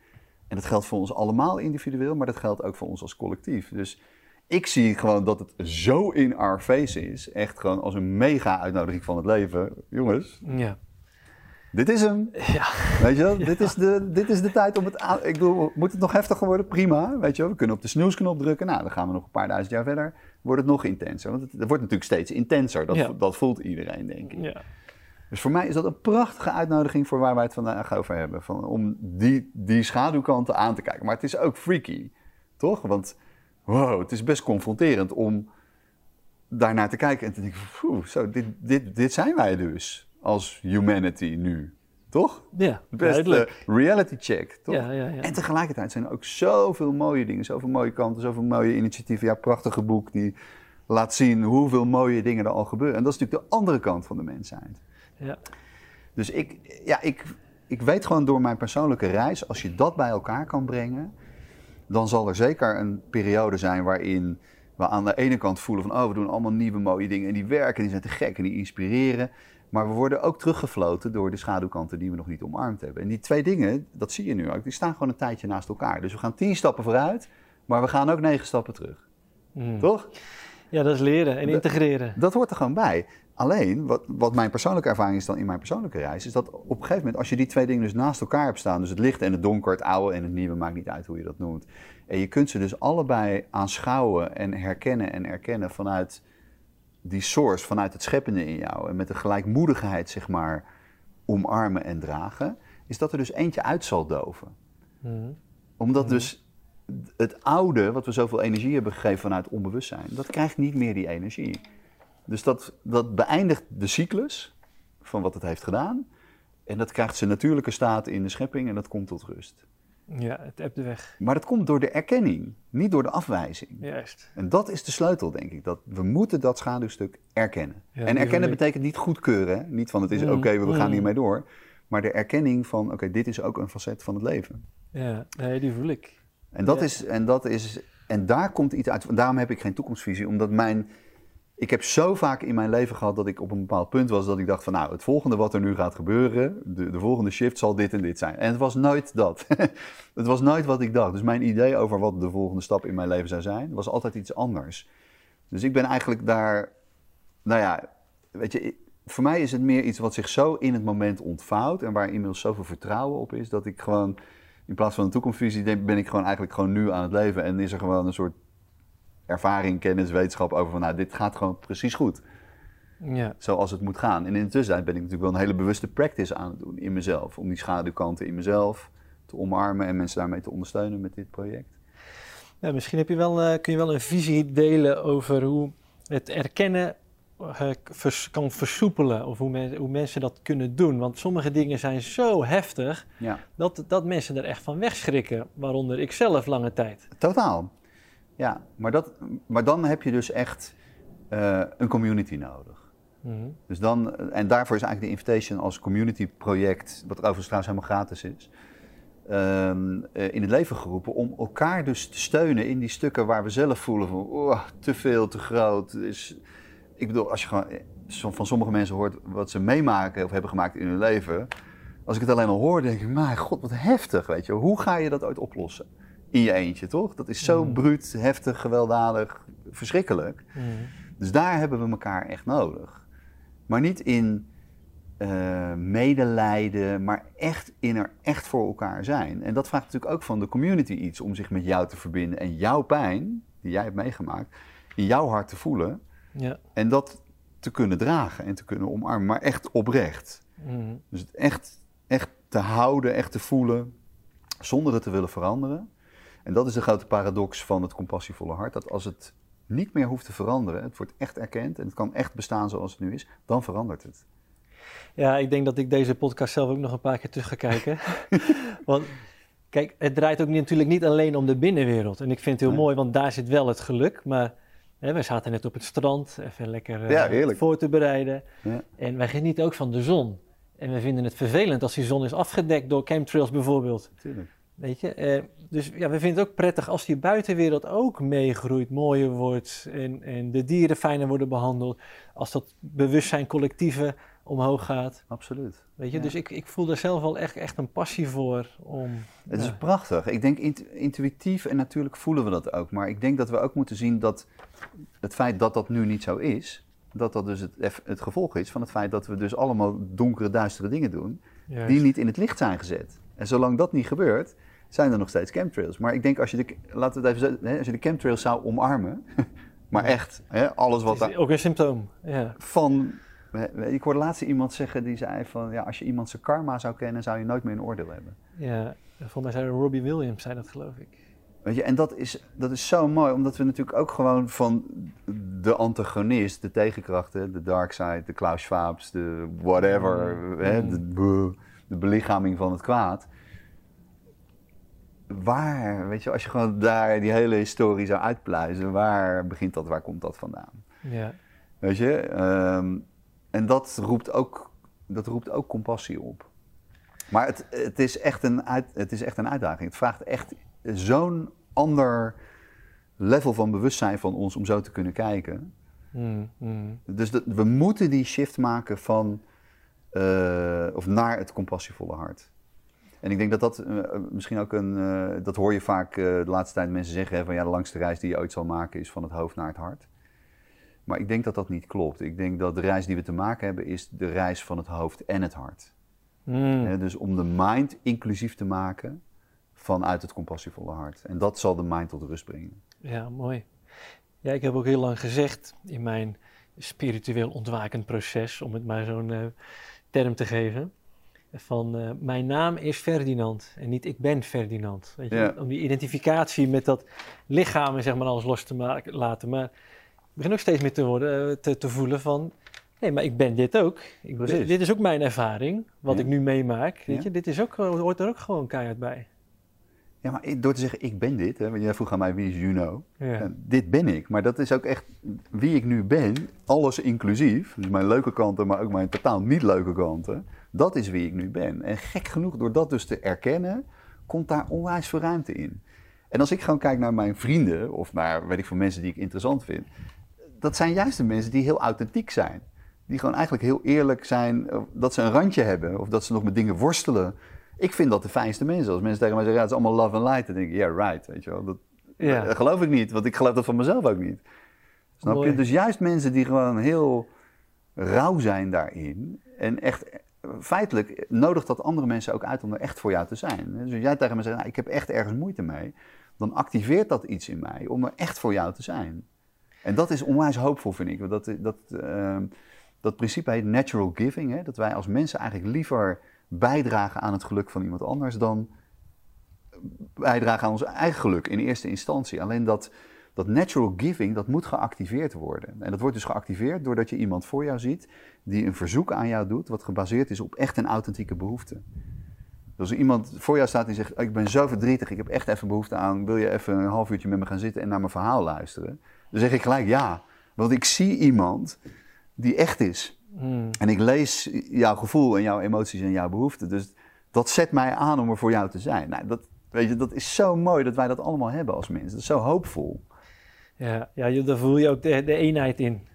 En dat geldt voor ons allemaal individueel, maar dat geldt ook voor ons als collectief. Dus ik zie gewoon dat het zo in our face is, echt gewoon als een mega uitnodiging van het leven. Jongens, Ja. dit is hem. Ja. Weet je wel? Dit, is de, dit is de tijd om het aan... Ik bedoel, moet het nog heftiger worden? Prima, weet je wel? We kunnen op de snoesknop drukken. Nou, dan gaan we nog een paar duizend jaar verder. Wordt het nog intenser. Want het, het wordt natuurlijk steeds intenser. Dat, Ja. dat voelt iedereen, denk ik. Ja. Dus voor mij is dat een prachtige uitnodiging voor waar wij het vandaag over hebben. Van, om die, die schaduwkanten aan te kijken. Maar het is ook freaky, toch? Want wow, het is best confronterend om daarnaar te kijken en te denken: "Poeh, zo, dit, dit, dit zijn wij dus als humanity nu. Toch? Ja, Best eh, reality check, toch? Ja, ja, ja. En tegelijkertijd zijn er ook zoveel mooie dingen, zoveel mooie kanten, zoveel mooie initiatieven. Ja, prachtige boek die laat zien hoeveel mooie dingen er al gebeuren. En dat is natuurlijk de andere kant van de mensheid. Ja. Dus ik, ja, ik, ik weet gewoon door mijn persoonlijke reis, als je dat bij elkaar kan brengen, dan zal er zeker een periode zijn waarin we aan de ene kant voelen van, oh, we doen allemaal nieuwe mooie dingen en die werken, die zijn te gek en die inspireren. Maar we worden ook teruggefloten door de schaduwkanten die we nog niet omarmd hebben. En die twee dingen, dat zie je nu ook, die staan gewoon een tijdje naast elkaar. Dus we gaan tien stappen vooruit, maar we gaan ook negen stappen terug. Mhm. Toch? ja, dat is leren en integreren. Dat hoort er gewoon bij. Alleen, wat, wat mijn persoonlijke ervaring is dan in mijn persoonlijke reis, is dat op een gegeven moment, als je die twee dingen dus naast elkaar hebt staan, dus het lichte en het donker, het oude en het nieuwe, maakt niet uit hoe je dat noemt. En je kunt ze dus allebei aanschouwen en herkennen en erkennen vanuit die source, vanuit het scheppende in jou. En met de gelijkmoedigheid, zeg maar, omarmen en dragen, is dat er dus eentje uit zal doven. Mhm. Omdat dus het oude, wat we zoveel energie hebben gegeven vanuit onbewustzijn, dat krijgt niet meer die energie. Dus dat, dat beëindigt de cyclus van wat het heeft gedaan. En dat krijgt zijn natuurlijke staat in de schepping en dat komt tot rust. Ja, het hebt de weg. Maar dat komt door de erkenning, niet door de afwijzing. Juist. En dat is de sleutel, denk ik. Dat we moeten dat schaduwstuk erkennen. Ja, en erkennen betekent niet goedkeuren. Hè? Niet van het is Mm, oké, we gaan mm. hiermee door. Maar de erkenning van oké, dit is ook een facet van het leven. Ja, nee, die voel ik. En, dat Ja. is, en, dat is, en daar komt iets uit. Daarom heb ik geen toekomstvisie. Omdat mijn. Ik heb zo vaak in mijn leven gehad dat ik op een bepaald punt was dat ik dacht van nou, het volgende wat er nu gaat gebeuren, de, de volgende shift zal dit en dit zijn. En het was nooit dat. het was nooit wat ik dacht. Dus mijn idee over wat de volgende stap in mijn leven zou zijn, was altijd iets anders. Dus ik ben eigenlijk daar, nou ja, weet je, voor mij is het meer iets wat zich zo in het moment ontvouwt en waar inmiddels zoveel vertrouwen op is, dat ik gewoon in plaats van een toekomstvisie ben ik gewoon eigenlijk gewoon nu aan het leven en is er gewoon een soort ervaring, kennis, wetenschap over van nou, dit gaat gewoon precies goed, Ja, zoals het moet gaan. En in de tussentijd ben ik natuurlijk wel een hele bewuste practice aan het doen in mezelf, om die schaduwkanten in mezelf te omarmen en mensen daarmee te ondersteunen met dit project. Ja, misschien heb je wel, eh, kun je wel een visie delen over hoe het erkennen eh, vers- kan versoepelen. Of hoe, men- hoe mensen dat kunnen doen. Want sommige dingen zijn zo heftig Ja, dat, dat mensen er echt van wegschrikken. Waaronder ik zelf lange tijd. totaal. Ja, maar, dat, maar dan heb je dus echt eh, een community nodig. Mhm. Dus dan, en daarvoor is eigenlijk de invitation als community project, wat overigens trouwens helemaal gratis is, ehm, eh, in het leven geroepen om elkaar dus te steunen in die stukken waar we zelf voelen van oh, te veel, te groot. Dus, ik bedoel, als je gewoon eh, van sommige mensen hoort wat ze meemaken of hebben gemaakt in hun leven, als ik het alleen al hoor, denk ik, mijn god, wat heftig, weet je. Hoe ga je dat ooit oplossen? In je eentje, toch? Dat is zo Mhm. bruut, heftig, gewelddadig, verschrikkelijk. Mhm. Dus daar hebben we elkaar echt nodig. Maar niet in eh, medelijden, maar echt in er echt voor elkaar zijn. En dat vraagt natuurlijk ook van de community iets om zich met jou te verbinden en jouw pijn, die jij hebt meegemaakt, in jouw hart te voelen Ja. en dat te kunnen dragen en te kunnen omarmen, maar echt oprecht. Mhm. Dus het echt, echt te houden, echt te voelen, zonder het te willen veranderen. En dat is de grote paradox van het compassievolle hart. Dat als het niet meer hoeft te veranderen, het wordt echt erkend en het kan echt bestaan zoals het nu is, dan verandert het. Ja, ik denk dat ik deze podcast zelf ook nog een paar keer terug ga kijken. want kijk, het draait ook niet- natuurlijk niet alleen om de binnenwereld. En ik vind het heel Nee. mooi, want daar zit wel het geluk. Maar Hè, wij zaten net op het strand, even lekker eh, Ja, voor te bereiden. Ja. En wij genieten ook van de zon. En we vinden het vervelend als die zon is afgedekt door chemtrails bijvoorbeeld. Tuurlijk. Weet je? Eh, dus ja, we vinden het ook prettig als die buitenwereld ook meegroeit, mooier wordt en, en de dieren fijner worden behandeld. Als dat bewustzijn collectieve omhoog gaat. Absoluut. Weet je? Ja. Dus ik, ik voel daar zelf wel echt, echt een passie voor om... Het is prachtig. Ik denk int- intuïtief en natuurlijk voelen we dat ook. Maar ik denk dat we ook moeten zien dat het feit dat dat nu niet zo is, dat dat dus het, het gevolg is van het feit dat we dus allemaal donkere, duistere dingen doen, Juist. die niet in het licht zijn gezet. En zolang dat niet gebeurt, zijn er nog steeds chemtrails. Maar ik denk als je de, laten we het even zeggen, als je de chemtrails zou omarmen, maar echt, hè, alles wat Het is daar ook een symptoom. Ja. van. Ik hoorde laatst iemand zeggen die zei van ja, als je iemand zijn karma zou kennen, zou je nooit meer een oordeel hebben. ja. Volgens mij zei Robbie Williams, zei dat geloof ik. Weet je, en dat is, dat is zo mooi, omdat we natuurlijk ook gewoon van de antagonist, de tegenkrachten, de dark side, de Klaus Schwabs, de whatever, Mm. hè, Mm. de, de belichaming van het kwaad. Waar, weet je, als je gewoon daar die hele historie zou uitpluizen, waar begint dat, waar komt dat vandaan? Ja. Weet je, ehm, en dat roept, ook, dat roept ook compassie op. Maar het, het, is echt een uit, het is echt een uitdaging. Het vraagt echt zo'n ander level van bewustzijn van ons om zo te kunnen kijken. Mm, mm. Dus dat, we moeten die shift maken van, eh, of naar het compassievolle hart. En ik denk dat dat eh, misschien ook een, eh, dat hoor je vaak de laatste tijd mensen zeggen, hè, van ja, de langste reis die je ooit zal maken is van het hoofd naar het hart. Maar ik denk dat dat niet klopt. Ik denk dat de reis die we te maken hebben is de reis van het hoofd en het hart. Mm. Hè, dus om de mind inclusief te maken vanuit het compassievolle hart. En dat zal de mind tot rust brengen. Ja, mooi. Ja, ik heb ook heel lang gezegd in mijn spiritueel ontwakend proces, om het maar zo'n term te geven, van eh, mijn naam is Ferdinand en niet ik ben Ferdinand. Weet je? Ja. Om die identificatie met dat lichaam en zeg maar alles los te maken, laten. Maar ik begin ook steeds meer te, worden, eh, te, te voelen van, nee, maar ik ben dit ook. Ik ben- dit is ook mijn ervaring, wat Ja. ik nu meemaak. Weet Ja. je? Dit is ook, gewoon- hoort er ook gewoon keihard bij. Ja, maar door te zeggen ik ben dit, hè, want jij vroeg aan mij wie is Juno. Ja. En dit ben ik, maar dat is ook echt wie ik nu ben, alles inclusief. Dus mijn leuke kanten, maar ook mijn totaal niet leuke kanten. Dat is wie ik nu ben. En gek genoeg, door dat dus te erkennen, komt daar onwijs veel ruimte in. En als ik gewoon kijk naar mijn vrienden, of naar weet ik veel mensen die ik interessant vind, dat zijn juist de mensen die heel authentiek zijn. Die gewoon eigenlijk heel eerlijk zijn, eh, dat ze een randje hebben, of dat ze nog met dingen worstelen. Ik vind dat de fijnste mensen. Als mensen tegen mij zeggen, ja, het is allemaal love and light, dan denk ik, ja, yeah, right, weet je wel. Dat, Ja. dat geloof ik niet, want ik geloof dat van mezelf ook niet. Snap Mooi. je? Dus juist mensen die gewoon heel rauw zijn daarin. En echt, feitelijk nodigt dat andere mensen ook uit om er echt voor jou te zijn. Dus als jij tegen me zegt, nou, ik heb echt ergens moeite mee. Dan activeert dat iets in mij om er echt voor jou te zijn. En dat is onwijs hoopvol, vind ik. Want Dat, dat, ehm, dat principe heet natural giving. Hè? Dat wij als mensen eigenlijk liever bijdragen aan het geluk van iemand anders dan bijdragen aan ons eigen geluk in eerste instantie. Alleen dat, dat natural giving, dat moet geactiveerd worden. En dat wordt dus geactiveerd doordat je iemand voor jou ziet die een verzoek aan jou doet, wat gebaseerd is op echt een authentieke behoefte. Dus als iemand voor jou staat die zegt, ik ben zo verdrietig, ik heb echt even behoefte aan, wil je even een half uurtje met me gaan zitten en naar mijn verhaal luisteren? Dan zeg ik gelijk ja, want ik zie iemand die echt is. Mm. En ik lees jouw gevoel en jouw emoties en jouw behoeften. Dus dat zet mij aan om er voor jou te zijn. Nou, dat, weet je, dat is zo mooi dat wij dat allemaal hebben als mensen. Dat is zo hoopvol. Ja, ja, daar voel je ook de, de eenheid in.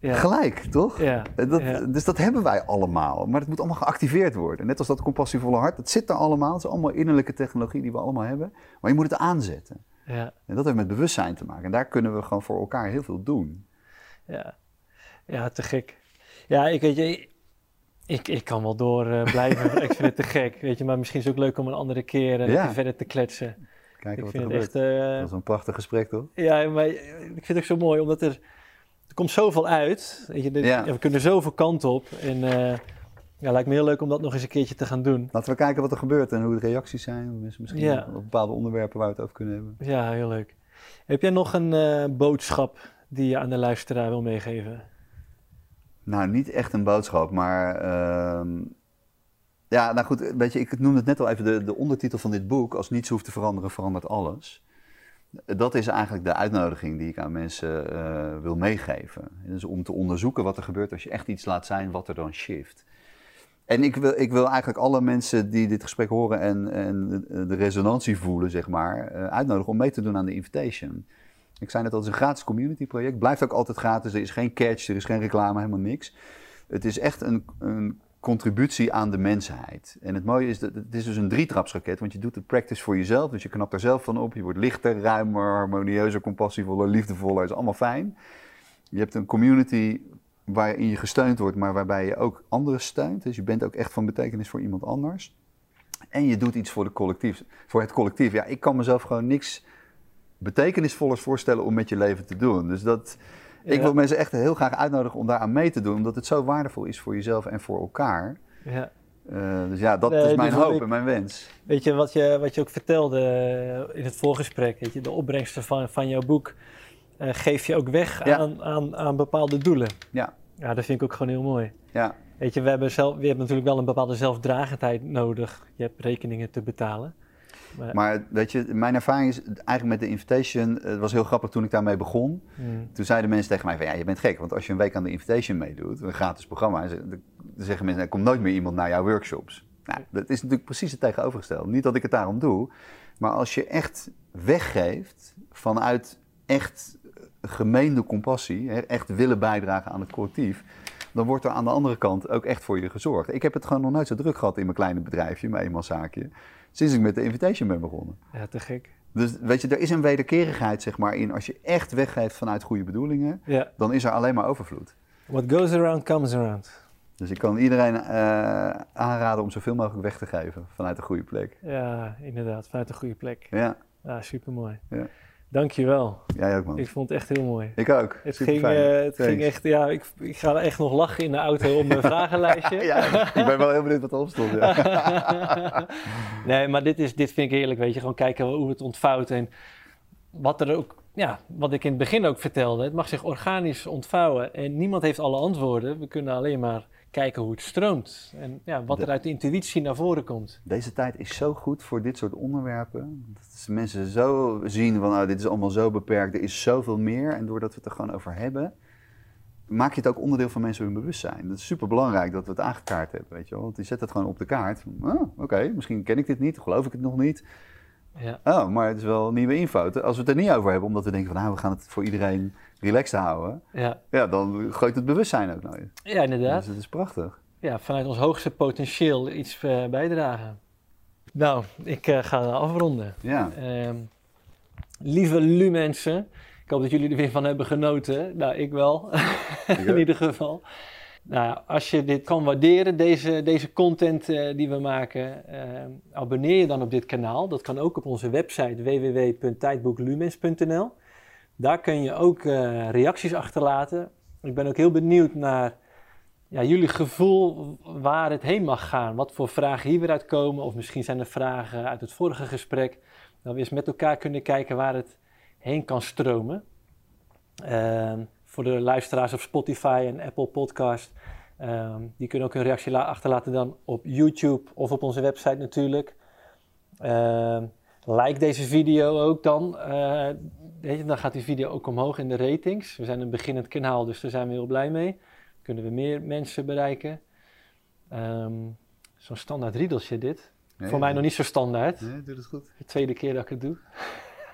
Ja. Gelijk, toch? Ja, Dat, ja. Dus dat hebben wij allemaal. Maar het moet allemaal geactiveerd worden. Net als dat compassievolle hart. Dat zit er allemaal. Het is allemaal innerlijke technologie die we allemaal hebben. Maar je moet het aanzetten. Ja, En dat heeft met bewustzijn te maken. En daar kunnen we gewoon voor elkaar heel veel doen. ja. ja, te gek. Ja, ik weet je, ik, ik kan wel door eh, blijven. ik vind het te gek, weet je. Maar misschien is het ook leuk om een andere keer eh, Ja. verder te kletsen. Kijken ik wat er gebeurt. echt... eh, Dat is een prachtig gesprek, toch? Ja, maar ik vind het ook zo mooi, omdat er, er komt zoveel uit. Weet je, Ja. we kunnen zoveel kanten op. En ja, lijkt me heel leuk om dat nog eens een keertje te gaan doen. Laten we kijken wat er gebeurt en hoe de reacties zijn. Misschien Ja. op bepaalde onderwerpen waar we het over kunnen hebben. Ja, heel leuk. Heb jij nog een boodschap die je aan de luisteraar wil meegeven? Nou, niet echt een boodschap, maar. ehm, ja, nou goed, weet je, ik noemde het net al even de, de ondertitel van dit boek. Als niets hoeft te veranderen, verandert alles. Dat is eigenlijk de uitnodiging die ik aan mensen eh, wil meegeven. Dus om te onderzoeken wat er gebeurt als je echt iets laat zijn wat er dan shift. En ik wil, ik wil eigenlijk alle mensen die dit gesprek horen en, en de resonantie voelen, zeg maar, eh, uitnodigen om mee te doen aan de invitation. Ik zei net al, het is een gratis community project. Blijft ook altijd gratis. Er is geen catch, er is geen reclame, helemaal niks. Het is echt een, een contributie aan de mensheid. En het mooie is, dat het is dus een drietrapsraket, want je doet de practice voor jezelf. Dus je knapt er zelf van op. Je wordt lichter, ruimer, harmonieuzer, compassievoller, liefdevoller. Dat is allemaal fijn. Je hebt een community waarin je gesteund wordt, maar waarbij je ook anderen steunt. Dus je bent ook echt van betekenis voor iemand anders. En je doet iets voor, de collectief, voor het collectief. Ja, ik kan mezelf gewoon niks betekenisvollers voorstellen om met je leven te doen. Dus dat, ik wil mensen echt heel graag uitnodigen om daaraan mee te doen, omdat het zo waardevol is voor jezelf en voor elkaar. Ja. Uh, dus ja, dat is mijn hoop en mijn wens. Weet je wat, je, wat je ook vertelde in het voorgesprek, weet je, de opbrengsten van, van jouw boek uh, geef je ook weg aan, aan, aan bepaalde doelen. Ja. Ja, dat vind ik ook gewoon heel mooi. Ja. Weet je, we hebben, zelf, we hebben natuurlijk wel een bepaalde zelfdragendheid nodig. Je hebt rekeningen te betalen. Maar, weet je, mijn ervaring is eigenlijk met de invitation, het was heel grappig toen ik daarmee begon. Hmm. Toen zeiden mensen tegen mij van ja, je bent gek, want als je een week aan de invitation meedoet, een gratis programma, dan zeggen mensen, er komt nooit meer iemand naar jouw workshops. Nou, dat is natuurlijk precies het tegenovergestelde. Niet dat ik het daarom doe, maar als je echt weggeeft vanuit echt gemeende compassie, echt willen bijdragen aan het collectief, dan wordt er aan de andere kant ook echt voor je gezorgd. Ik heb het gewoon nog nooit zo druk gehad in mijn kleine bedrijfje, mijn eenmanszaakje, sinds ik met de invitation ben begonnen. Ja, te gek. Dus weet je, er is een wederkerigheid zeg maar in. Als je echt weggeeft vanuit goede bedoelingen, ja. dan is er alleen maar overvloed. What goes around comes around. Dus ik kan iedereen uh, aanraden om zoveel mogelijk weg te geven vanuit de goede plek. Ja, inderdaad, vanuit de goede plek. Ja. Ja, supermooi. Ja. Dankjewel. Jij ook, man. Ik vond het echt heel mooi. Ik ook. Het, ging, uh, het ging echt, ja, ik, ik ga echt nog lachen in de auto om mijn vragenlijstje. ja, ik ben wel heel benieuwd wat erop stond. Ja. nee, maar dit, is, dit vind ik heerlijk, weet je. Gewoon kijken hoe het ontvouwt en wat er ook, ja, wat ik in het begin ook vertelde. Het mag zich organisch ontvouwen en niemand heeft alle antwoorden. We kunnen alleen maar kijken hoe het stroomt en ja, wat er uit de intuïtie naar voren komt. Deze tijd is zo goed voor dit soort onderwerpen. Dat mensen zo zien van, nou, dit is allemaal zo beperkt, er is zoveel meer. En doordat we het er gewoon over hebben, maak je het ook onderdeel van mensen hun bewustzijn. Dat is super belangrijk dat we het aangekaart hebben, weet je wel. Want je zet het gewoon op de kaart. Oh, oké, misschien ken ik dit niet, geloof ik het nog niet. Ja. Oh, maar het is wel nieuwe info. Als we het er niet over hebben, omdat we denken van, nou, we gaan het voor iedereen relaxed houden, ja. Ja, dan gooit het bewustzijn ook nooit. Ja, inderdaad. Dus het is prachtig. Ja, vanuit ons hoogste potentieel iets uh, bijdragen. Nou, ik uh, ga afronden. Ja. Uh, lieve Lu-mensen, ik hoop dat jullie er weer van hebben genoten. Nou, ik wel, in ieder geval. Nou, als je dit kan waarderen, deze, deze content uh, die we maken, ehm, abonneer je dan op dit kanaal. Dat kan ook op onze website www.tijdboeklumens.nl. Daar kun je ook uh, reacties achterlaten. Ik ben ook heel benieuwd naar ja, jullie gevoel waar het heen mag gaan. Wat voor vragen hier weer uitkomen. Of misschien zijn er vragen uit het vorige gesprek. Dat we eens met elkaar kunnen kijken waar het heen kan stromen. Uh, voor de luisteraars op Spotify en Apple Podcast. Uh, die kunnen ook een reactie achterlaten dan op YouTube of op onze website natuurlijk. Uh, like deze video ook dan. Uh, dan gaat die video ook omhoog in de ratings. We zijn een beginnend kanaal, dus daar zijn we heel blij mee. Kunnen we meer mensen bereiken. Um, Zo'n standaard riedeltje dit. Voor mij nog niet zo standaard. Nee, doe het goed. De tweede keer dat ik het doe.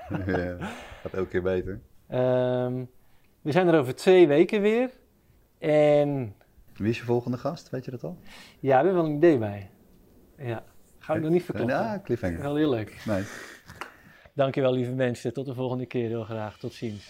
ja, gaat elke keer beter. Um, we zijn er over twee weken weer. En... Wie is je volgende gast? Weet je dat al? Ja, we hebben wel een idee bij. Ja. Ga ik nog niet verklappen. Ja, cliffhanger. Wel heel leuk. Nee. Dankjewel lieve mensen. Tot de volgende keer heel graag. Tot ziens.